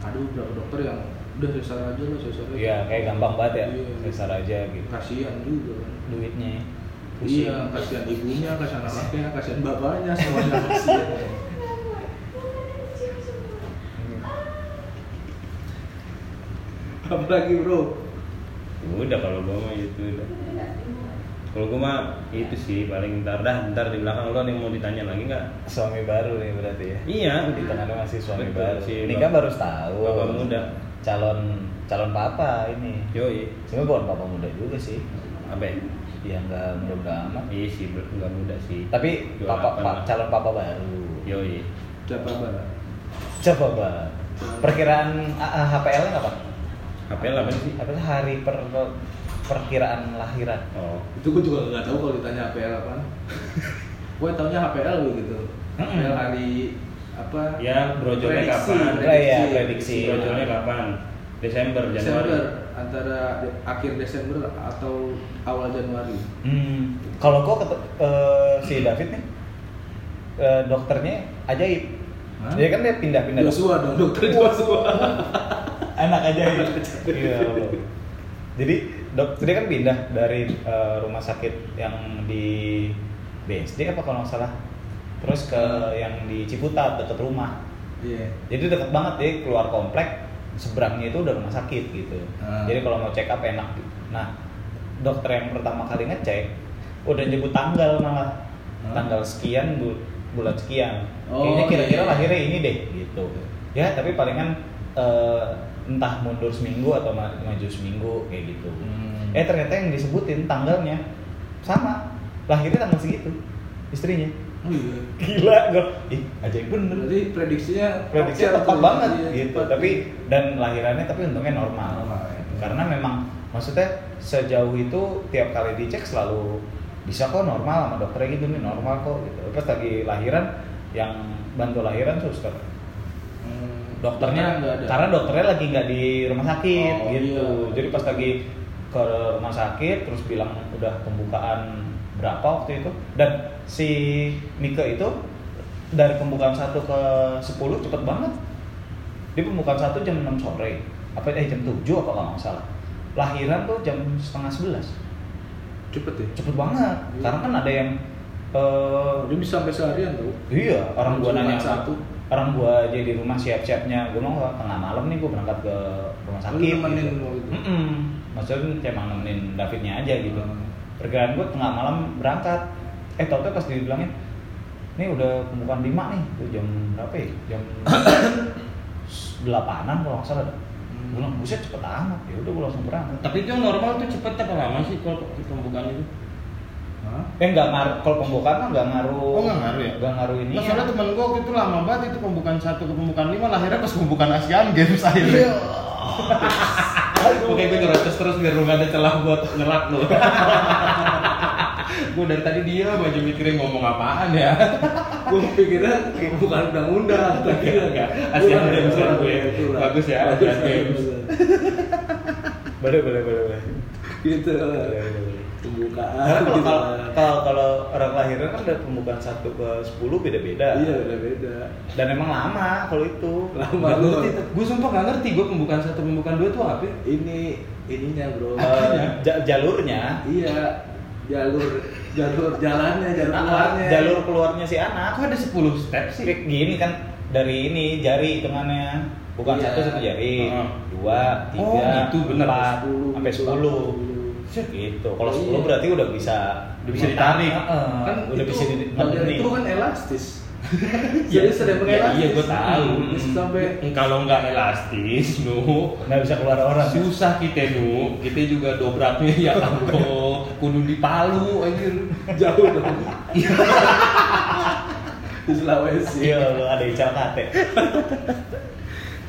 [SPEAKER 3] ada beberapa dokter yang udah sesar aja lah sesar aja.
[SPEAKER 1] Iya, kayak gampang banget ya
[SPEAKER 3] Iya.
[SPEAKER 1] sesar aja gitu
[SPEAKER 3] Kasihan juga. kan.
[SPEAKER 1] Duitnya. Pusing.
[SPEAKER 3] Iya, kasihan ibunya, kasihan anaknya, kasihan bapaknya, semuanya kasihan. Apalagi bro?
[SPEAKER 2] udah kalau gua mah itu. Udah kalau gua mah itu sih paling ntar. Dah ntar di belakang lo nih mau ditanya lagi nggak?
[SPEAKER 1] Suami baru nih berarti ya?
[SPEAKER 2] Iya
[SPEAKER 1] di tengahnya masih suami
[SPEAKER 2] Betul,
[SPEAKER 1] baru
[SPEAKER 2] si
[SPEAKER 1] ini kan
[SPEAKER 2] bap-
[SPEAKER 1] baru setahun.
[SPEAKER 2] Bapak muda.
[SPEAKER 1] calon calon papa ini.
[SPEAKER 2] Yoi.
[SPEAKER 1] Sebenarnya bukan papa muda juga sih.
[SPEAKER 2] Apa ya
[SPEAKER 1] ya nggak muda amat.
[SPEAKER 2] Iya sih nggak muda sih.
[SPEAKER 1] Tapi papa, pa- calon papa baru.
[SPEAKER 2] Yoi.
[SPEAKER 3] Siapa bang?
[SPEAKER 1] coba Pak. perkiraan ah, ah, HPL nya apa
[SPEAKER 2] HPL apa sih?
[SPEAKER 1] Apa sih hari per perkiraan lahiran.
[SPEAKER 2] Oh.
[SPEAKER 3] Itu gue juga nggak tahu kalau ditanya HPL apa. gue taunya HPL gitu. HPL hari apa?
[SPEAKER 2] ya brojolnya
[SPEAKER 3] Prediksi,
[SPEAKER 2] kapan?
[SPEAKER 1] Oh, iya, prediksi.
[SPEAKER 2] brojolnya kapan? Desember Januari.
[SPEAKER 3] Desember antara akhir Desember atau awal Januari.
[SPEAKER 1] hmm. kalau gua ketu- eh, si David nih eh, dokternya ajaib
[SPEAKER 3] Hah?
[SPEAKER 1] dia kan dia pindah-pindah
[SPEAKER 3] Joshua dong, dokter Joshua.
[SPEAKER 1] anak ajaib Iya, jadi dok dia kan pindah dari eh, rumah sakit yang di BSD apa kalau nggak salah terus ke yang di Ciputat deket rumah
[SPEAKER 3] Iya.
[SPEAKER 1] jadi deket banget ya keluar komplek seberangnya itu udah rumah sakit gitu
[SPEAKER 3] Ah.
[SPEAKER 1] jadi kalau mau check up enak nah dokter yang pertama kali ngecek udah nyebut tanggal malah
[SPEAKER 3] Hah?
[SPEAKER 1] tanggal sekian bu- bulan sekian
[SPEAKER 3] Oh,
[SPEAKER 1] kayaknya kira-kira
[SPEAKER 3] iya.
[SPEAKER 1] lahirnya ini deh gitu ya tapi palingan eh, entah mundur seminggu atau ma- maju seminggu kayak gitu
[SPEAKER 3] Hmm.
[SPEAKER 1] eh ternyata yang disebutin tanggalnya sama lahirnya tanggal segitu istrinya
[SPEAKER 3] iya.
[SPEAKER 1] gila gue ih ajaib bener
[SPEAKER 3] Berarti prediksinya
[SPEAKER 1] prediksinya tepat banget
[SPEAKER 3] Iya,
[SPEAKER 1] gitu
[SPEAKER 3] tepat.
[SPEAKER 1] tapi dan lahirannya tapi untungnya normal,
[SPEAKER 3] Normal, ya.
[SPEAKER 1] karena memang maksudnya sejauh itu tiap kali dicek selalu bisa kok normal sama dokternya gitu nih normal kok gitu pas lagi lahiran yang bantu lahiran suster
[SPEAKER 3] Hmm,
[SPEAKER 1] dokternya karena dokternya lagi nggak di rumah sakit
[SPEAKER 3] Oh,
[SPEAKER 1] gitu
[SPEAKER 3] iya.
[SPEAKER 1] jadi pas lagi ke rumah sakit terus bilang udah pembukaan berapa waktu itu. Dan si Mika itu dari pembukaan satu ke 10 cepet banget. Dia pembukaan satu jam 6 sore apa eh jam 7 apa kalau nggak salah lahiran tuh jam setengah 11
[SPEAKER 3] cepet ya?
[SPEAKER 1] Cepet banget karena kan ada yang eh,
[SPEAKER 3] dia bisa sampai seharian tuh.
[SPEAKER 1] Iya orang gua
[SPEAKER 3] Cuma
[SPEAKER 1] nanya.
[SPEAKER 3] satu.
[SPEAKER 1] orang gua aja di rumah siap-siapnya. Gua mau tengah malam nih gua berangkat ke rumah sakit
[SPEAKER 3] nemenin
[SPEAKER 1] gitu.
[SPEAKER 3] gitu?
[SPEAKER 1] Mm-mm. maksudnya kayak emang nemenin Davidnya aja gitu.
[SPEAKER 3] Hmm.
[SPEAKER 1] Perkiraan gua tengah malam berangkat eh tau tau pas dibilangin ini udah pembukaan lima nih Tuh jam berapa ya jam delapanan kalau nggak salah.
[SPEAKER 3] Hmm.
[SPEAKER 1] Bilang buset cepet amat ya udah gua langsung berangkat
[SPEAKER 2] Tapi itu yang normal tuh cepet apa lama sih kalau pembukaan itu?
[SPEAKER 3] Hah?
[SPEAKER 1] eh nggak ngaruh kalau pembukaan mah nggak ngaruh
[SPEAKER 2] Oh, nggak ngaruh ya?
[SPEAKER 1] nggak ngaruh ini
[SPEAKER 2] Nah, soalnya temen gue waktu itu lama banget itu pembukaan satu ke pembukaan lima lahirnya pas pembukaan Asian Games akhirnya. Oke gue nyerocos terus biar lu gak ada celah buat ngelak lu. gue dari tadi dia aja mikirin ngomong apaan ya.
[SPEAKER 3] gue pikirnya bukan undang-undang tapi
[SPEAKER 2] Enggak, Asian Games kan gue. Bagus ya,
[SPEAKER 3] Bagus,
[SPEAKER 2] Asian Games.
[SPEAKER 1] boleh boleh boleh boleh
[SPEAKER 3] gitu
[SPEAKER 1] Boleh, boleh.
[SPEAKER 3] pembukaan
[SPEAKER 1] Karena kalau,
[SPEAKER 3] gitu
[SPEAKER 1] kalau, kalau, kalau orang lahiran kan dari pembukaan 1 ke 10 beda-beda.
[SPEAKER 3] iya udah beda
[SPEAKER 1] Dan emang lama kalau itu.
[SPEAKER 3] lama
[SPEAKER 2] Gak
[SPEAKER 3] lu
[SPEAKER 2] ngerti. Gue sumpah gak ngerti gue pembukaan satu pembukaan dua tuh apa? ya?
[SPEAKER 3] ini ininya bro
[SPEAKER 1] ja- jalurnya,
[SPEAKER 3] iya jalur jalur jalannya jalur
[SPEAKER 1] ah,
[SPEAKER 3] keluarnya
[SPEAKER 1] jalur keluarnya si anak.
[SPEAKER 2] Aku ada 10 step sih.
[SPEAKER 1] Kayak gini kan dari ini jari hitungannya. Bukan
[SPEAKER 3] Iya.
[SPEAKER 1] satu satu jari,
[SPEAKER 2] Heeh.
[SPEAKER 1] dua, tiga,
[SPEAKER 2] Oh, gitu, bener.
[SPEAKER 1] empat,
[SPEAKER 3] Sepuluh,
[SPEAKER 1] sampai sepuluh. Gitu. Kalau
[SPEAKER 3] Iya.
[SPEAKER 1] sepuluh berarti udah bisa
[SPEAKER 2] Udah bisa ditarik.
[SPEAKER 1] Heeh,
[SPEAKER 3] kan
[SPEAKER 1] udah
[SPEAKER 3] itu,
[SPEAKER 1] bisa di ngebenih.
[SPEAKER 3] itu kan elastis
[SPEAKER 2] Iya,
[SPEAKER 3] jadi sedang
[SPEAKER 2] iya,
[SPEAKER 3] mengelastis
[SPEAKER 2] iya, gua tahu.
[SPEAKER 3] Bisa sampai
[SPEAKER 2] Kalau nggak elastis, nu
[SPEAKER 1] nggak bisa keluar orang.
[SPEAKER 2] susah kita nu. Kita juga dobraknya ya Allah, kudu di Palu anjir.
[SPEAKER 3] jauh dong di Sulawesi
[SPEAKER 1] Iya, lu ada ical kate.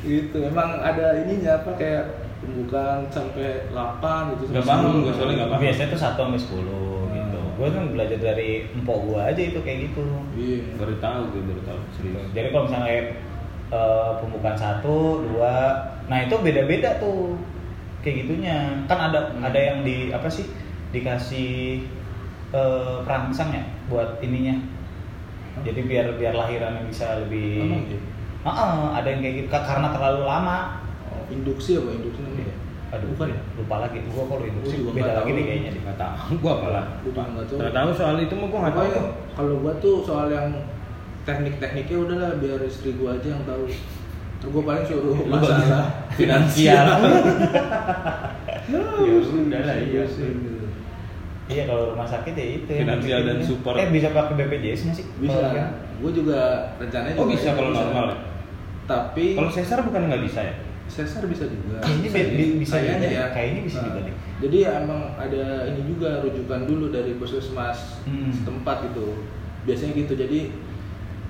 [SPEAKER 3] gitu emang ada ininya apa kayak pembukaan sampai 8 gitu
[SPEAKER 2] Nggak paham
[SPEAKER 3] 10.
[SPEAKER 2] gua soalnya nggak paham.
[SPEAKER 1] Biasanya tuh 1 sampai 10 gitu.
[SPEAKER 3] Hmm.
[SPEAKER 1] Gue kan belajar dari empok gue aja itu kayak gitu.
[SPEAKER 3] iya
[SPEAKER 2] Baru tahu gue baru tahu serius.
[SPEAKER 1] Jadi kalau misalnya kayak eh, pembukaan satu, dua, nah itu beda-beda tuh kayak gitunya. Kan ada
[SPEAKER 3] Hmm.
[SPEAKER 1] ada yang di apa sih dikasih eh, perangsang ya buat ininya. Jadi biar biar lahirannya bisa lebih.
[SPEAKER 2] Emang gitu?
[SPEAKER 1] Heeh, ada yang kayak gitu Ka- karena terlalu lama.
[SPEAKER 3] Oh, induksi apa induksi namanya
[SPEAKER 1] Aduh,
[SPEAKER 3] bukan ya
[SPEAKER 1] lupa lagi. Gua kalau induksi
[SPEAKER 3] Gua juga
[SPEAKER 1] beda lagi nih kayaknya deh.
[SPEAKER 2] Nggak tahu. Gua apalah.
[SPEAKER 3] Gua juga nggak tahu.
[SPEAKER 2] Nggak tahu soal itu mah gua nggak tahu.
[SPEAKER 3] Kalau gua tuh soal yang teknik-tekniknya udahlah biar istri gua aja yang tahu Terus gua paling suruh
[SPEAKER 2] Lu
[SPEAKER 3] masalah
[SPEAKER 2] finansial.
[SPEAKER 3] ya
[SPEAKER 2] sudah lah, iya sih.
[SPEAKER 1] Iya kalau rumah sakit ya itu.
[SPEAKER 2] Finansial dan support.
[SPEAKER 1] Eh bisa pakai BPJS nggak sih?
[SPEAKER 3] bisa gua juga rencananya
[SPEAKER 2] Oh
[SPEAKER 3] juga
[SPEAKER 2] bisa kalau normal ya.
[SPEAKER 3] tapi
[SPEAKER 2] Kalau sesar bukan nggak bisa ya?
[SPEAKER 3] Sesar bisa juga
[SPEAKER 1] Kayaknya
[SPEAKER 3] Bisa ya.
[SPEAKER 1] bi- bisa
[SPEAKER 3] Kayaknya
[SPEAKER 1] juga.
[SPEAKER 3] ya
[SPEAKER 1] Kayaknya bisa
[SPEAKER 3] Nah,
[SPEAKER 1] juga deh.
[SPEAKER 3] jadi emang ada ini juga rujukan dulu dari puskesmas
[SPEAKER 1] Hmm.
[SPEAKER 3] setempat gitu biasanya gitu jadi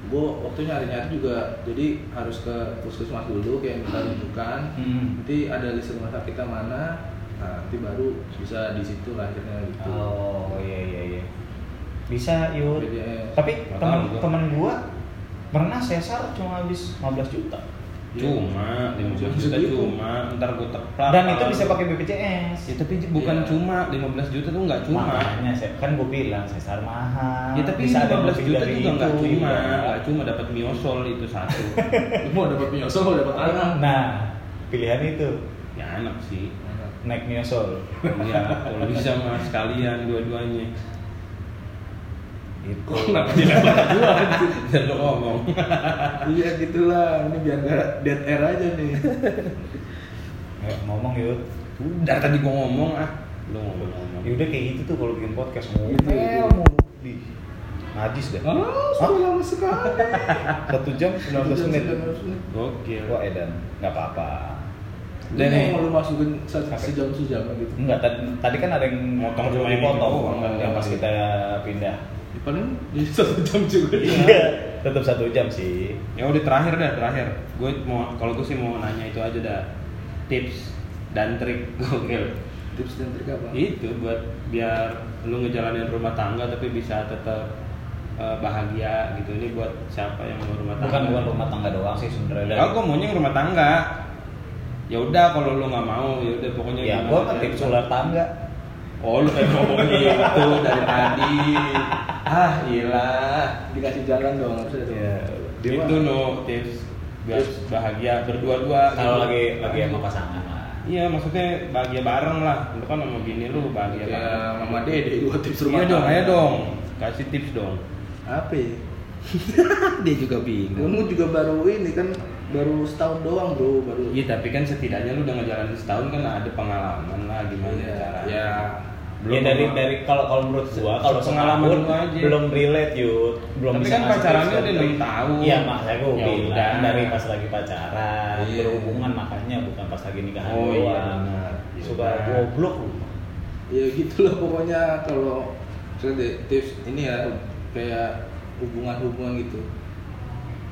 [SPEAKER 3] gua waktu nyari nyari juga jadi harus ke puskesmas dulu kayak minta rujukan
[SPEAKER 1] Hmm.
[SPEAKER 3] nanti ada list rumah sakitnya mana nah, nanti baru bisa di situ lahirnya gitu
[SPEAKER 1] Oh iya iya iya. Bisa yuk.
[SPEAKER 3] BPJS.
[SPEAKER 1] Tapi teman teman gua pernah sesar cuma habis 15 juta.
[SPEAKER 2] Cuma 15 juta
[SPEAKER 3] Segitu.
[SPEAKER 2] cuma ntar gua teplak.
[SPEAKER 1] Dan itu bisa pakai BPJS.
[SPEAKER 2] Ya tapi bukan
[SPEAKER 3] Iya.
[SPEAKER 2] cuma 15 juta tuh nggak cuma.
[SPEAKER 1] Makanya saya- kan gua bilang sesar mahal.
[SPEAKER 2] Ya tapi
[SPEAKER 1] bisa ada
[SPEAKER 2] 15
[SPEAKER 1] lebih
[SPEAKER 2] juta juga nggak
[SPEAKER 1] itu,
[SPEAKER 2] cuma,
[SPEAKER 1] iya.
[SPEAKER 2] nggak cuma dapat miosol itu satu.
[SPEAKER 3] Mau dapat miosol mau dapat anak
[SPEAKER 1] Nah, pilihan itu
[SPEAKER 2] ya enak sih.
[SPEAKER 1] naik miosol.
[SPEAKER 2] Iya, kalau bisa mah sekalian dua-duanya.
[SPEAKER 1] Itu.
[SPEAKER 2] Kenapa tidak berdua? Dan lo ngomong.
[SPEAKER 3] iya gitulah ini biar nggak dead air aja nih
[SPEAKER 1] Eh, ngomong yuk.
[SPEAKER 2] Udah tadi gua ngomong ah. Lo ngomong-ngomong.
[SPEAKER 1] Ya udah kayak gitu tuh kalau bikin podcast ngomel
[SPEAKER 3] Gitu, gitu.
[SPEAKER 1] mulu di najis dah.
[SPEAKER 3] oh sudah lama sekali
[SPEAKER 1] Satu jam 19 menit.
[SPEAKER 2] Oke.
[SPEAKER 1] Wah edan, nggak apa-apa.
[SPEAKER 3] Dan
[SPEAKER 2] Dan
[SPEAKER 3] mau lu masukin se- sejam sejam gitu.
[SPEAKER 1] Enggak, tadi, tadi kan ada yang
[SPEAKER 2] Motong cuma
[SPEAKER 1] dipotong
[SPEAKER 2] itu doang, kan?
[SPEAKER 1] yang pas kita pindah.
[SPEAKER 3] Ya, paling di satu jam juga.
[SPEAKER 1] Iya, tetap satu jam sih.
[SPEAKER 2] Ya udah terakhir dah, terakhir. Gue mau kalau gue sih mau nanya itu aja dah. Tips dan trik gokil.
[SPEAKER 3] Tips dan trik apa?
[SPEAKER 2] Itu buat biar lu ngejalanin rumah tangga tapi bisa tetap eh, bahagia gitu. Ini buat siapa yang mau rumah tangga?
[SPEAKER 1] Bukan bukan rumah tangga doang sih sebenarnya.
[SPEAKER 2] Ya, gue maunya rumah tangga. Ya udah kalau lu nggak mau, ya udah pokoknya
[SPEAKER 1] ya, gua kan tips ular tangga.
[SPEAKER 2] Oh, lu kayak ngomong gitu dari tadi. Ah, ilah.
[SPEAKER 3] Dikasih jalan dong harusnya.
[SPEAKER 1] Iya. Dia
[SPEAKER 2] itu no tips biar bahagia berdua-dua
[SPEAKER 1] Kalau
[SPEAKER 2] gitu.
[SPEAKER 1] lagi lagi sama pasangan lah.
[SPEAKER 2] Iya maksudnya bahagia bareng lah. Lu kan sama bini lu bahagia
[SPEAKER 3] Kayak
[SPEAKER 2] bareng.
[SPEAKER 3] Mama Dede gua tips rumah
[SPEAKER 2] Iya dong, ayo dong. Kasih tips dong.
[SPEAKER 3] Apa ya?
[SPEAKER 2] Dia juga bingung.
[SPEAKER 3] Kamu juga baru ini kan baru setahun doang bro baru.
[SPEAKER 2] Iya tapi kan setidaknya lu udah ngejalanin setahun kan ada pengalaman lah gimana
[SPEAKER 3] Iya,
[SPEAKER 2] caranya.
[SPEAKER 3] ya.
[SPEAKER 1] Ya dari dari kalau kalau menurut gua kalau
[SPEAKER 2] Sepengalaman
[SPEAKER 1] setahun
[SPEAKER 2] lu aja.
[SPEAKER 1] belum relate yud belum
[SPEAKER 2] Tapi
[SPEAKER 1] bisa
[SPEAKER 2] kan pacarannya udah enam tahun.
[SPEAKER 1] iya makanya gua
[SPEAKER 2] Ya
[SPEAKER 1] bilang
[SPEAKER 2] udah.
[SPEAKER 1] dari pas lagi pacaran
[SPEAKER 3] Iya.
[SPEAKER 1] berhubungan makanya bukan pas lagi nikahan
[SPEAKER 2] Oh, iya,
[SPEAKER 1] doang
[SPEAKER 2] benar. Iya.
[SPEAKER 1] suka goblok lu
[SPEAKER 3] Ya gitu lah pokoknya kalau misalnya deh, tips ini ya kayak hubungan-hubungan gitu.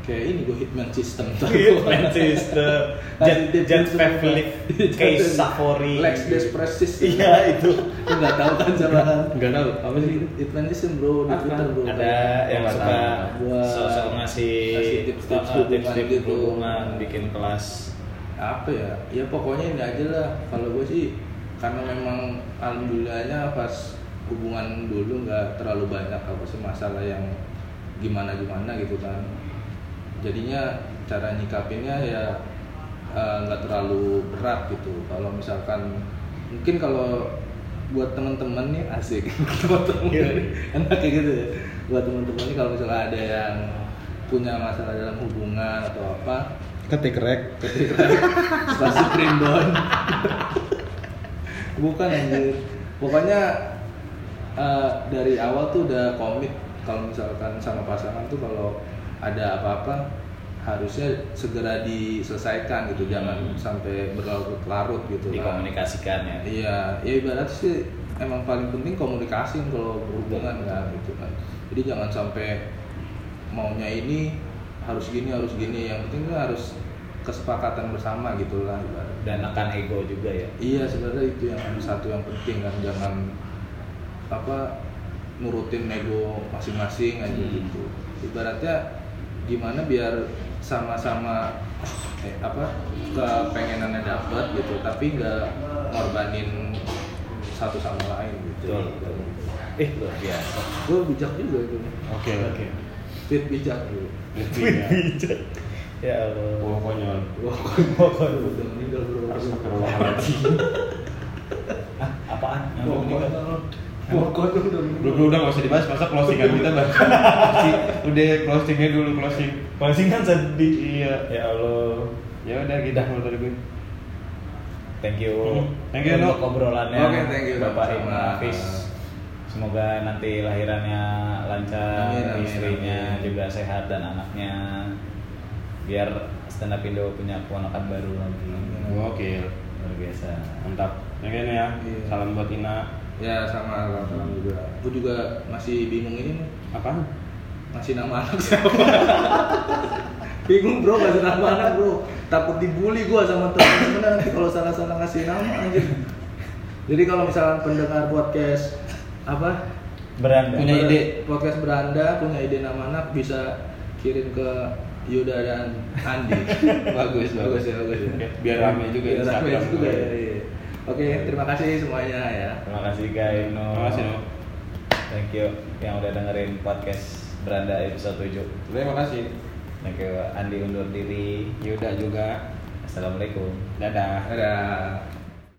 [SPEAKER 3] Kayak ini gue hitman system
[SPEAKER 1] Hitman system Jet,
[SPEAKER 3] tips
[SPEAKER 1] Jet. Pavlik Case Safari
[SPEAKER 3] Lex Despress system.
[SPEAKER 1] Iya itu
[SPEAKER 3] Lu nggak tahu kan sama kan?
[SPEAKER 2] Enggak tahu apa sih?
[SPEAKER 3] Hitman system bro di? Twitter bro.
[SPEAKER 1] ada yang
[SPEAKER 2] nggak
[SPEAKER 1] suka sosok ngasih
[SPEAKER 3] tips-tips hubungan
[SPEAKER 1] tips-tips
[SPEAKER 3] gitu.
[SPEAKER 1] hubungan bikin kelas
[SPEAKER 3] apa ya ya pokoknya ini aja lah kalau gue sih karena memang alhamdulillahnya pas hubungan dulu nggak terlalu banyak apa sih masalah yang gimana gimana gitu kan jadinya cara nyikapinnya ya eh, nggak terlalu berat gitu. Kalau misalkan mungkin kalau buat teman-teman nih asik. Teman-teman enak kayak gitu ya. Buat teman-teman nih kalau misalnya ada yang punya masalah dalam hubungan atau apa
[SPEAKER 2] Ketik rek.
[SPEAKER 3] spasi primbon bukan anjir. Pokoknya eh, dari awal tuh udah komit. Kalau misalkan sama pasangan tuh kalau ada apa-apa harusnya segera diselesaikan gitu jangan sampai berlarut-larut gitu lah.
[SPEAKER 1] dikomunikasikan ya
[SPEAKER 3] Iya, ya ibarat sih emang paling penting komunikasi kalau berhubungan kan gitu kan. Jadi jangan sampai maunya ini harus gini harus gini, yang penting kan harus kesepakatan bersama gitulah ibarat.
[SPEAKER 1] dan akan ego juga ya
[SPEAKER 3] Iya sebenarnya itu yang satu yang penting kan jangan apa nurutin ego masing-masing aja
[SPEAKER 1] Hmm.
[SPEAKER 3] gitu. Ibaratnya gimana biar sama-sama eh, apa kepengenannya dapat gitu tapi nggak ngorbanin satu sama lain gitu.
[SPEAKER 1] betul betul eh luar biasa
[SPEAKER 3] Gue bijak juga itu.
[SPEAKER 2] Oke oke.
[SPEAKER 3] Fit bijak gitu.
[SPEAKER 1] bijak ya Allah
[SPEAKER 2] Wah konyol.
[SPEAKER 3] Wah,
[SPEAKER 1] pokoknya
[SPEAKER 3] udah meninggal bro.
[SPEAKER 2] Astagfirullahaladzim.
[SPEAKER 1] ah, apaan yang meninggal?
[SPEAKER 3] Pokoknya udah
[SPEAKER 2] nggak usah dibahas masa closingan kita bahas. udah closingnya dulu closing.
[SPEAKER 1] Closing kan sedih
[SPEAKER 2] Iya.
[SPEAKER 1] ya Allah
[SPEAKER 2] Ya udah gitu kalau dari gue.
[SPEAKER 1] thank you
[SPEAKER 2] Hmm. Thank you,
[SPEAKER 1] untuk obrolannya
[SPEAKER 3] Oke, thank you,
[SPEAKER 1] Bapak. Ibnu Hafiz semoga nanti lahirannya lancar
[SPEAKER 3] Amin, amin,
[SPEAKER 1] istrinya
[SPEAKER 3] amin.
[SPEAKER 1] juga sehat dan anaknya biar stand up Indo punya keponakan baru lagi.
[SPEAKER 2] Oke.
[SPEAKER 1] luar biasa
[SPEAKER 2] Mantap. Kan ya. Salam buat Ina.
[SPEAKER 3] Ya sama salam juga. Gue juga masih bingung ini nih.
[SPEAKER 2] Apa?
[SPEAKER 3] ngasih nama anak siapa bingung bro ngasih nama anak bro takut dibully gua sama temen-temen nanti kalau salah-salah ngasih nama anjir jadi kalau misalnya pendengar podcast apa
[SPEAKER 1] beranda
[SPEAKER 2] Punya ide.
[SPEAKER 3] podcast beranda punya ide nama anak bisa kirim ke Yuda dan Andi
[SPEAKER 2] Bagus,
[SPEAKER 3] bagus
[SPEAKER 2] bagus.
[SPEAKER 3] ya bagus ya
[SPEAKER 2] biar rame juga
[SPEAKER 3] Biar rame juga ya iya. Oke terima kasih semuanya ya
[SPEAKER 1] terima kasih guys no
[SPEAKER 2] Terima kasih, No.
[SPEAKER 1] thank you yang udah dengerin podcast beranda episode 7
[SPEAKER 2] Terima kasih.
[SPEAKER 1] thank you Andi undur diri
[SPEAKER 2] Yuda juga.
[SPEAKER 1] assalamualaikum
[SPEAKER 2] Dadah.
[SPEAKER 3] dadah